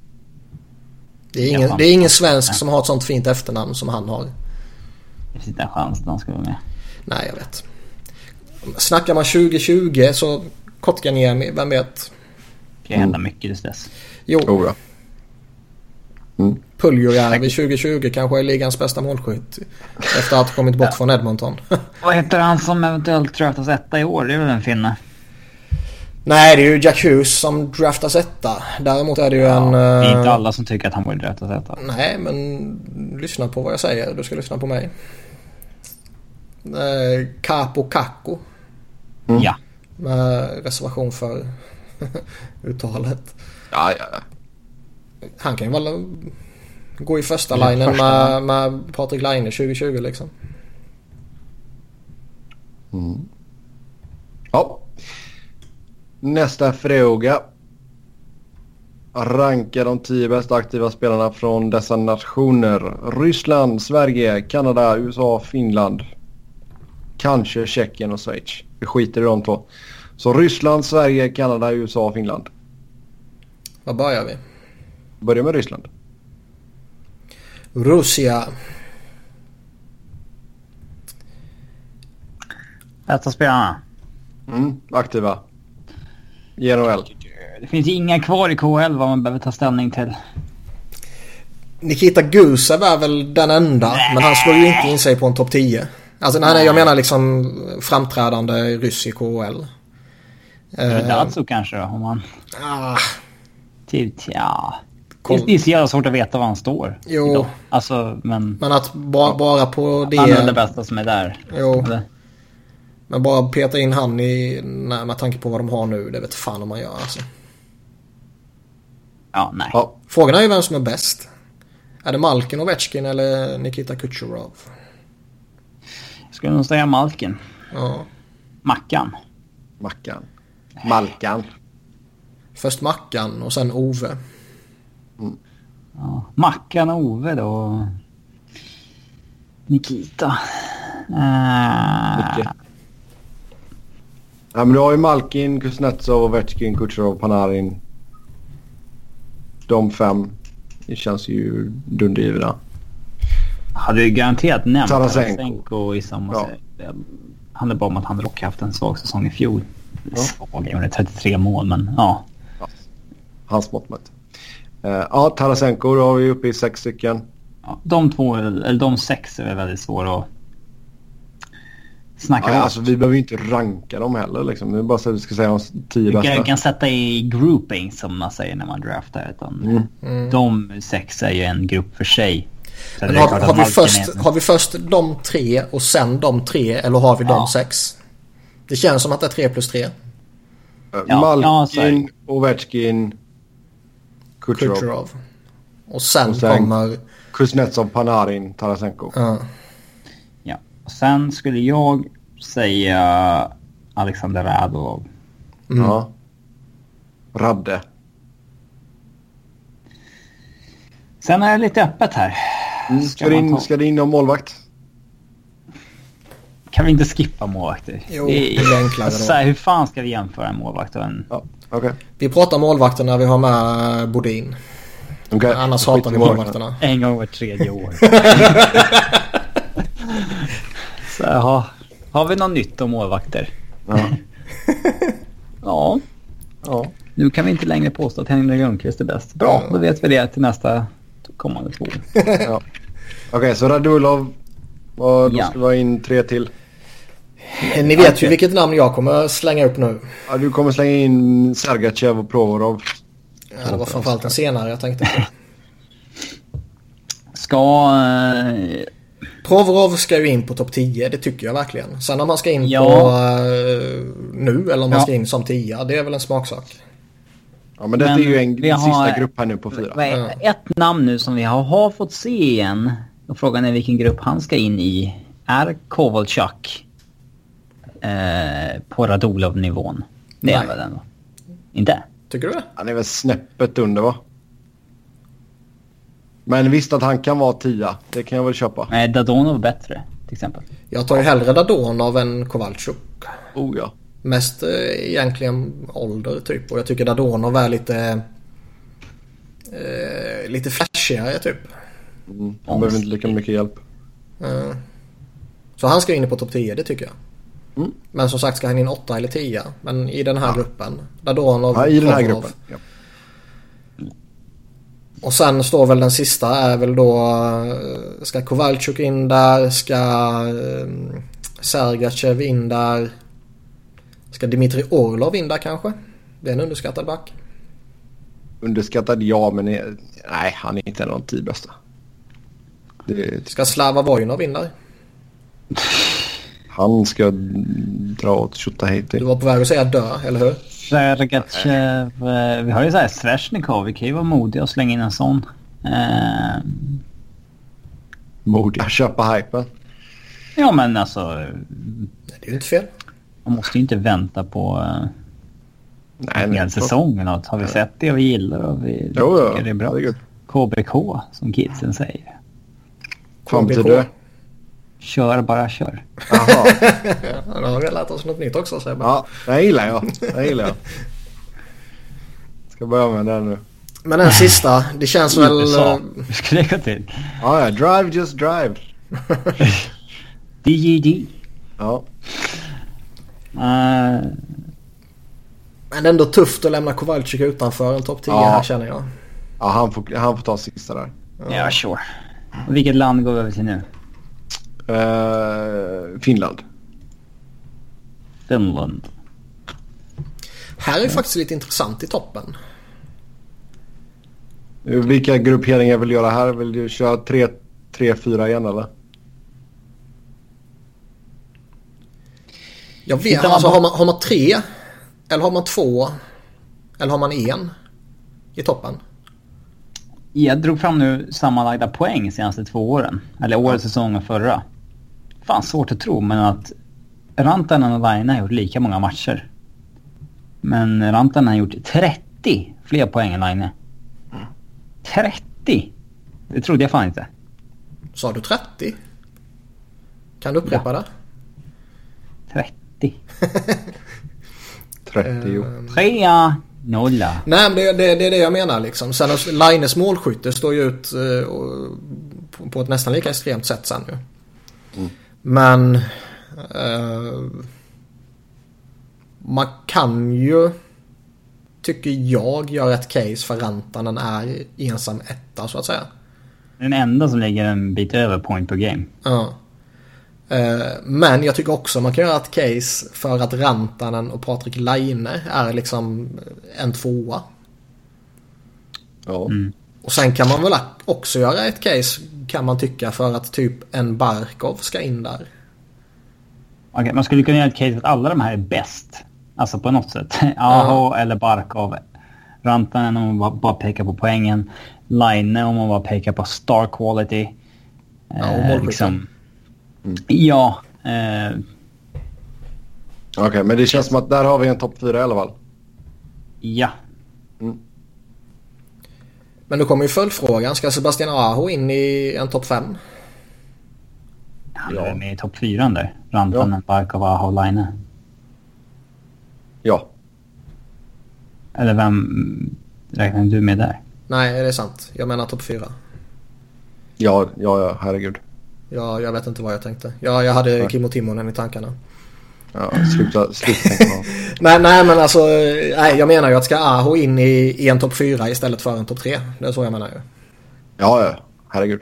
Det är ingen, det är ingen svensk som har ett sånt fint efternamn som han har. Det finns inte en chans att han ska vara med. Nej, jag vet. Snackar man 2020 så Kotkaniemi, vem vet? Det kan hända mycket tills dess. Jo. Oh, ja. Mm. Puljujärvi 2020 kanske är ligans bästa målskytt. Efter att ha kommit bort ja. från Edmonton. Vad heter han som eventuellt draftas etta i år? Det är väl en finne? Nej, det är ju Jack Hughes som draftas etta. Däremot är det ju ja, en... Det är inte alla som tycker att han borde draftas etta. Nej, men lyssna på vad jag säger. Du ska lyssna på mig. Eh, Capo Caco. Mm. Ja. Med reservation för [laughs] uttalet. Ja, ja, ja. Han kan ju väl gå i första ja, linjen med, med Patrik Laine 2020 liksom. Mm. Ja. Nästa fråga. Ranka de tio bästa aktiva spelarna från dessa nationer. Ryssland, Sverige, Kanada, USA, Finland. Kanske Tjeckien och Schweiz. Vi skiter i de två. Så Ryssland, Sverige, Kanada, USA, Finland. Var börjar vi? Börja med Ryssland. Russia. Bästa spelarna? Mm, aktiva. I NHL. Det finns inga kvar i KHL vad man behöver ta ställning till. Nikita Gusev är väl den enda. Nej. Men han slår ju inte in sig på en topp 10. Alltså nej, jag menar liksom framträdande ryss i KHL. Datsuk uh, kanske då? Om man... Ah. Typ, ja. koll. Det är så jävla svårt att veta var han står. Jo. idag. Alltså, men... Men att ba, bara på det... Han är det bästa som är där. Jo. Eller? Men bara peta in han i... Nej, med tanke på vad de har nu. Det vet fan om man gör alltså. Ja, nej. Ja, Frågan är ju vem som är bäst. Är det Malkin, Ovechkin eller Nikita Kucherov? Jag skulle nog säga Malkin. Ja. Mackan. Mackan. Malkan. Först Mackan och sen Ove. Ja. Mackan och Ove då. Nikita. Uh, Mycket. Ja, men du har ju Malkin, Kuznetsov, Ovechkin, Kucherov, Panarin. De fem. Det känns ju dundergivna. hade ju garanterat nämnt Tarasenko. Tarasenko i samma... Ja. Det handlar bara om att han dock haft en svag säsong i fjol. Ja. Svag, gjorde 33 mål men ja. Hans mått mätt. Eh, ja, Tarasenko då har vi uppe i sex stycken. ja. De två, eller de sex är väldigt svåra att snacka Ja, alltså, vi behöver ju inte ranka dem heller. Liksom. Det är bara så att vi ska säga de tio Vi kan, bästa. kan sätta i grouping som man säger när man draftar. Utan Mm. De sex är ju en grupp för sig. Har, har, vi först, är- har vi först de tre och sen de tre eller har vi de Ja. sex? Det känns som att det är tre plus tre. Eh, Ja, ja, Malkin, Ovechkin, Kucherov, Kucherov. Och sen, Och sen- kommer... Kuznetsov, Panarin, Tarasenko. Ja. Sen skulle jag säga Alexander Radulov. Ja. Radde. Sen är det lite öppet här. Mm. Ska Ska, det in, ta- ska det in någon målvakt? Kan vi inte skippa målvakter? Jo, det är enklare då. så här, Hur fan ska vi jämföra en målvakt och en... Ja, okej. Vi pratar målvakter när vi har med Bodin. Okej. Annars hatar vi målvakterna. En gång var tredje år. [laughs] så har, har vi något nytt om målvakter? Ja. [laughs] Ja. ja. Nu kan vi inte längre påstå att Henrik Lundqvist är bäst. Bra, då vet vi det till nästa kommande två. [laughs] ja. Okej, så Radulov. Och då Ja. ska vi ha in tre till. Ni vet ju vilket namn jag kommer slänga upp nu. Ja, du kommer slänga in Sergachev och Provorov. Ja, det var framförallt den senare jag tänkte på. [laughs] Ska... Provorov ska ju in på topp 10, det tycker jag verkligen. Sen om man ska in Ja. på eh, nu eller om man Ja. ska in som 10, det är väl en smaksak. Ja, men Men är ju en vi har- sista grupp här nu på fyra. vad är ett namn nu som vi har, har fått se igen. Och frågan är vilken grupp han ska in i. Är Kovalchuk eh, på Radulov-nivån? Det är Nej. väl ändå? Inte? Tycker du det? Han är väl snäppet under va? Men visst att han kan vara tia. Det kan jag väl köpa. Nej, Dadonov bättre till exempel. Jag tar ju hellre Dadonov än Kovalchuk. Oh ja. Mest eh, egentligen ålder typ. Och jag tycker Dadonov är lite... Eh, lite flashigare typ. Mm. Han behöver inte lika mycket hjälp. Eh, så han ska in på topp 10, det tycker jag. Mm. Men som sagt ska han in 8 eller 10. Men i den här gruppen. Dadonov, Ja, I den här Provorov. gruppen. Ja. Och sen står väl den sista är väl då eh, ska Kovalchuk in där, ska eh, Sergachev in där. Ska Dimitri Orlov in där kanske? Det är en underskattad back. Underskattad ja, men är, nej, han är inte en av de tio bästa. Det, Ska Slava Vojnov in där? han ska dra åt Tjotahejti. Du var på väg att säga dö, eller hur? Sergachev... Eh, vi har ju såhär Svesjnikov. Vi kan ju vara modiga och slänga in en sån. Eh, Modig. Köpa hypen. ja men alltså... Det är ju inte fel. Man måste ju inte vänta på eh, Nej, en hel säsong något. Har vi sett det och vi gillar och vi Jo, ja. tycker det är bra. Herregud. KBK som kidsen säger. Fram till det. Kör bara kör. Jaha. [laughs] Ja, då har vi lärt oss något nytt också Sebbe. Ja, det gillar jag. Det gillar jag. Ska börja med den nu. Men den sista, det känns väl... USA. det gå till? Ja, ja. Drive, just drive. [laughs] DJD. Ja. Uh, Men ändå tufft att lämna Kovalchuk utanför en topp 10 Ja. här känner jag. ja han, får, han får ta sista där. ja, sure. Och vilket land går vi över till nu? Eh, Finland. Finland. Här är ju faktiskt lite intressant i toppen. Vilka grupperingar vill du göra här? Vill du köra 3-4 igen eller? Jag vet, alltså har man, har man tre eller har man två eller har man en i toppen? Jag drog fram nu sammanlagda poäng senaste två åren. Eller årets säsong och förra. Fan svårt att tro men att Rantanen och Laine har gjort lika många matcher. Men Rantanen har gjort 30 fler poäng än Laine. 30! Det trodde jag fan inte. Sa du 30? Kan du upprepa Ja. det? 30. 30. Eh, Trea, nolla. Nej men det, det, det är det jag menar liksom. Sen Laines målskytte står ju ut eh, på, ett nästan lika extremt sätt sen ju. Men eh, man kan ju tycker jag göra ett case för Rantanen är ensam etta så att säga. Den enda som ligger en bit över point per game. Ja. Eh, Men jag tycker också man kan göra ett case för att Rantanen och Patrik Laine är liksom en tvåa. Ja. Och sen kan man väl också göra ett case kan man tycka för att typ en Barkov ska in där. Okej, man skulle kunna göra ett case att alla de här är bäst. Alltså på något sätt. [laughs] Aho eller Barkov. Rantanen om man bara- bara pekar på poängen. Line om man bara pekar på star quality. Ja, och Eh, målskytten. Ja. Eh, Okej, men det känns som att där har vi en topp 4 i alla fall. ja. Men nu kommer ju följdfrågan. Ska Sebastian Aho in i en topp 5? Han Ja. är med i topp fyran där. Rantanen, Barkov, Aho, Line. Ja. Eller vem räknar du med där? Nej, det är sant. Jag menar topp 4. Ja, ja, ja, herregud. Ja, jag vet inte vad jag tänkte. Ja, jag hade Kimmo Timonen i tankarna. Ja, sluta, sluta. Nej, [laughs] nej men alltså. Nej, jag menar ju att ska Aho in i, i en topp 4 istället för en topp 3. Det är så jag menar ju. Ja, ja, herregud.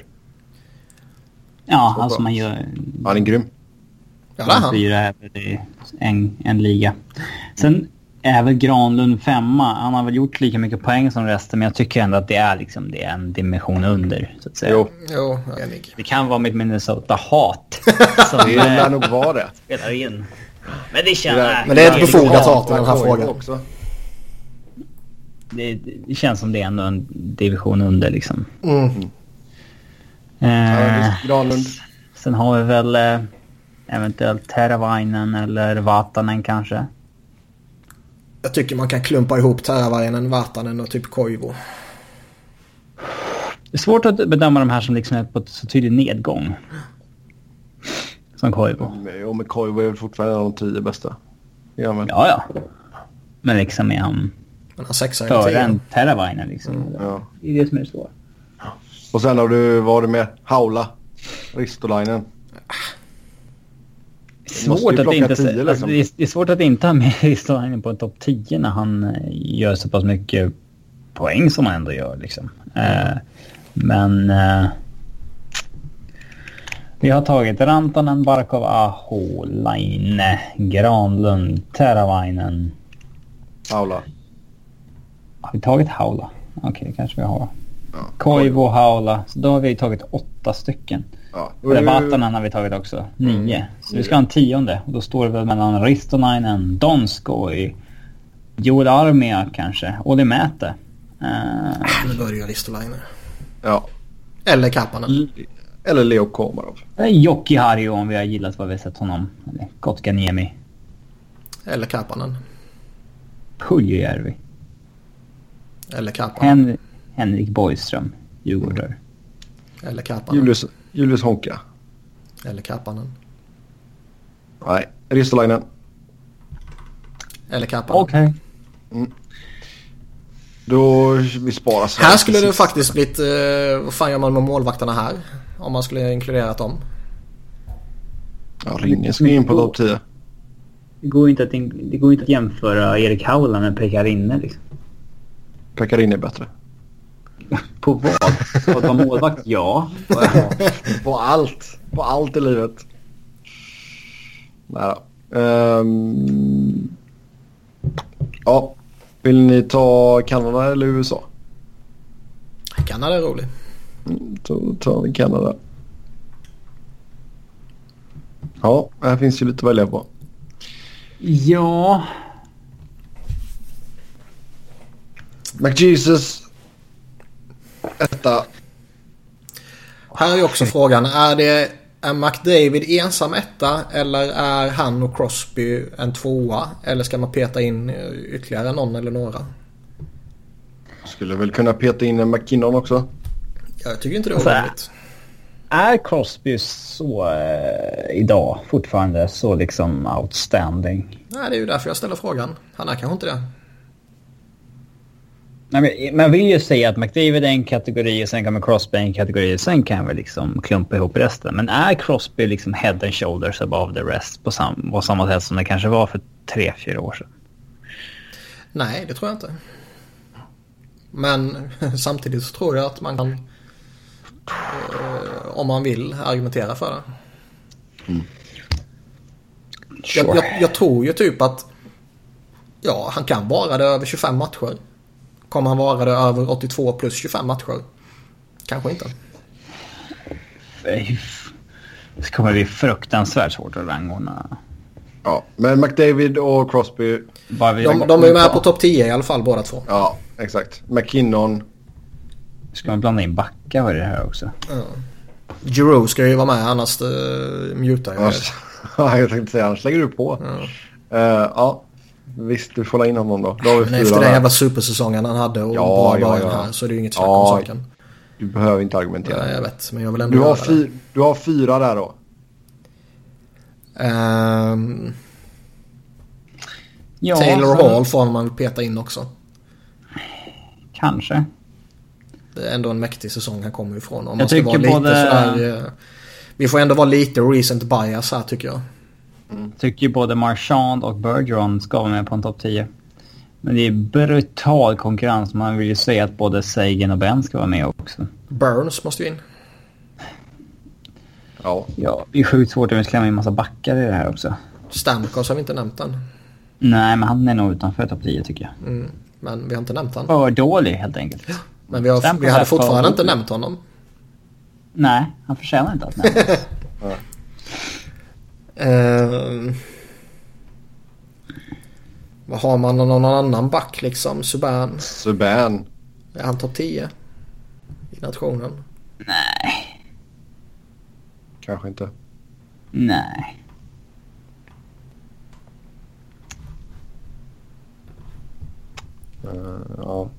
Ja, Så alltså bra. man gör... Han är grym. Ja, det är han. Fyra är väl en, en liga. Sen är väl Granlund femma. Han har väl gjort lika mycket poäng som resten men jag tycker ändå att det är, liksom, det är en dimension under. Så att säga. Jo, Jo, jag är enig. Det kan vara mitt Minnesota-hat [laughs] det lär eh, nog vara det. spelar in. Men det känns... där- Men det är ett det, befogat hat i den här frågan. Också. det, det känns som det är ändå en division under liksom. Mm. Ja, Eh, Granlund. sen har vi väl eh, eventuellt Teravainen eller Vatanen kanske. Jag tycker man kan klumpa ihop Teravainen, Vatanen och typ Koivu. Det är svårt att bedöma de här som liksom är på ett så tydlig nedgång. Som Koivu. Jo, men Koivu är väl fortfarande en av de tio bästa. Ja, men. Ja, ja. Men liksom är han Men han sexa eller före en Teravainen liksom. Ja. Det är det som är det svåra. Och sen har du varit med Haula. Ristolainen. Svårt att inte, tio, alltså, liksom. det, är, det är svårt att inte ha med [laughs] Ristolainen på en topp 10 när han eh, gör så pass mycket poäng som han ändå gör. Liksom. Eh, men eh, vi har tagit Rantanen, Barkov, Aho, Laine, Granlund, Teravainen. Haula. Har vi tagit Haula? Okej, det kanske vi har. Ja. Koivu, Haula. Så då har vi tagit åtta stycken. Ja. det Vatanen har vi tagit också. Nio. Så vi ska ha en tionde. Och då står det väl mellan Ristolainen, Donskoj, Joel Armia kanske. Olli Mäte. Uh, Nu börjar Ristolainen. Ja. Eller Kapanen. Eller Leo Komarov. Jocki Harju om vi har gillat vad vi har sett honom. Eller Kotkaniemi. Eller Kapanen. Puljujärvi. Eller Kapanen. Hen Henrik Borgström. Djurgårdare. Eller Kapanen. Julius, Julius Honka. Eller Kapanen. Nej, Ristolainen. Eller Kapanen. Okej. Då vi sparar så Här skulle det faktiskt blivit... Eh, vad fan gör man med målvakterna här? Om man skulle inkluderat dem. Ja, Rinne ska in på topp 10. Det går ju inte att, in- det går inte att jämföra Erik Haula med Pekka Rinne liksom. Pekarin är bättre. [laughs] På vad? På att vara målvakt? Ja. [laughs] På allt. På allt i livet. Nej. Ehm, ja. Vill ni ta Kanada eller USA? Kanada är rolig. Då tar vi Kanada. Ja, här finns ju lite att välja på. Ja, McJesus. Etta. Här är också frågan. Är det är McDavid ensam etta eller är han och Crosby en tvåa? Eller ska man peta in ytterligare någon eller några? Skulle väl kunna peta in en McKinnon också. Jag tycker inte det är Alltså, orimligt. är Crosby så eh, idag fortfarande så liksom outstanding? Nej, det är ju därför jag ställer frågan. Han är kanske inte det. Nej, men man vill ju säga att McDavid är en kategori och sen kommer Crosby en kategori och sen kan vi liksom klumpa ihop resten. Men är Crosby liksom head and shoulders above the rest på, sam på samma sätt som det kanske var för tre, fyra år sedan? Nej, det tror jag inte. Men [laughs] samtidigt så tror jag att man kan, eh, om man vill, argumentera för det. Jag, jag, jag tror ju typ att ja, han kan vara det över 25 matcher. Kommer han vara det över 82 plus 25 matcher? Kanske inte. Det kommer bli fruktansvärt svårt att rangordna. Ja, men McDavid och Crosby. De, de är ju med på topp 10 i alla fall båda två. Ja, exakt. McKinnon. Ska man blanda in backar i det här också? Giroux ska ju vara med annars uh, mutar jag. Annars, [laughs] ja, jag tänkte säga annars lägger du på. Ja, ja visst du får la in honom då. Då har vi Men efter den jävla supersäsongen han hade och Ja, bra ja, början ja. här så är det ju inget snack om Ja, saken. Du behöver inte argumentera. Ja, jag vet, men jag vill ändå Du har, göra det. fy, du har fyra där då. Ehm, Ja, Taylor så- Hall får man peta in också. Kanske. Det är ändå en mäktig säsong han kommer ifrån. Om Jag man ska tycker vara lite både- sådär, eh, vi får ändå vara lite recent bias här tycker jag. Tycker ju både Marchand och Bergeron ska vara med på en topp 10. Men det är brutal konkurrens. Man vill ju säga att både Sagan och Ben ska vara med också. Burns måste ju in. Ja. Ja, det är sjukt svårt om vi ska klämma in en massa backar i det här också. Stamkos har vi inte nämnt än. Nej, men han är nog utanför topp 10 tycker jag. Mm, men vi har inte nämnt han. För dålig helt enkelt. [gasps] Men vi, har, vi hade fortfarande inte nämnt honom. Nej, han förtjänar inte att nämnas. [laughs] Ehm, vad har man någon annan back liksom? Subban. Subban. Är han topp 10? I nationen. Nej. Kanske inte. Nej. Eh, ja.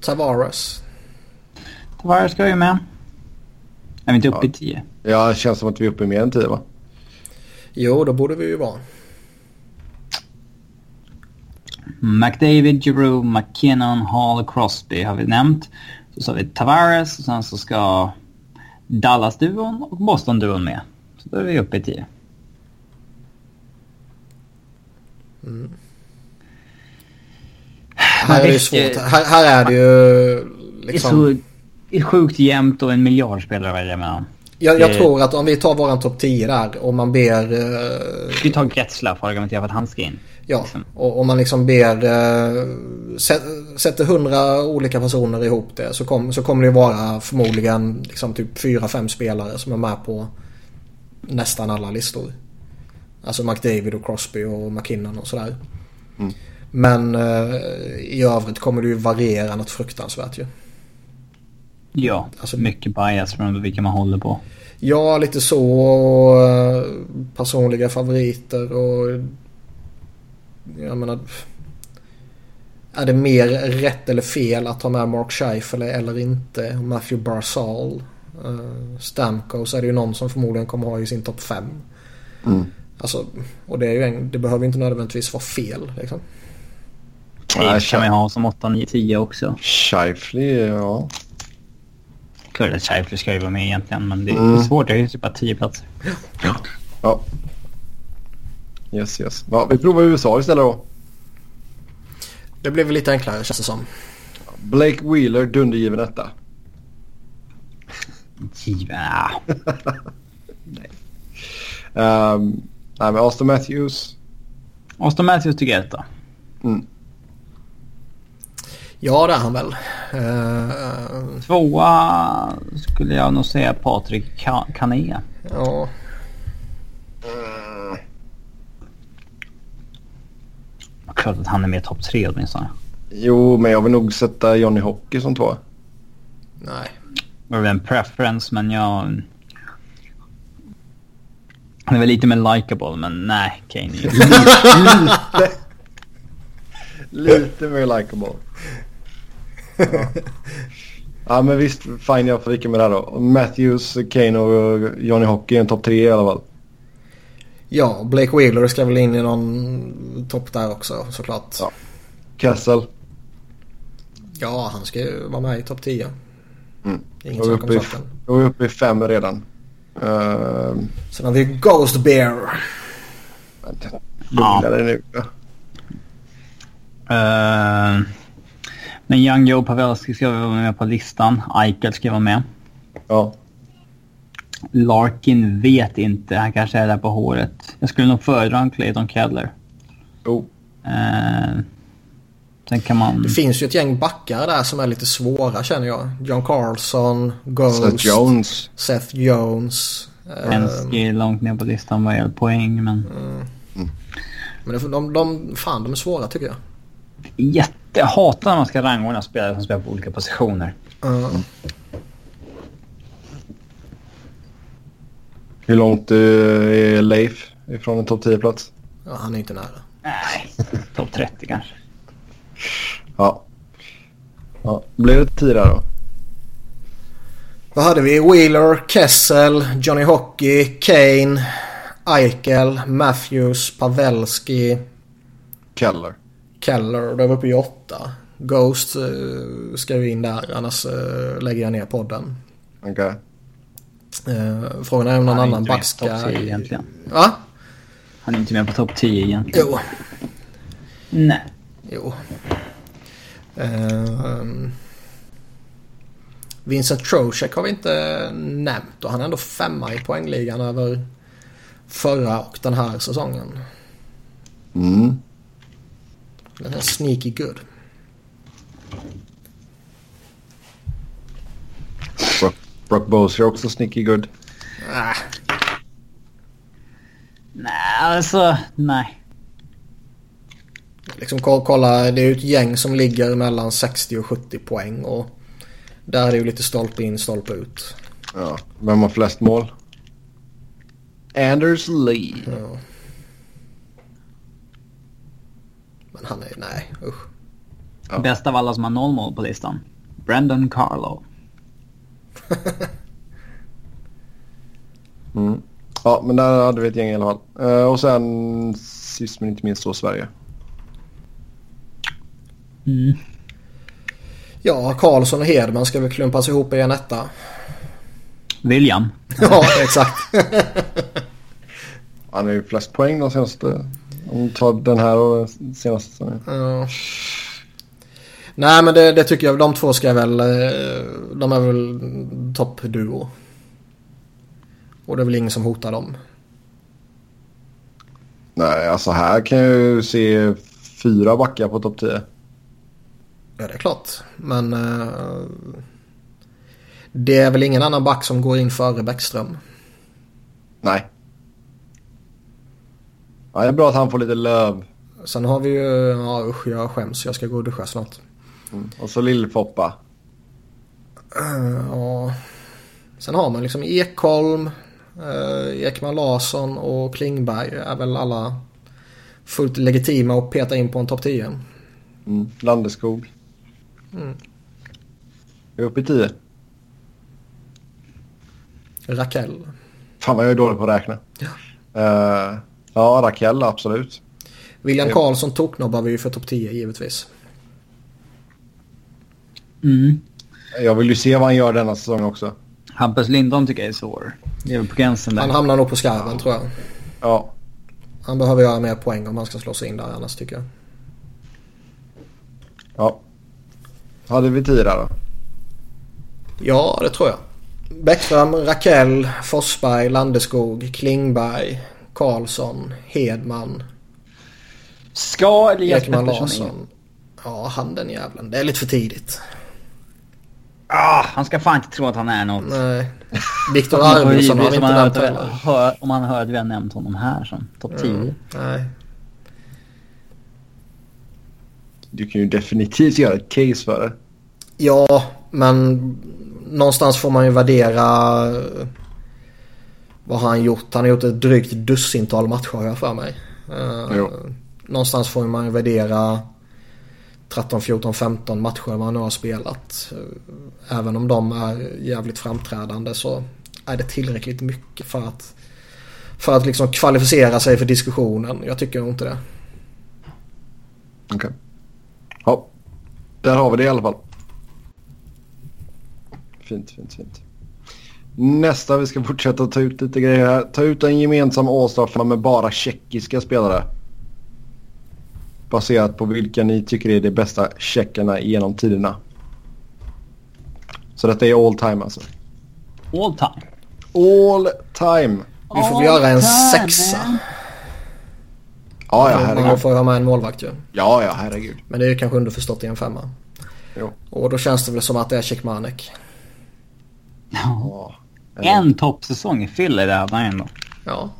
Tavares. Tavares ska ju med. Är vi inte uppe Ja. i 10? ja, det känns som att vi är uppe i mer än tio va? Jo, då borde vi ju vara. McDavid, Giroux, McKinnon, Hall, Crosby har vi nämnt. Så sa vi Tavares och sen så ska Dallas-duon och Boston-duon med. Så då är vi uppe i 10. Här är det svårt. Här, här är det ju Det är liksom... så det är sjukt jämnt och en miljard spelare att välja mellan. Jag, jag tror att om vi tar våran topp 10 där och man ber... eh, Vi tar Getzlaff och argumenterar för att han ska in. Ja, Liksom. och om man liksom ber... eh, sä- Sätter hundra olika personer ihop det så, kom, så kommer det vara förmodligen liksom typ fyra, fem spelare som är med på nästan alla listor. Alltså McDavid och Crosby och McKinnon och sådär. Men eh, i övrigt kommer det ju variera något fruktansvärt ju. Ja, Alltså- mycket bias från vilka man håller på. Ja, lite så. Och, eh, personliga favoriter och... Jag menar... Är det mer rätt eller fel att ta med Mark Scheifele eller inte? Matthew Barzal. Uh, Stamkos är det ju någon som förmodligen kommer ha i sin topp 5. Mm. Alltså, och det, är ju en, det behöver ju inte nödvändigtvis vara fel. Liksom. Taves kan man ju ha som 8, 9, 10 också. Shifley, ja. Klart att Scheifele ska ju vara med egentligen men det är Mm. svårt. Det är ju typ bara 10 platser. Ja. Yes, yes. Ja, vi provar USA istället då. Det väl lite enklare känns det som. Blake Wheeler, dundergiven etta. Given. Ah. [laughs] Um, nej, men Austin Matthews. Austin Matthews tycker jag är etta. Mm. Ja, det är han väl. Uh, Tvåa skulle jag nog säga Patrik Ka- Kané. ja. Klart att han är med i topp tre åtminstone. Jo, men jag vill nog sätta Johnny Hockey som två. Nej. Det var en preference men jag... Han är väl lite mer likable men nej, Kane är. Lite. Lite mer likeable. Ja. [laughs] ja men visst, fine jag får vika med det här då. Matthews, Kane och Johnny Hockey är en topp tre i alla fall. Ja, Blake Wheeler ska väl in i någon topp där också såklart. Ja. Kessel. Ja, han ska ju vara med i topp 10. Mm. Inget Då är vi snack om uppe i, saken. då är vi uppe i fem redan. Uh, Sen har vi Ghost Bear. Lugna dig nu. Eh, men Young Joe Pavelski ska vara med på listan. Eichel ska vara med. Ja. Larkin vet inte. Han kanske är där på håret. Jag skulle nog föredra en Clayton Keller. Oh. Uh, sen kan man... Det finns ju ett gäng backar där som är lite svåra känner jag. John Carlson, Ghost, Seth Jones. Seth Jones. eh, Penske är långt ner på listan vad gäller poäng men... men det- de, de, fan de är svåra tycker jag. Jätte... Jag hatar när man ska rangordna spelare som spelar på olika positioner. Uh, Hur långt eh, är Leif ifrån en topp 10-plats? ja, han är inte nära. Nej, topp 30 kanske. Ja. ja. Blir det 10 där då? Vad hade vi? Wheeler, Kessel, Johnny Hockey, Kane, Eichel, Matthews, Pavelski, Keller. Keller. Då är vi uppe i åtta. Ghost uh, ska ju in där annars uh, lägger jag ner podden. Okej. Uh, frågan är om någon Han är annan inte med back på ska... topp 10 egentligen. Va? Han är inte med på topp 10 egentligen. Jo. Nej. Jo. Ehm. Vincent Trocek har vi inte nämnt och han är ändå femma i poängligan över förra och den här säsongen. Mm. Den är sneaky good. Brock, Brock Boser också sneaky good. Ah, Nej, alltså nej. liksom ko- kolla, det är ju ett gäng som ligger mellan 60 och 70 poäng och där är det ju lite stolpe in, stolpe ut. Ja. Vem har flest mål? Anders Lee. Ja. Men han är, nej usch. Ja. Bäst av alla som har noll mål på listan. Brandon Carlo. [laughs] Mm. Ja, men där hade vi ett gäng i alla fall. Eh, och sen sist men inte minst då Sverige. Mm. Ja, Karlsson och Hedman ska väl klumpas ihop i en etta. William. Ja, exakt. [laughs] Han har ju flest poäng de senaste... Om du tar den här och senaste säsongen. Ja. Nej men det, det tycker jag. De två ska väl... eh, De är väl toppduo. Och det är väl ingen som hotar dem. Nej, alltså här kan jag ju se fyra backar på topp 10. Ja det är klart. Men... eh, Det är väl ingen annan back som går in före Bäckström. Nej. Ja, det är bra att han får lite löv. Sen har vi ju... Ja usch jag skäms. Jag ska gå och duscha snart. Mm. Och så Lill-Foppa. Eh, Ja. Sen har man liksom Ekholm, eh, Ekman Larsson och Klingberg är väl alla fullt legitima att peta in på en topp 10. Mm. Landeskog. Mm. Jag är uppe i 10. Rakell. Fan vad jag är dålig på att räkna. Ja. Eh, ja, Rakell absolut. William Ja. Karlsson toknobbar vi ju för topp 10 givetvis. Mm. Jag vill ju se vad han gör denna säsong också. Hampus Lindholm tycker jag är svår. Det är väl på gränsen där. Han hamnar nog på skarven tror jag. Ja, Han behöver göra mer poäng om han ska slå sig in där annars tycker jag. ja. Hade vi 10 där då? Ja, det tror jag. Bäckström, Rakell, Forsberg, Landeskog, Klingberg, Karlsson, Hedman, Ska Elias Ekman Pettersson in? Ja, han den jävlen. Det är lite för tidigt. Ah, han ska fan inte tro att han är något. Nej. Viktor Arvidsson har vi inte nämnt heller. hör, Om man hör att vi har nämnt honom här som topp 10. Mm, nej. Du kan ju definitivt göra ett case för det. Ja, men någonstans får man ju värdera vad har han gjort. Han har gjort ett drygt dussintal matcher har jag för mig. Eh, Jo. Någonstans får man ju värdera 13, 14, 15 matcher man nu har spelat. Eh, Även om de är jävligt framträdande så är det tillräckligt mycket för att för att liksom kvalificera sig för diskussionen. Jag tycker inte det. Okej. Ja, där har vi det i alla fall. Fint, fint, fint. Nästa, vi ska fortsätta ta ut lite grejer här. Ta ut en gemensam all med bara tjeckiska spelare. Baserat på vilka ni tycker är de bästa tjeckerna genom tiderna. Så detta är all time alltså. All time. All time. Vi får väl göra en sexa. Ja, ja, Man herregud. får ha med en målvakt ju. Ja, ja, herregud. Men det är ju kanske underförstått i en femma. Jo. Och då känns det väl som att det är Cekmanek. Ja. En toppsäsong i Philly det hade han ändå. Ja.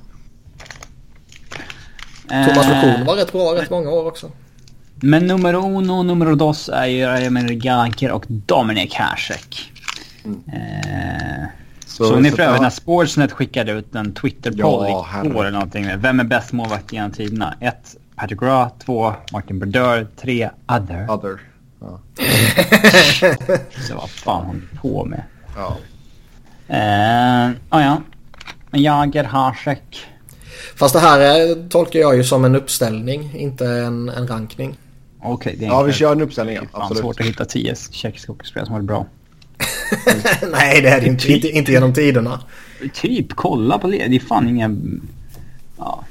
Eh, Thomas Lokon var rätt bra rätt många år också. Men nummer uno, nummer dos är ju Jaromir Jagr och Dominik Hasek. Eh, Så- såg ni för övrigt när Sportsnet skickade ut en Twitter-poll Ja, i herregud. år eller någonting med vem är bäst målvakt genom tiderna? 1. Patrick Roy, 2. Martin Brodeur, 3. Other. Other. Ja. [laughs] Så vad fan håller på med? ja. Eh, ah, ja. Jagr, Hasek. Fast det här är, tolkar jag ju som en uppställning, inte en, en rankning. Okej, det är Ja, vi kör en uppställning. Det Ja, är fan absolut. svårt att hitta 10 tjeckiska hockeyspelare som har varit bra. [laughs] Nej, det är det inte. Inte, inte genom tiderna. Typ, kolla på det. Det är fan ingen... Ja.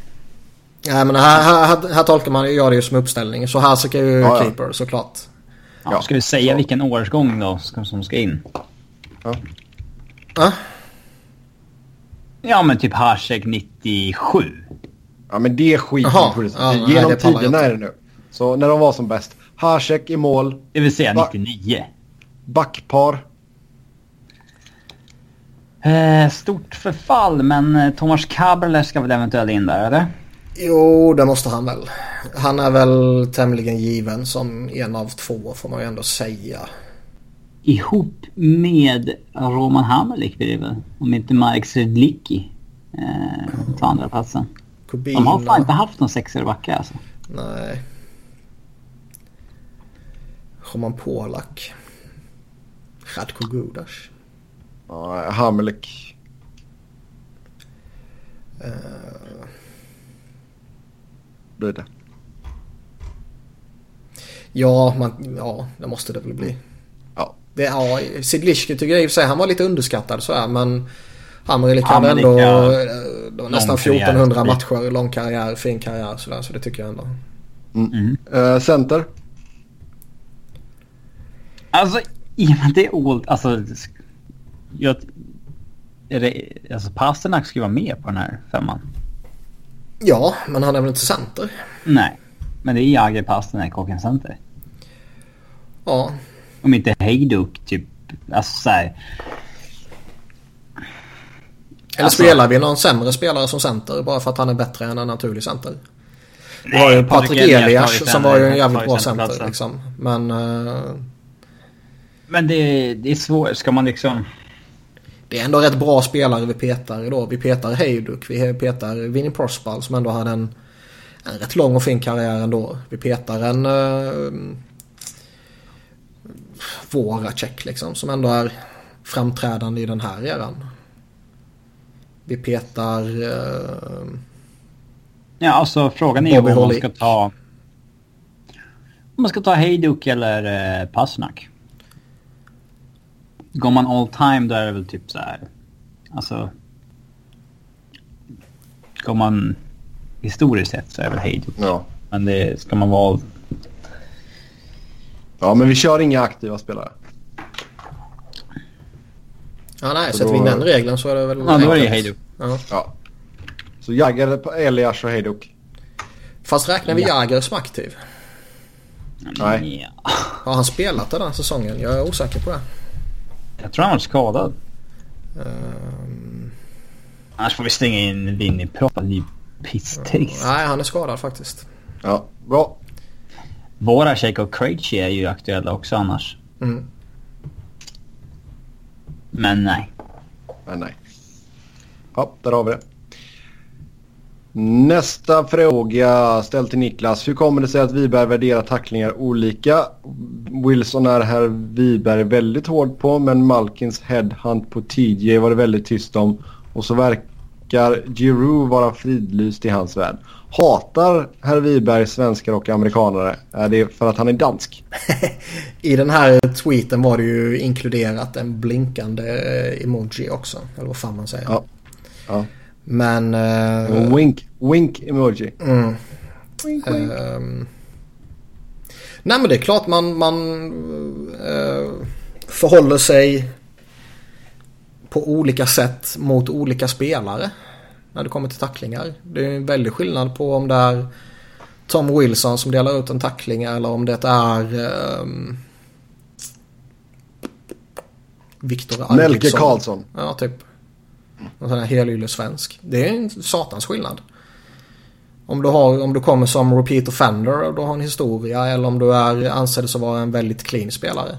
Nej, men här, här, här, här tolkar man gör det ju som uppställning. Så här så är ju Ja, ja. keeper såklart. Ja, Ja, ska vi säga så. vilken årsgång då som som ska in? Ja. Ja, Ja men typ Hasek 97. Ja men det skiter Jaha. vi på. Ja, nej, Genom jag tiderna är det nu. Så när de var som bäst. Hasek i mål. Det vill säga Va? 99. Backpar. Eh, stort förfall men eh, Tomas Kaberler ska väl eventuellt in där eller? jo det måste han väl. Han är väl tämligen given som en av två får man ju ändå säga. Ihop med Roman Hamrlik blir det? Om inte Marek Sedlicki eh, tar andra platsen. Kubina. De har fan inte haft någon sexare backar alltså. Nej. Roman Polak. Radko Gudas. Ja, Hamelik. Blir det. Ja, man, ja, det måste det väl bli. Ja. Det, ja, Sidliski tycker jag i och för sig han var lite underskattad så här, men Hamrlik hade Hamrlik, ändå ja. eh, nästan karriär. 1400 matcher, lång karriär, fin karriär så, där, så det tycker jag ändå. Uh, center. Alltså, i och med det är old, alltså... Jag, är det, alltså Pasternak ju vara med på den här femman. Ja, men han är väl inte center? Nej. Men det är Jagr, Pasternak och en center. Ja, Om inte Hejduk typ, alltså såhär. eller Alltså- spelar vi någon sämre spelare som center bara för att han är bättre än en naturlig center? Nej, var ju Patrik Elias som var ju en center- jävligt bra center liksom. Men eh, Men det, det är svårt, ska man liksom... det är ändå rätt bra spelare vi petar idag. Vi petar Hejduk, vi petar Vinnie Prospal som ändå hade en, en rätt lång och fin karriär ändå. Vi petar en uh, Voracek liksom som ändå är framträdande i den här eran. Vi petar... eh, Ja, alltså frågan är ju om Bobby man ska ta... Om man ska ta Hejduk eller eh, Pasternak. Går man all time då är det väl typ så här. Alltså... Går man historiskt sett så är det väl Hejduk. Ja. Men det ska man vara... Ja men vi kör inga aktiva spelare. ja nej, Så sätter vi då- in den regeln så är det väl... Ja, då är det. Hejduk. Ja. Ja. Så Jagger, Elias och Hejduk. Fast räknar vi Ja. Jagr som aktiv? Nej. Ja. Har han spelat den här säsongen? Jag är osäker på det. Jag tror han var skadad. Ehm, Annars får vi stänga in Vinny Propp. Ny piss-taste. nej, han är skadad faktiskt. Ja, bra. Våra Jacob Krejci är ju aktuella också annars. Mm. Men nej. Men nej. Ja, där har vi det. Nästa fråga ställd till Niklas. Hur kommer det sig att Wiberg värderar tacklingar olika? Wilson är herr Wiberg väldigt hård på men Malkins headhunt på TJ var det väldigt tyst om. Och så verkar Giroud vara fridlyst i hans värld. Hatar herr Wiberg svenskar och amerikanare? Är det för att han är dansk? [laughs] I den här tweeten var det ju inkluderat en blinkande eh, emoji också. Eller vad fan man säger. Ja. Ja. Men... En Wink, wink emoji. Mm. Wink, wink. Ehm, nej men det är klart man, man eh, förhåller sig på olika sätt mot olika spelare. När det kommer till tacklingar. Det är en väldig skillnad på om det är Tom Wilson som delar ut en tackling eller om det är um, Viktor Melke Algiksson. Karlsson. Ja, typ. En sån här helylle svensk. Det är en satans skillnad. Om du, har, om du kommer som repeat offender och du har en historia eller om du är ansedd som vara en väldigt clean spelare.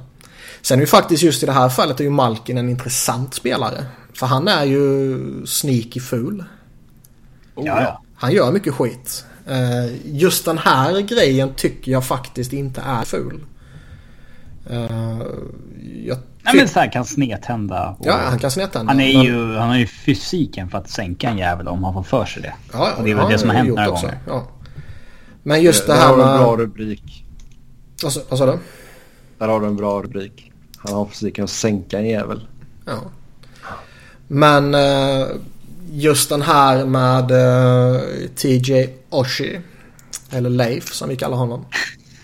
Sen är ju faktiskt just i det här fallet är ju Malkin en intressant spelare. För han är ju sneaky ful. Ja, ja. Han gör mycket skit. Eh, Just den här grejen tycker jag faktiskt inte är ful. Eh, Jag Nej men så här kan snedtända. och- Ja, han kan snedtända. Han, är men- ju, han har ju fysiken för att sänka en jävel om han får för sig det. Ja, ja, och det är väl har det som har han hänt gjort några också. gånger. Ja. Men just det Där här har du en bra med... rubrik. Vad sa du? Där har du en bra rubrik. Han har fysiken att sänka en jävel. Ja. Men eh, just den här med eh, TJ Oshie. Eller Leif som vi kallar honom.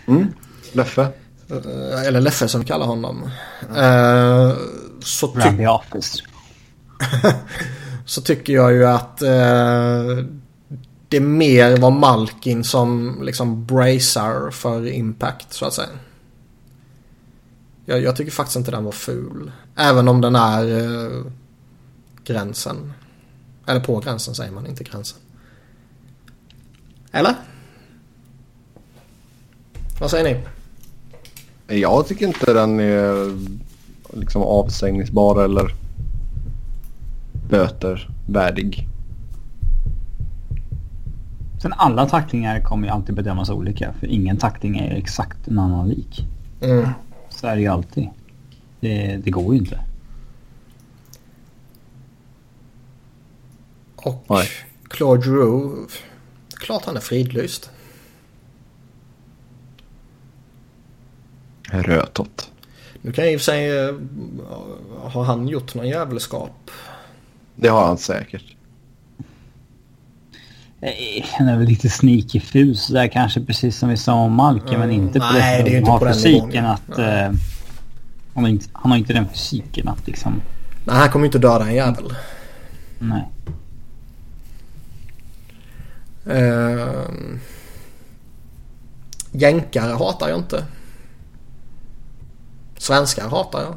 Mm. Leffe? Eh, Eller Leffe som vi kallar honom. Så, ty- Run the office. så tycker jag ju att eh, det mer var Malkin som liksom bracear för impact så att säga. Jag, jag tycker faktiskt inte den var ful. Även om den är eh, gränsen. Eller på gränsen säger man, inte gränsen. Eller? Vad säger ni? Jag tycker inte den är liksom avstängningsbar eller böter värdig. Sen alla tacklingar kommer ju alltid bedömas olika. För ingen tackling är exakt en annan lik. Mm. Ju alltid. Det, det går ju inte. Och Nej. Claude Giroux. Klart han är fridlyst. Rötot. Nu kan jag i och för sig... eh, Har han gjort någon jävelskap? Det har han säkert. Eh, Han är väl lite sneaky fus där kanske precis som vi sa om Malkin. men inte på nej, det är han inte har på den fysiken nivån, att... Eh, han, har inte, han har inte den fysiken att liksom... Nej, han kommer inte döda en jävel. Nej. Uh, jänkare hatar jag inte. Svenskar hatar jag.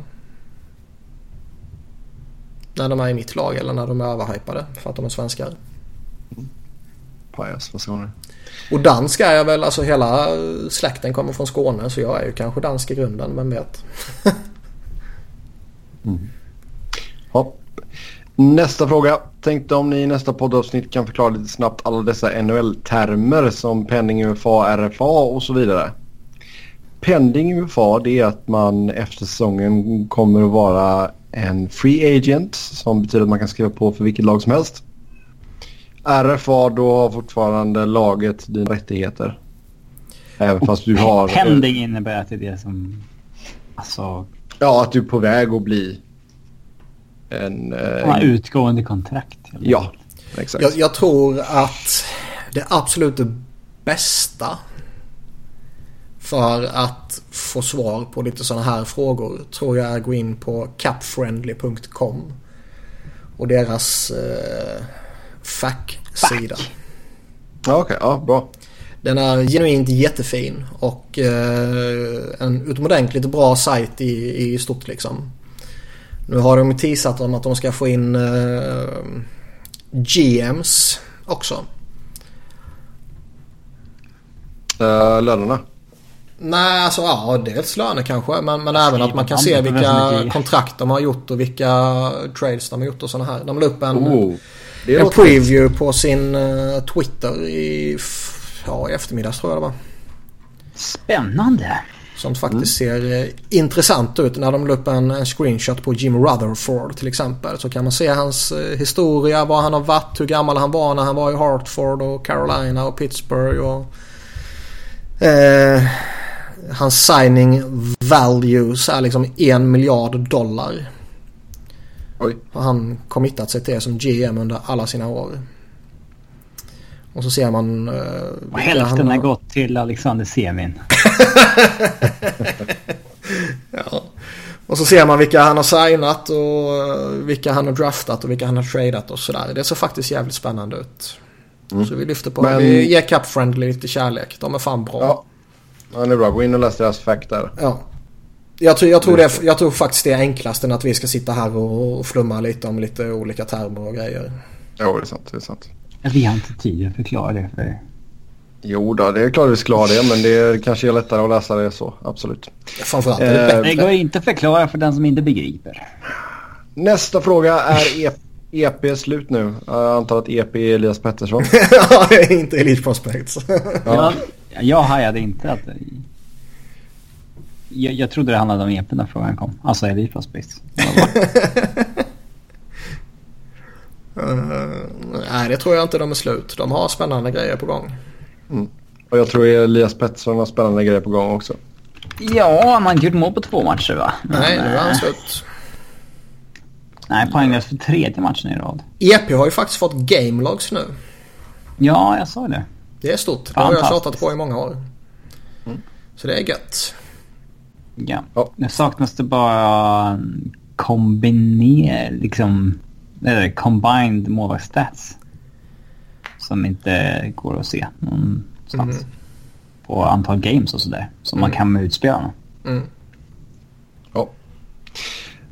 När de är i mitt lag eller när de är överhypade för att de är svenskar. Pajasfasoner. Och dansk är jag väl, alltså hela släkten kommer från Skåne så jag är ju kanske dansk i grunden, vem vet. [laughs] Ja. Nästa fråga. Tänkte om ni i nästa poddavsnitt kan förklara lite snabbt alla dessa NHL-termer som pending UFA, RFA och så vidare. Pending UFA det är att man efter säsongen kommer att vara en free agent som betyder att man kan skriva på för vilket lag som helst. RFA då har fortfarande laget dina rättigheter. Även fast du har... Pending innebär att det är det som... Alltså, Ja, att du är på väg att bli en... eh, har utgående kontrakt. Ja, exakt. Jag, jag tror att det absolut bästa för att få svar på lite sådana här frågor tror jag är att gå in på capfriendly.com och deras eh, fack-sida. Ja, Okej, ja bra. Den är genuint jättefin och eh, en utomordentligt bra sajt i, i stort liksom. Nu har de teasat om att de ska få in eh, GMs också. Uh, lönerna? Nej, alltså ja, dels löner kanske. Men, men även att man kan se vilka kontrakt de har gjort och vilka trades de har gjort och sådana här. De la upp en, oh, en preview på sin uh, Twitter i, ja, i eftermiddags tror jag det var. Spännande. Som faktiskt mm. ser eh, intressant ut. När de la upp en, en, screenshot på Jim Rutherford till exempel. Så kan man se hans eh, historia, var han har varit, hur gammal han var när han var i Hartford och Carolina och Pittsburgh. Och, hans signing values är liksom en miljard dollar. Oj. Har han committat sig till som GM under alla sina år. Och så ser man... Uh, och hälften har gått till Alexander Semin. [laughs] ja. Och så ser man vilka han har signat och eh, vilka han har draftat och vilka han har tradat och sådär. Det ser faktiskt jävligt spännande ut. Mm. Så vi lyfter på. Men... Vi ger Cap Friendly lite kärlek. De är fan bra. Ja. Ja, det är bra. Gå in och läs deras där. Ja. Jag tror, jag, tror det, jag tror faktiskt det är enklast än att vi ska sitta här och, flumma lite om lite olika termer och grejer. Ja, det är sant. Det är sant. Vi har inte tid att förklara det för er. Jo då, det är klart vi ska ha det men det kanske är lättare att läsa det så, absolut. Framförallt är det eh, Det går inte att förklara för den som inte begriper. Nästa fråga är EP, EP slut nu. Jag antar att EP är Elias Pettersson. [laughs] ja, inte Elite Prospects. ja. jag, jag hajade inte att... Jag, jag trodde det handlade om EP när frågan kom. Alltså Elite Prospects. Uh, nej, det tror jag inte de är slut. De har spännande grejer på gång. Mm. Och jag tror Elias Pettersson har spännande grejer på gång också. Ja, han har inte gjort mål på två matcher va? Men, nej, nu är han slut. Nej, poänglös för tredje matchen i rad. EP har ju faktiskt fått gamelogs nu. Ja, jag sa det. Det är stort. Det har jag tjatat på i många år. Mm. Så det är gött. Ja. Oh. Nu saknas det bara kombinera, liksom eller combined målvaktsstats. Som inte går att se någonstans. Mm. På antal games och sådär. Som mm. man kan med utspelarna. Mm. Ja.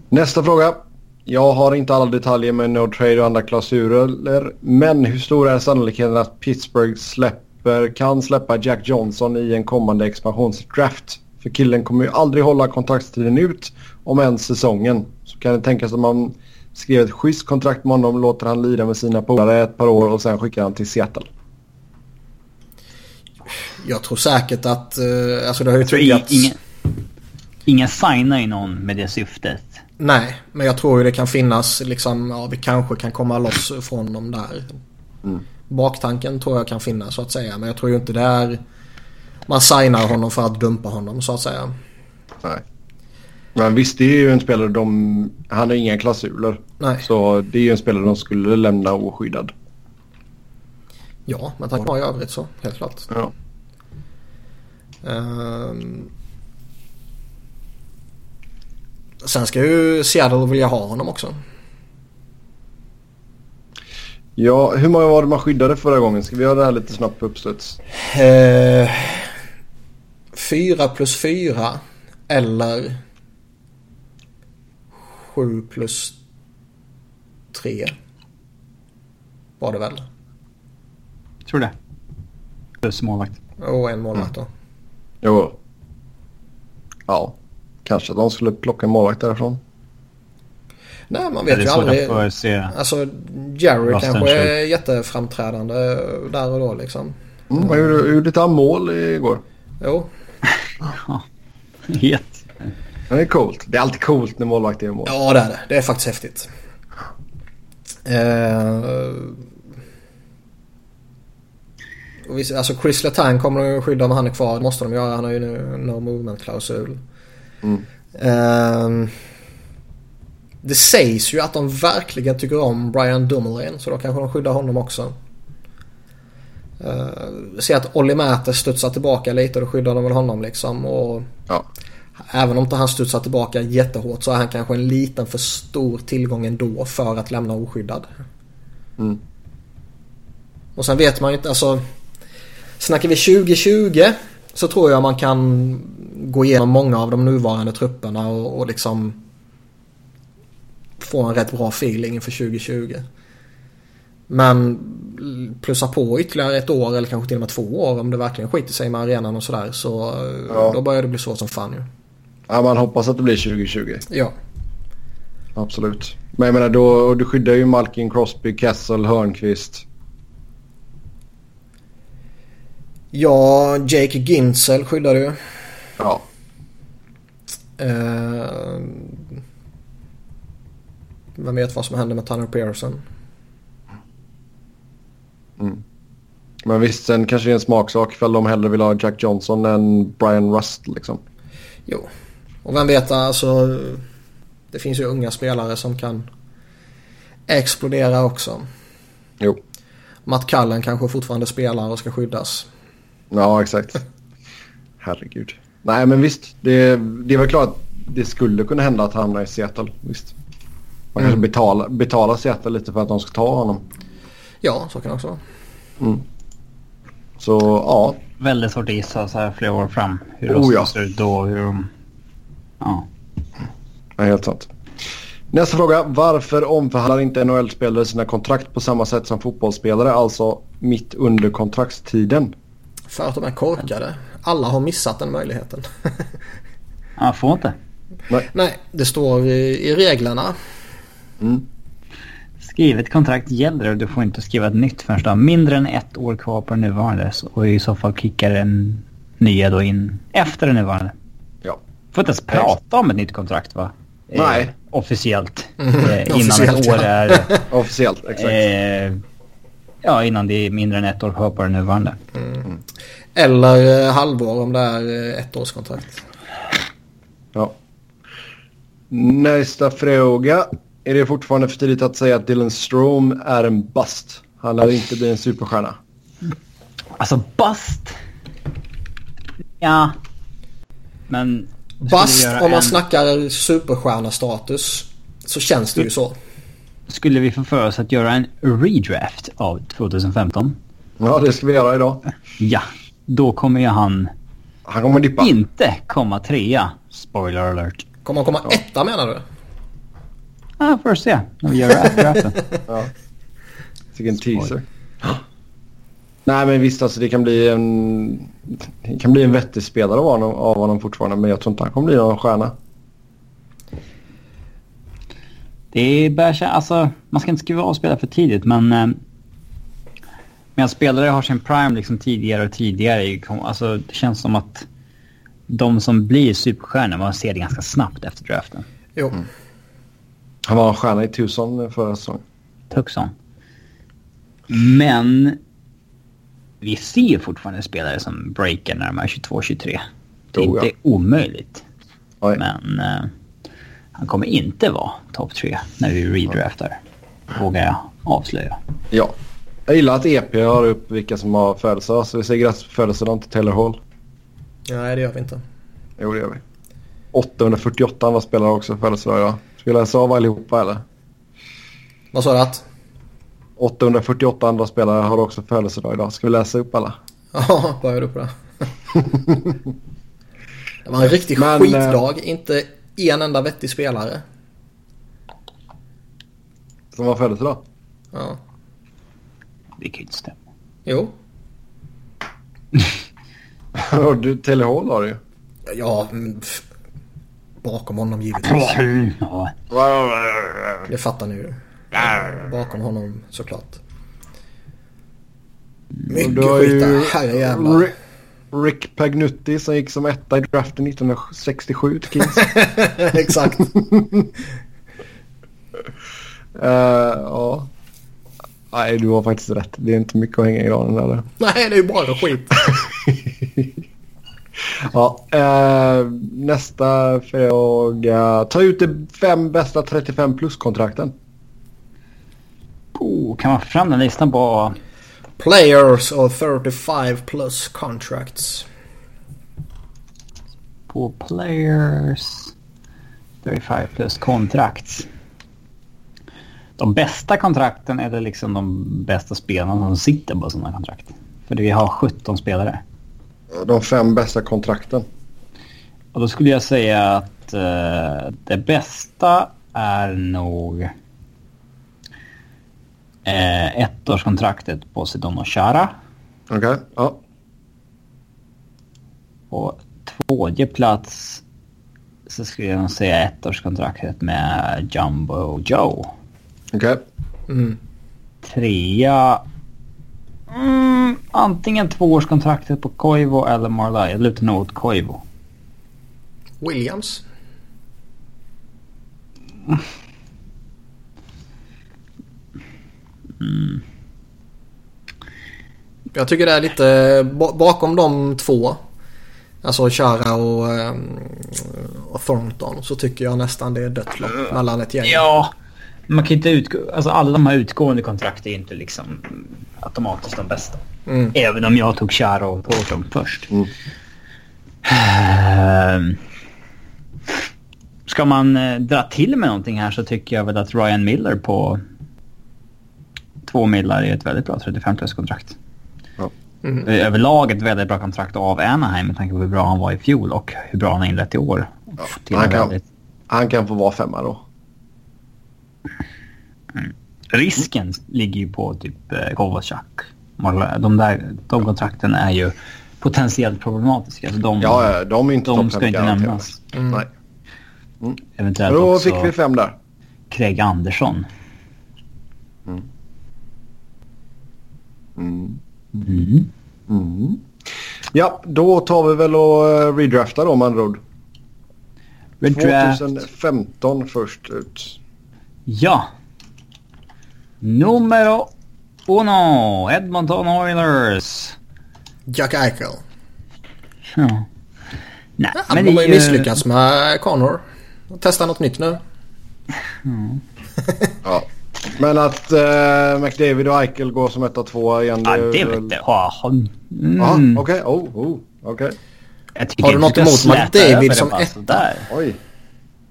Nästa fråga. Jag har inte alla detaljer med no trade och andra klausuler. Men hur stor är sannolikheten att Pittsburgh släpper, kan släppa Jack Johnson i en kommande expansionsdraft? För killen kommer ju aldrig hålla kontraktstiden ut om ens säsongen. Så kan det tänkas att man Skrev ett schysst kontrakt med honom, låter han lida med sina polare ett par år och sen skickar han till Seattle. Jag tror säkert att, uh, alltså det har ju tryggats... Ingen, ingen signar ju någon med det syftet. Nej, men jag tror ju det kan finnas liksom, ja vi kanske kan komma loss från dem där. Mm. Baktanken tror jag kan finnas så att säga, men jag tror ju inte det är man signar honom för att dumpa honom så att säga. Nej. Men visst, det är ju en spelare de... Han har inga klausuler. Nej. Så det är ju en spelare de skulle lämna oskyddad. Ja, men tack vare i övrigt så, helt klart. Ja. Um... Sen ska ju Seattle vilja ha honom också. Ja, hur många var det man skyddade förra gången? Ska vi göra det här lite snabbt på uppstuds? Eh, 4 plus 4 eller 7 plus 3 var det väl? Tror det. Plus målvakt. Och en målvakt då. Mm. Jo. Ja. Kanske de skulle plocka en målvakt därifrån. Nej, man vet ju aldrig. Se alltså, Jerry kanske är jätteframträdande där och då liksom. Mm, han gjorde, gjorde mål igår? Jo, Het. Det är coolt. Det är alltid coolt när målvakter gör mål. Ja det är det. Det är faktiskt häftigt. Eh, alltså Chris Letang kommer de skydda om han är kvar. Det måste de göra. Han har ju nu no movement-klausul. Mm. Eh, det sägs ju att de verkligen tycker om Brian Dumoulin. Så då kanske de skyddar honom också. Uh, ser att Olli Mäter studsar tillbaka lite och då skyddar de väl honom liksom. Och ja. Även om inte han studsar tillbaka jättehårt så är han kanske en liten för stor tillgång ändå för att lämna oskyddad. Mm. Och sen vet man ju inte, alltså. Snackar vi 2020 så tror jag man kan gå igenom många av de nuvarande trupperna och, och liksom få en rätt bra feeling inför 2020. Men plussa på ytterligare ett år eller kanske till och med två år om det verkligen skiter sig med arenan och sådär. Så Ja. då börjar det bli svårt som fan ju. Ja, man hoppas att det blir 2020. Ja. Absolut. Men jag menar, då, och du skyddar ju Malkin, Crosby, Kessel, Hörnqvist. Ja, Jake Ginzel skyddar du. Ja. Eh, vem vet vad som händer med Tanner Pearson? Men visst, sen kanske det är en smaksak ifall de hellre vill ha Jack Johnson än Brian Rust liksom. Jo. Och vem vet alltså. Det finns ju unga spelare som kan explodera också. Jo. Matt Cullen kanske fortfarande spelar och ska skyddas. Ja, exakt. [laughs] Herregud. Nej, men visst. Det, det är väl klart att det skulle kunna hända att han hamnar i Seattle. Visst. Man kanske betalar, betalar Seattle lite för att de ska ta honom. Ja, så kan det också vara. Så ja, Väldigt svårt att gissa så här flera år fram. Hur Oh, ja. ser ut då. Hur de... Ja. Ja, helt sant. Nästa fråga. Varför omförhandlar inte NHL-spelare sina kontrakt på samma sätt som fotbollsspelare, alltså mitt under kontraktstiden? För att de är korkade. Alla har missat den möjligheten. Man får inte. Nej, det står i, i reglerna. Skrivet kontrakt gäller och du får inte skriva ett nytt förrän du har mindre än ett år kvar på den nuvarande. Och i så fall kickar den nya då in efter den nuvarande. Ja. Får inte ens prata om ett nytt kontrakt va? Eh, Nej. officiellt. [laughs] Eh, innan Officiellt, ett år ja. är... [laughs] Officiellt, exakt. Eh, ja, innan det är mindre än ett år kvar på den nuvarande. Eller eh, halvår om det är eh, ett årskontrakt. Ja. Nästa fråga. Är det fortfarande för tidigt att säga att Dylan Strome är en bust? Han lär inte bli en superstjärna. Alltså bust. Ja. Men... göra om man en- snackar superstjärnastatus så känns det ju så. Skulle vi få för oss att göra en redraft av 2015? Ja, det ska vi göra idag. Ja. Då kommer ju han Han kommer dippa. inte komma trea. Spoiler alert. Kommer han komma etta menar du? Ah, först se. När vi gör draften. [laughs] Vilken teaser. Nej men visst alltså det kan bli en, det kan bli en vettig spelare av honom, av honom fortfarande men jag tror inte han kommer bli någon stjärna. Det börjar alltså man ska inte skriva av spelare för tidigt men eh, medan spelare har sin prime liksom tidigare och tidigare alltså det känns som att de som blir superstjärnor man ser det ganska snabbt efter draften. Jo. Han var en stjärna i Tucson förra säsongen. Tucson. Men vi ser fortfarande spelare som breakar när de är 22-23. Det är Oh, inte omöjligt. Oj. Men eh, han kommer inte vara topp tre när vi redraftar. Vågar jag avslöja. Ja. Jag gillar att EP har upp vilka som har födelsedag så vi säger grattis på födelsedagen till Taylor Hall. Nej det gör vi inte. Jo det gör vi. 848 andra spelare också födelsedag idag. Vi läsa av allihopa eller? Vad sa du att? 848 andra spelare har också födelsedag idag. Ska vi läsa upp alla? Ja, börjar du på det? [laughs] det var en riktig Men, skitdag. Inte en enda vettig spelare. Som har födelsedag? Ja. Det kan ju inte stämma. Jo. [laughs] Och du, Taylor Hall har du ju. Ja, pff, bakom honom givetvis. Det fattar ni ju. Bakom honom såklart. Mycket skit där. Herrejävlar. Rick, Pagnutti som gick som etta i draften 1967 till Kings. Exakt. Eh, ja. Nej, du har faktiskt rätt. Det är inte mycket att hänga i granen där. Nej, det är ju bara skit. [laughs] Ja, eh, nästa fråga. Ta ut de fem bästa 35 plus-kontrakten. Oh, kan man få fram den listan på... Players of 35 plus contracts. På players... 35 plus kontrakt. De bästa kontrakten är det liksom de bästa spelarna som sitter på sådana kontrakt. För vi har 17 spelare. De fem bästa kontrakten. Och då skulle jag säga att uh, det bästa är nog uh, ettårskontraktet på Sidon och Chara. Okej, okay. ja. På tvåje plats så skulle jag nog säga ettårskontraktet med Jumbo Joe. Okej. Okay. Mm. Trea... Mm, antingen tvåårskontraktet på Koivu eller Marley. Jag lutar nog åt Koivu. Williams. Mm. Jag tycker det är lite bakom de två. Alltså Chara och, ehm, och Thornton så tycker jag nästan det är dött lopp mellan ett gäng. Ja, man kan inte utgå... Alltså alla de här utgående kontrakt är inte liksom automatiskt de bästa. Mm. Även om jag tog Chara och Thornton först. Mm. Uh, ska man uh, dra till med någonting här så tycker jag väl att Ryan Miller på två millar är ett väldigt bra 35-kontrakt. Ja. Mm. Överlag ett väldigt bra kontrakt av Anaheim med tanke på hur bra han var i fjol och hur bra han har inlett i år. Ja, han, kan, han kan få vara femma då. Risken ligger ju på typ eh, Kovacic. De, där, de kontrakten är ju potentiellt problematiska. Så de, ja, de, är inte de ska inte nämnas. Mm. Nej. Mm. Eventuellt Då också fick vi fem där. Craig Andersson. Mm. Mm. Mm. Mm. Ja, då tar vi väl och uh, redraftar då med andra ord. Redraft. 2015 först ut. Ja. Numero uno. Edmonton Oilers. Jack Eichel. Ja. Nej, Ja, men de det har ju misslyckats med Connor. Testa något nytt nu. Ja. Men att uh, McDavid och Eichel går som ett av två igen. Ja, är det väl- vet jag. Mm. Ja, okej. Oh, oh, Har du något emot McDavid det som etta? sådär. Oj.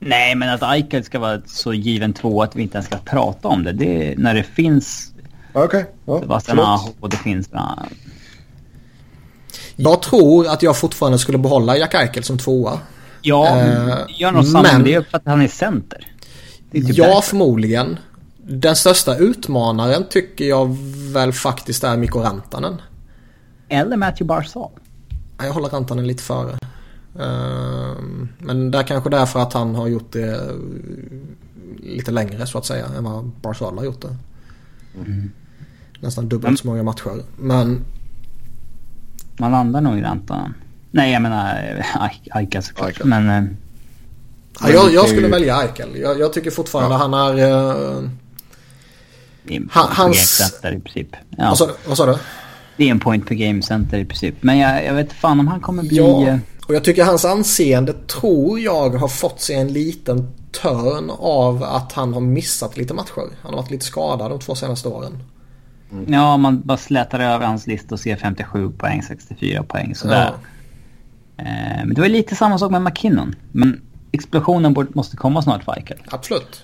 Nej, men att Eichel ska vara så given två att vi inte ens ska prata om det. det är när det finns Okej. Ja, Sebastian förlåt. Aho och det finns... ja, Jag tror att jag fortfarande skulle behålla Jack Eichel som tvåa. Ja, Eh, gör nog samma. men- det är för att han är center. Det är typ ja, därför. förmodligen. Den största utmanaren tycker jag väl faktiskt är Mikko Rantanen. Eller Matthew Barzal. Ja, Jag håller Rantanen lite före. Ehm, Men det är kanske därför att han har gjort det eh, lite längre så att säga än vad Barzal har gjort det. Nästan dubbelt så många matcher. Men Man landar nog i räntan. Nej, jag menar eh, Eichel såklart. Eichel. Men... eh, ja, jag, jag skulle ju- välja Eichel. Jag, jag tycker fortfarande Ja. han är... Uh, Han- hans- i princip. Ja, vad sa du? Det är en point per game center i princip. Men jag, jag vet fan om han kommer bli... Ja, eh, och jag tycker hans anseende tror jag har fått sig en liten törn av att han har missat lite matcher. Han har varit lite skadad de två senaste åren. Ja, man bara slätar över hans lista och ser 57 poäng, 64 poäng sådär. Eh, men det var lite samma sak med McKinnon. Men explosionen borde, måste komma snart för Eichel. Absolut.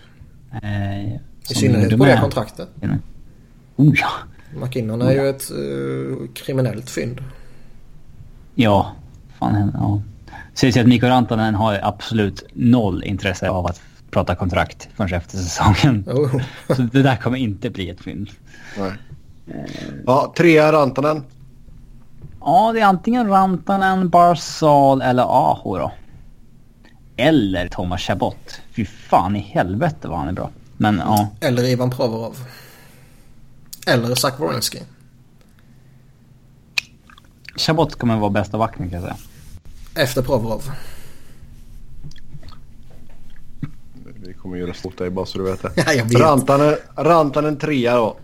Eh, I synnerhet på det kontraktet. Oh ja. McKinnon är ju ett eh, kriminellt fynd. Ja. Fan, ja. Sägs ju att Mikko Rantanen har absolut noll intresse av att prata kontrakt förrän efter säsongen. [laughs] Oh. Så det där kommer inte bli ett fynd. Nej. Ja, trea Rantanen. Ja, det är antingen Rantanen, Barzal eller Aho då. Eller Thomas Chabot. Fy fan i helvete vad han är bra. Men ja, Eller Ivan Provorov. Eller Zach Werenski. Chabot kommer vara bästa vakten kan jag säga. Efter Provorov. Vi kommer göra stort dig bara så du vet det. Ja, jag vet. Rantanen, Rantanen trea då.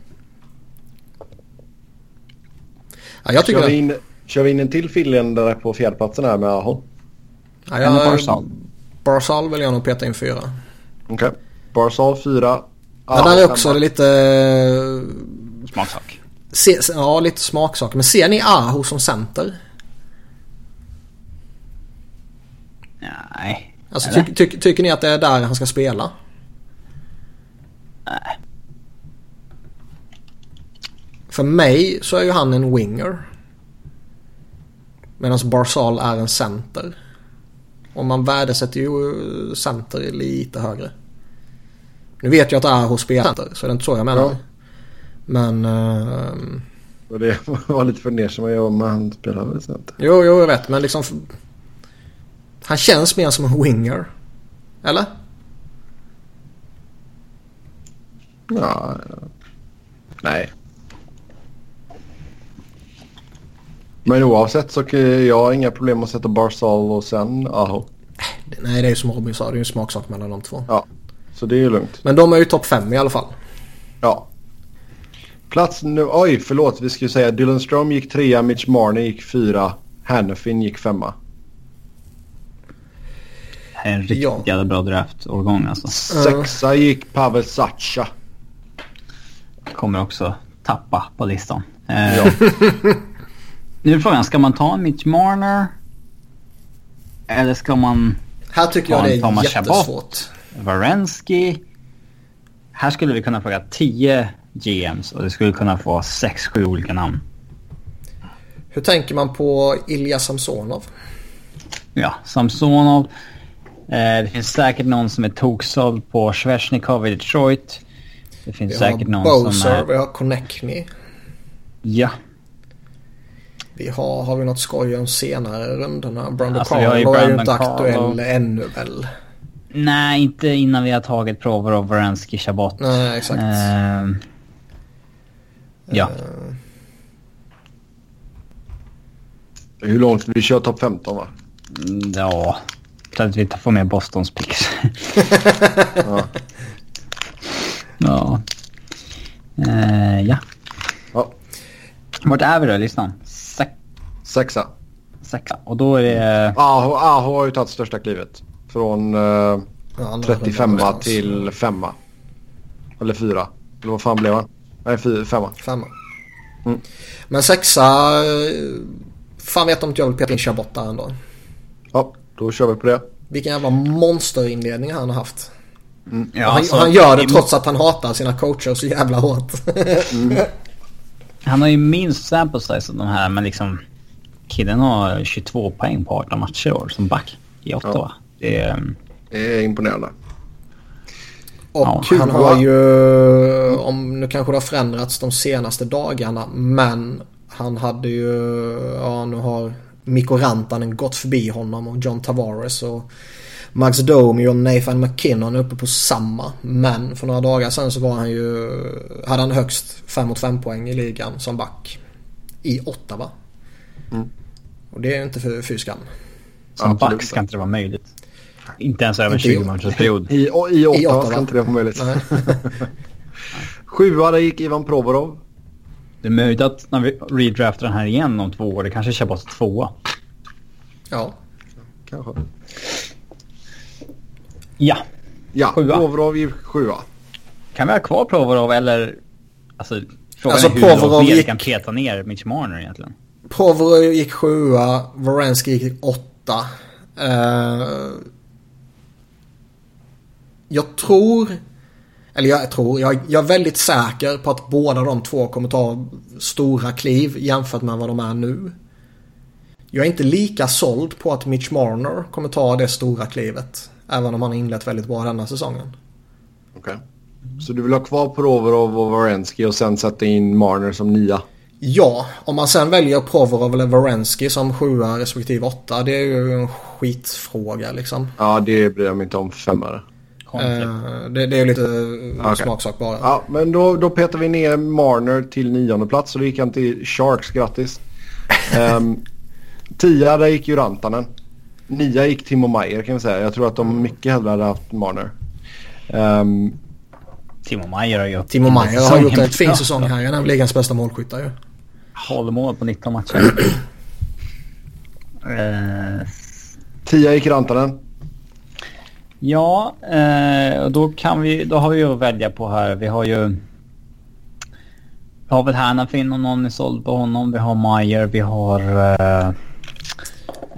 Ja, jag tycker Kör vi, det. in, kör vi in en till finländare på fjärdeplatsen här med Aho? Ja, jag, Barzal. Barzal vill jag nog peta in fyra. Okej. Barzal fyra. Men där är också lite... Smaksak. Se, ja, lite smaksak. Men ser ni Aho som center? Nej. Alltså, ty, ty, tycker ni att det är där han ska spela? Nej. För mig så är ju han en winger. Medan Barzal är en center. Och man värdesätter ju center lite högre. Nu vet jag att det är hos spelare så det är inte så jag menar. Ja. Men... ehm, Och det [laughs] var lite fundersam jag om han spelar väl center. jo, jo, jag vet. Men liksom... Han känns mer som en winger. Eller? Ja, nej. Men oavsett så kan jag har inga problem att sätta Barzal och sen Aho. Nej, det är ju som Robin sa. Det är ju en smaksak mellan de två. Ja, så det är ju lugnt. Men de är ju topp fem i alla fall. Ja. Plats nu, oj förlåt vi skulle säga Dylan Strom gick trea, Mitch Marner gick fyra, Hannafin gick femma. En riktigt Ja. jävla bra draft-årgång alltså. Sexa gick Pavel Sacha. Kommer också tappa på listan. Eh, Ja. [laughs] Nu är frågan, ska man ta en Mitch Marner? Eller ska man Här tycker jag det är Thomas jättesvårt. Varensky? Här skulle vi kunna fråga 10 GMs och det skulle kunna få 6-7 olika namn. Hur tänker man på Ilja Samsonov? Ja, Samsonov. Eh, det finns säkert någon som är toksåld på Svesjnikov i Detroit. Det finns Vi säkert någon Bowser, som är... vi har Konechny. Ja, Vi har, har vi något skoj om senare rundorna? Brandon Alltså, Carlo är ju inte aktuell ännu väl. nej inte innan vi har tagit prover av Varensky, Chabot. Nej, exakt. Ehm, ja, Eh, Hur långt vi kör topp 15 va? Mm, ja. Så att vi får med Bostons picks. [laughs] Ja. ja. Eh, ja. ja. Vart är vi då i listan? Sex, Sexa. sexa. Och då är det... Aho, Aho har ju tagit största klivet. Från eh, ja, andra 35 rundan någonstans. till 5 Eller 4. Eller vad fan blev han? Nej, 5 Femma. Mm. Men sexa... eh, Fan vet om inte jag vill peta in Chabot där ändå. Ja, då kör vi på det. Vilken jävla monsterinledning han har haft. Ja, och han, alltså, han gör det trots att han hatar sina coacher så jävla hårt. Han har ju minst sample size av de här, men liksom... Killen har 22 poäng på 18 matcher år som back i Ottawa. Ja. Det är... um, Det är imponerande. Och Ja, han har ju, om nu kanske det har förändrats de senaste dagarna, men han hade ju, ja nu har Mikko Rantanen gått förbi honom och John Tavares och Max Domi och Nathan McKinnon är uppe på samma. Men för några dagar sedan så var han ju, hade han högst 5 mot 5 poäng i ligan som back. I Ottawa. Mm. Och det är ju inte för, för skam. Som Absolut back ska inte det vara möjligt. Inte ens över Inte 20 i- matchers period. I, och, i åtta ska inte det vara möjligt. [laughs] Sjua där gick Ivan Provorov. Det är möjligt att när vi redraftar den här igen om två år, det kanske Chabot tvåa. Ja. Kanske. Ja. Ja, Sjua. Provorov gick sjua. Kan vi ha kvar Provorov eller... Alltså, frågan Alltså, är hur Provorov långt ner gick- kan peta ner Mitch Marner egentligen. Provorov gick sjua, Varensky gick åtta. Eh, jag tror, eller jag tror, jag, jag är väldigt säker på att båda de två kommer ta stora kliv jämfört med vad de är nu. Jag är inte lika såld på att Mitch Marner kommer ta det stora klivet. Även om han har inlett väldigt bra denna säsongen. Okej. Så du vill ha kvar Provorov och Varensky och sen sätta in Marner som nia? Ja, om man sen väljer Provorov eller Varensky som sjua respektive åtta. Det är ju en skitfråga liksom. Ja, det bryr jag mig inte om femmare. Eh, det, det är lite uh, Okej. smaksak bara. Ja, men då, då petar vi ner Marner till nionde plats och då gick han till Sharks, grattis. Um, [laughs] tia, där gick ju Rantanen. Nia gick Timo Meyer kan vi säga. Jag tror att de mycket hellre hade haft Marner. Ehm, Timo Meyer har gjort... Timo Meyer har gjort en fin säsong här. Han är ligans bästa målskyttar ju. Mål på 19 matcher. [clears throat] Eh, tia gick Rantanen. Ja, eh, och då kan vi... Då har vi ju att välja på här. Vi har ju... Vi har väl Hanafin om någon är såld på honom. Vi har Meyer, vi har... Eh,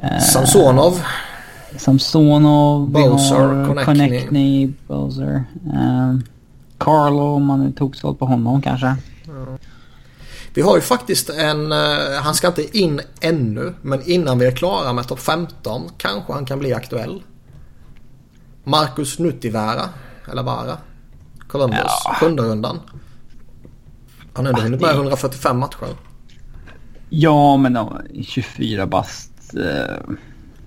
eh, Samsonov. Samsonov, Bowser, Konechny. Konechny, Bowser. Eh, Carlo om man är toksåld på honom kanske. Vi har ju faktiskt en, uh, han ska inte in ännu, men innan vi är klara med topp 15 kanske han kan bli aktuell. Marcus Nuttivära, eller Vara. Columbus, ja. sjunde rundan. Han har ändå hunnit med 145 matcher. Ja, men 24 bast. Uh,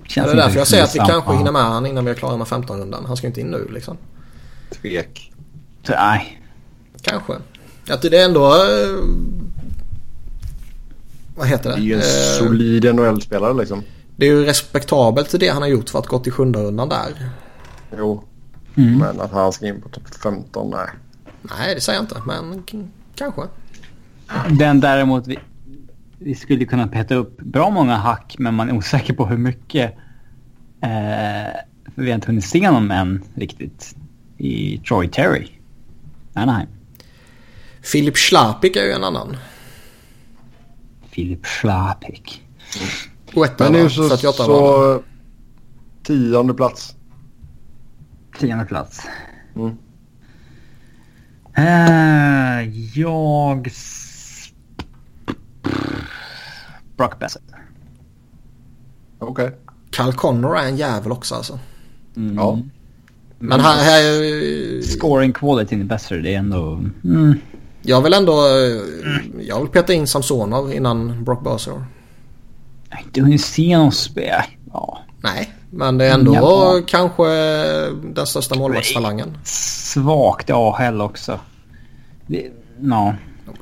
känns det är därför jag säger att vi kanske hinner med han innan vi är klara med 15-rundan. Han ska inte in nu liksom. Tvek. Nej. Kanske. Att det är ändå... Uh, vad heter det? Det är ju en uh, solid NHL-spelare liksom. Det är ju respektabelt det han har gjort för att gå till sjunde rundan där. Jo. Mm. Men att han ska in på topp 15, nej. Nej, det säger jag inte. Men kanske. Den däremot vi, vi skulle kunna peta upp bra många hack men man är osäker på hur mycket. Eh, för vi har inte hunnit se honom än riktigt. I Troy Terry. Anaheim. Filip Schlapik är ju en annan. Filip Schlapik. Mm. Men nu så, så tionde plats. Tionde plats. Mm. Uh, jag... Brock Bassett. Okej. Okay. Cal Connor är en jävel också alltså. Mm. Ja. Men här... här Scoring quality är bättre. Det är ändå... Mm. Jag vill ändå... Jag vill peta in Samsonov innan Brock Bowser. Du har ju se honom spela. Ja. Nej, men det är ändå ja. kanske den största målvaktstalangen. Svagt AHL också. Det, no.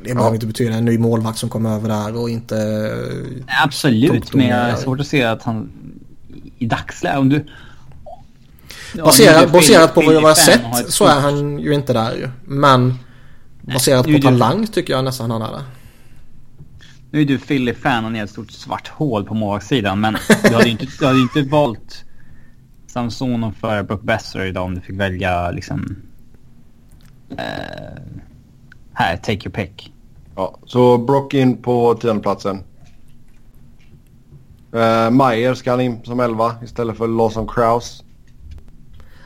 Det behöver inte betyda en ny målvakt som kommer över där och inte... Absolut, men jag har svårt att se att han i dagsläget... Om du... baserat, baserat på vad jag har sett så är han ju inte där ju. Men baserat på talang tycker jag nästan han är där. Nu är du Philly-fan och ni har ett stort svart hål på målvaktssidan. Men du hade ju inte, du hade inte valt Samson för Brook Besser idag om du fick välja liksom... Uh, här, take your pick. Ja, så Brock in på tiondeplatsen. Uh, Meyer ska han in som elva istället för Lawson Kraus.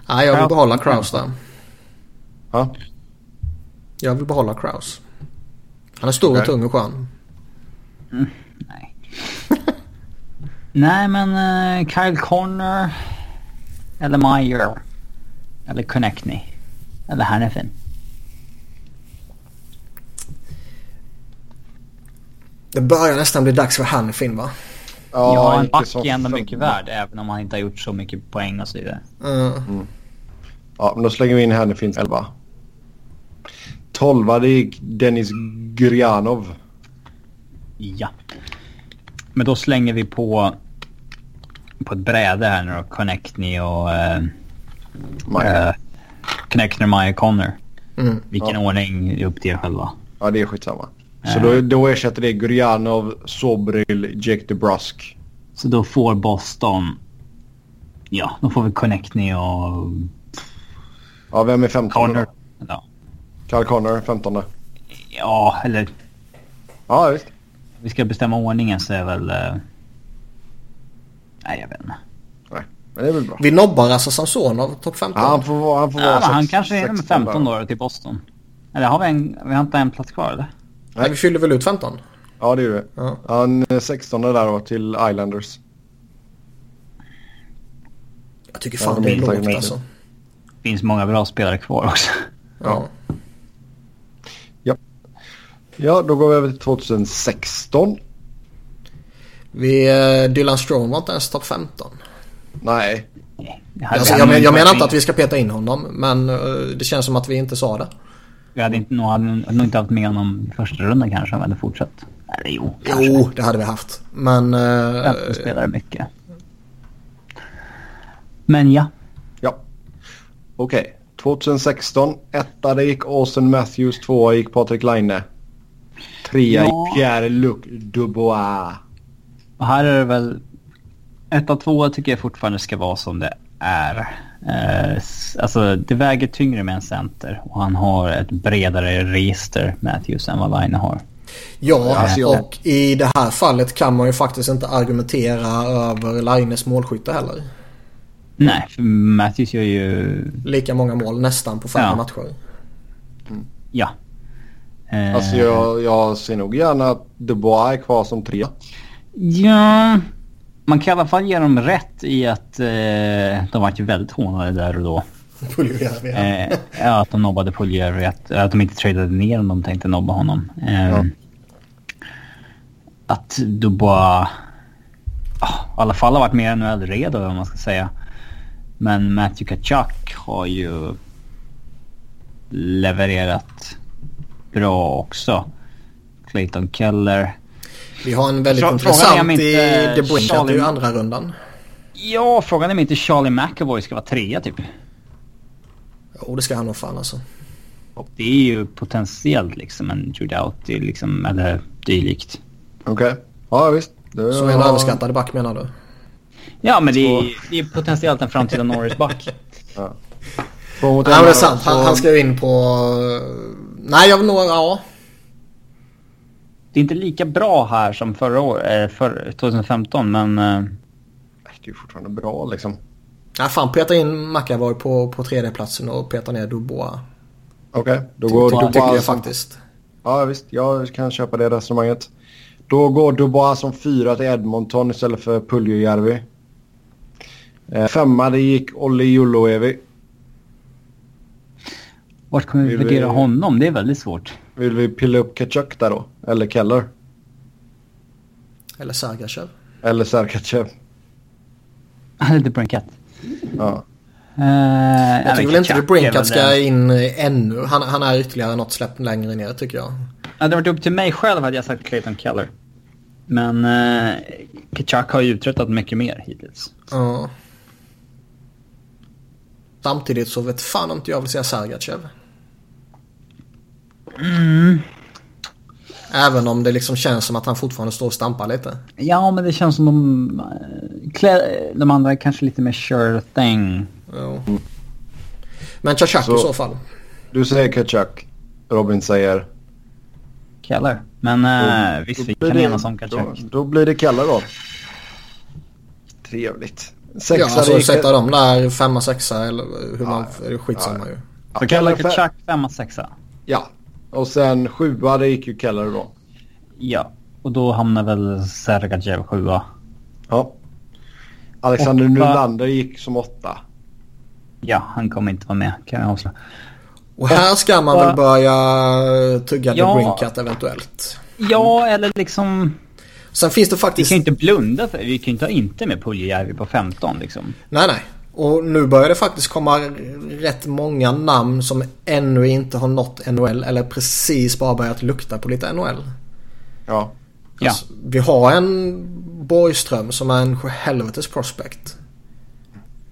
Nej, jag vill behålla Kraus där. Ja? Jag vill behålla Kraus. Han är stor okay. och tung och skön. Mm, nej. nej, men uh, Kyle Connor. Eller Meyer. Eller Connectney. Eller Hannifin. Det börjar nästan bli dags för Hannifin va? Ja, ja en back är ändå mycket värd även om han inte har gjort så mycket poäng och så vidare. Mm. Mm. Ja, men då slänger vi in Hannifin 11. 12 det gick Dennis Gurjanov. Ja. Men då slänger vi på på ett bräde här nu då. Connectney och... Uh, uh, Connectner, Maya Connor. Mm. Vilken ja. ordning är upp till er själva. Ja, det är skitsamma. Så då, då ersätter det Gurjanov, Sobril, Jake DeBrusk. Så då får Boston... Ja, då får vi Connectney och... Ja, vem är 15 Connor. Ja. Carl Connor, 15 Ja, eller... Ja, visst. Vi ska bestämma ordningen så är väl... Uh... Nej, jag vet inte. Nej, men det är väl bra. Vi nobbar alltså Samsonov topp 15. Ja, han får vara... Han, får ja, vara sex, han kanske är med 15 då till Boston. Eller har vi en... Vi har inte en plats kvar eller? Nej, vi fyllde väl ut 15? Ja, det gjorde vi. Ja. Han 16 där då till Islanders. Jag tycker fan ja, det är lågt alltså. Det finns många bra spelare kvar också. Ja. Ja. Ja, då går vi över till 2016. Vi, uh, Dylan Strome var inte ens topp 15. Nej. Alltså, jag, jag menar inte att vi ska peta in honom, men uh, det känns som att vi inte sa det. Vi hade inte, nog, hade nog inte haft med honom i första rundan kanske om vi hade fortsatt. Eller jo, kanske. Jo, det hade vi haft. Men... Uh, spelar mycket. Men ja. Ja. Okej. Okay. 2016. Etta det gick Austin Matthews. Tvåa gick Patrik Laine. Trea ja. gick Pierre-Luc Dubois. Och här är det väl... Etta, tvåa tycker jag fortfarande ska vara som det är. Eh, alltså det väger tyngre med en center och han har ett bredare register Matthews än vad Line har. Ja, alltså, och i det här fallet kan man ju faktiskt inte argumentera över Lines målskytte heller. Nej, för Matthews gör ju... Lika många mål nästan på fem ja. matcher. Mm. Ja. Eh, Alltså jag, jag ser nog gärna att Dubois är kvar som trea. Ja, man kan i alla fall ge dem rätt i att eh, de var ju väldigt hånade där och då. [laughs] Eh, ja, att de nobbade Puljujärvi, att, att de inte tradade ner om de tänkte nobba honom. Eh, Ja. Att Dubois ah, i alla fall har varit mer NHL-redo om man ska säga. Men Matthew Kachuk har ju levererat bra också. Clayton Keller. Vi har en väldigt Frå- intressant i The Brink Charlie- i andra rundan. Ja, frågan är om inte Charlie McAvoy ska vara trea typ. Jo, det ska han nog fan alltså. Det är ju potentiellt liksom en Judouty liksom, eller dylikt. Okej. Ja visst. Det, Som en överskattad back menar du? Ja, men det Så- är, det är potentiellt en framtida [laughs] Norris-back. En men det är sant. Han, så- han ska ju in på... Nej jag vill nog... Ja. Det är inte lika bra här som förra året, eh, för 2015, men... eh, Det är ju fortfarande bra liksom. Nej fan peta in McAvoy på, på tredjeplatsen och peta ner Dubois. Okej, då går Tycker Dubois jag som... faktiskt. Ja visst, jag kan köpa det resonemanget. Då går Dubois som fyra till Edmonton istället för Puljujärvi. Eh, femma det gick Olli Juloevi. Vart kommer vi Vill vi- värdera honom? Det är väldigt svårt. Vill vi pilla upp Kachuk där då? Eller Keller? Eller Sergachev. Eller Sergachev? Lite Brinkett. Ja. Uh, Jag tycker väl inte att Brinkat ska in eh, ännu. Han, han är ytterligare något släpp längre ner tycker jag. Hade det varit upp till mig själv hade jag sagt Clayton Keller. Men uh, Kachuk har ju uträttat mycket mer hittills. Ja. Samtidigt så vet fan om inte jag vill säga Sergachev. Mm. Även om det liksom känns som att han fortfarande står och stampar lite. Ja, men det känns som de, eh, klä, de andra är kanske lite mer sure thing. Jo. Men Chachak Så- i så fall. Du säger Kachuk. Robin säger... Keller. Men Då- visst, då vi kan det- enas om Då, Kachuk. då blir det Keller då. Trevligt. Sexa Ja, alltså gick... sätta dem där femma, sexa eller hur man... Ja, är det skitsamma ju. Ja, Så Keller Kachuk, femma, sexa. Ja. Och sen sjua det gick ju Keller då. Ja, och då hamnar väl Sergachev sjua. Ja. Alexander Åtta. Nylander gick som åtta. Ja, han kommer inte vara med kan jag avslöja. Och här ska man väl börja tugga Ja. The Brinkat eventuellt. Ja, eller liksom... Sen finns det Vi faktiskt... kan ju inte blunda för Vi kan inte ha inte med Puljujärvi på 15 liksom. Nej, nej. Och nu börjar det faktiskt komma rätt många namn som ännu inte har nått NHL eller precis bara börjat lukta på lite NHL. Ja. Ja. Alltså, vi har en Borgström som är en helvetes prospect.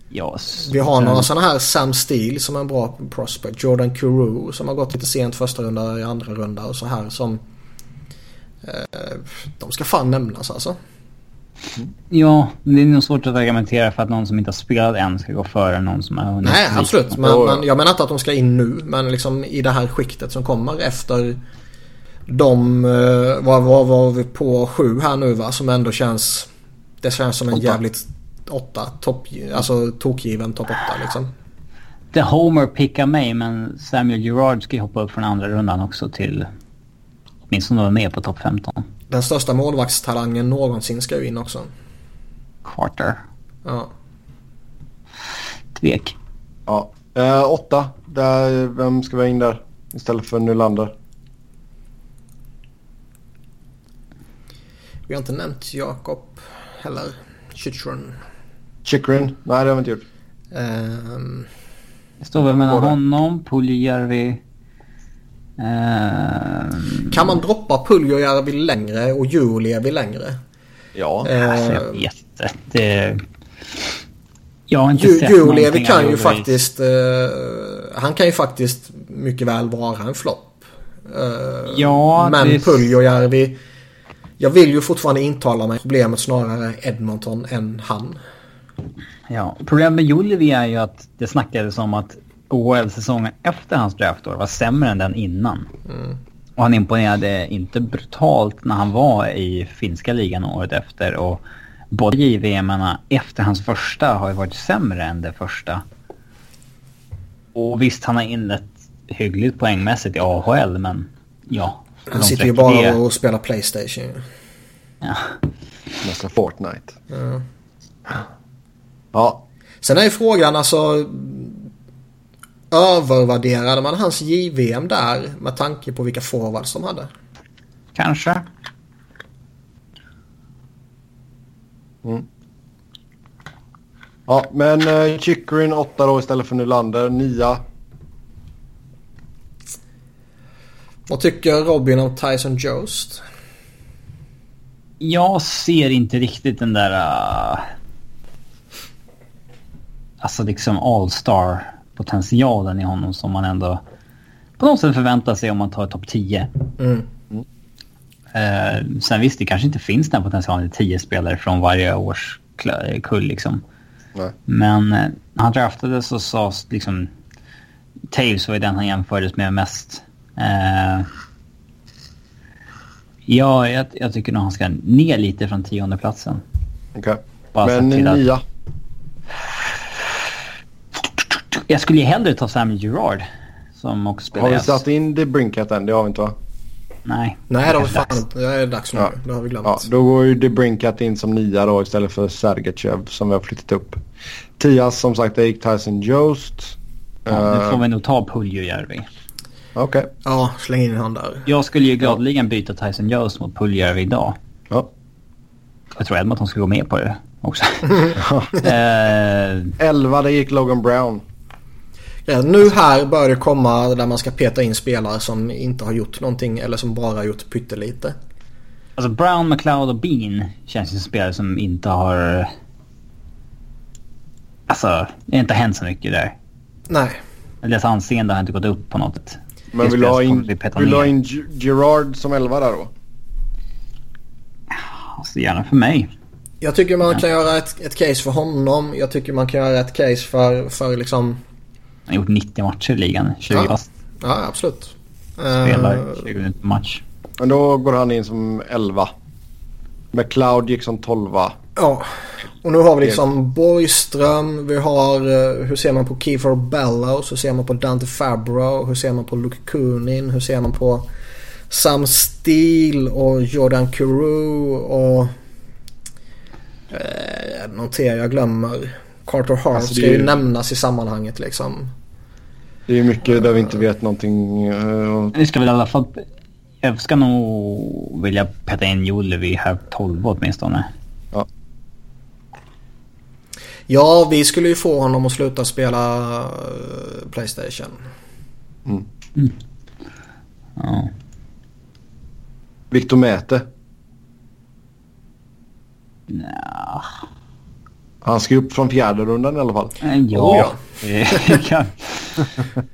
Ja, Vi har några sådana här Sam Steele som är en bra prospect. Jordan Kuru som har gått lite sent första runda i andra runda och så här som... Eh, de ska fan nämnas alltså. Ja, men det är nog svårt att argumentera för att någon som inte har spelat än ska gå före någon som har hunnit. Nej, absolut. Men, ja. men jag menar inte att de ska in nu. Men liksom i det här skiktet som kommer efter de... Eh, vad var, var vi på? Sju här nu va? Som ändå känns... Det känns som en Åtta. jävligt... Åtta. Topp, alltså tokgiven topp åtta liksom. The Homer pickar mig, men Samuel Gerard ska ju hoppa upp från andra rundan också till åtminstone vara med på topp 15. Den största målvaktstalangen någonsin ska ju in också. Carter. Ja. Tvek. Ja. Eh, åtta. Där, vem ska vi ha in där? Istället för Nylander. Vi har inte nämnt Jakob heller. Chychrun. Chikrin? Nej, det har vi inte gjort. Ehm, Det står väl mellan honom, Puljujärvi... Ehm, kan man droppa Puljujärvi längre och Julevi längre? Ja. alltså, Ehm, jag vet inte. Det... Jag har inte Ju- sett någonting kan ju faktiskt... eh, han kan ju faktiskt mycket väl vara en flopp. Eh, Ja, men det- Puljujärvi... Jag vill ju fortfarande intala mig problemet snarare Edmonton än han. Ja, problemet med Julevi är ju att det snackades om att OHL-säsongen efter hans draftår var sämre än den innan. Och han imponerade inte brutalt när han var i finska ligan året efter. Och både JVM efter hans första har ju varit sämre än det första. Och visst, han har inlett hyggligt poängmässigt i AHL, men Ja. Han sitter ju bara det. och spelar Playstation. Ja. Nästa Fortnite. Ja. Ja, Sen är ju frågan alltså... Övervärderade man hans JVM där med tanke på vilka forwards de hade? Kanske. ja men uh, Chikrin 8 då istället för Nylander. 9. Vad tycker Robin om Tyson Jost? Jag ser inte riktigt den där... Uh, alltså liksom all-star potentialen i honom som man ändå på något sätt förväntar sig om man tar topp 10. Mm. Eh, sen visst, det kanske inte finns den potentialen i 10 spelare från varje års kull liksom. Nej. Men eh, han draftades så sades liksom... Taves var ju den han jämfördes med mest. Eh, ja, jag, jag tycker nog han ska ner lite från tionde platsen. Okej. Bara Men att- 9. Jag skulle ju hellre ta Samuel Gerard. Som också spelar Har vi satt in The Brinkat än? Det har vi inte va? Nej. Nej, det har vi fan dags. inte. Det är dags nu. Ja. Det har vi glömt. Ja, då går ju The Brinkat in som 9 då istället för Sergachev som vi har flyttat upp. 10 som sagt det gick Tyson Jost. Ja, nu Eh, får vi nog ta Puljujärvi. Okej. Ja, släng in han där. Jag skulle ju gladeligen byta Tyson Jones mot Puljujärvi idag. Ja. Jag tror Edmonton ska gå med på det också. [laughs] [laughs] eh, 11 det gick Logan Brown. Ja, nu här börjar det komma där man ska peta in spelare som inte har gjort någonting eller som bara har gjort pyttelite. alltså Brown, McLeod och Bean känns ju som spelare som inte har... Alltså, det har inte hänt så mycket där. Nej. Deras anseende har inte gått upp på något sätt. Men vill du ha in, vill ha in Gerard som 11 där då? Alltså gärna för mig. Jag tycker man kan göra ett, ett case för honom. Jag tycker man kan göra ett case för, för liksom... Han har gjort 90 matcher i ligan. 20 Ja. fast Ja, absolut. spelar Eh, 20 minuter per match. Men då går han in som 11. McLeod gick som 12. Ja. Och nu har vi liksom Borgström. Vi har... eh, hur ser man på Kiefer Bellows? Hur ser man på Dante Fabro? Hur ser man på Luke Kunin? Hur ser man på Sam Steele och Jordan Carew och... Eh, noterar jag glömmer. Carter Hart Alltså, det ska är ju ju- nämnas i sammanhanget liksom. Det är mycket där vi inte vet någonting. eh, Vi ska väl i alla fall... Jag ska nog vilja peta in Julevi här 12 åtminstone. Ja, vi skulle ju få honom att sluta spela eh, Playstation. Ja. Victor Mäte. Nja, Han ska upp från fjärde rundan i alla fall. eh, ja. Oh, ja. Kan- [laughs]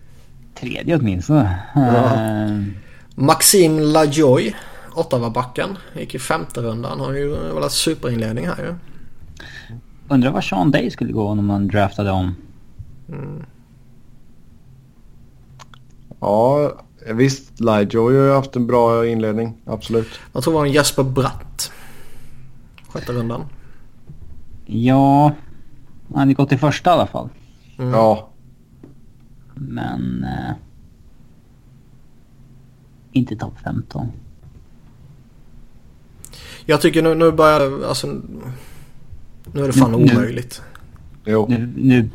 Tredje åtminstone. Eh, Maxime Lajoy, Ottawa-backen, gick i femte rundan. Har ju varit superinledning här ju. Undrar vad Sean Day skulle gå om man draftade om. Ja, visst. Lijoy har ju haft en bra inledning. Absolut. Jag tror det var en Jesper Bratt. Sjätte rundan. Ja, han hade gått i första i alla fall. Mm. Ja, Men... Eh, inte topp 15. Jag tycker nu, nu börjar alltså... Nu är det fan Nu- nu- omöjligt. jo. Nu, nu,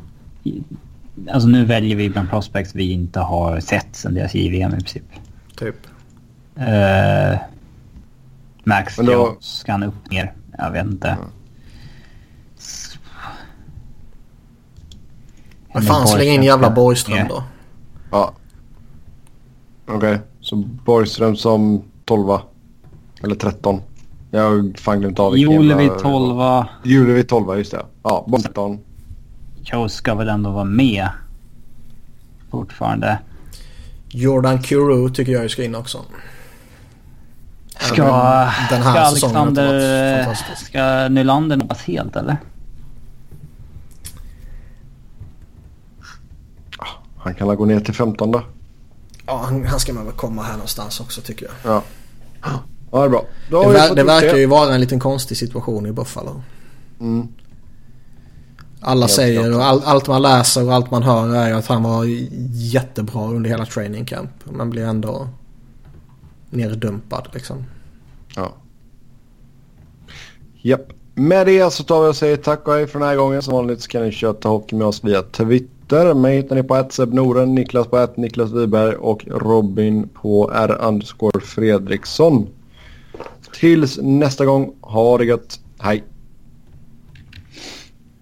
alltså nu väljer vi bland prospects vi inte har sett sen deras JVM i princip. Typ. Eh, Max Men då- Jones, ska han upp ner? Jag vet inte. S- Men fan släng in jävla Borgström då. Ja. Okej, så Borgström som 12 Eller 13. Jag har fan glömt av vilken Julevi jävla- 12. Julevi 12, just det. Ja, Borgström 13. Joe ska väl ändå vara med. Fortfarande. Jordan Carew tycker jag ska in också. Ska, den här ska Alexander... Ska Nylander nås helt eller? Han kan gå ner till 15 då. Ja, han, han ska man väl komma här någonstans också tycker jag. Ja. Ja, det är bra. Då Det, ver- det verkar ju vara en liten konstig situation i Buffalo. Mm. Alla säger och all, allt man läser och allt man hör är att han var jättebra under hela training camp. Man blir ändå nerdumpad liksom. Ja. Japp. Med det så tar vi och säger tack och hej för den här gången. Som vanligt så kan ni köta hockey med oss via Twitter. Mig hittar ni på Noren, Niklas på att Niklas Wiberg och Robin på R Fredriksson. Tills nästa gång, ha det gött. Hej!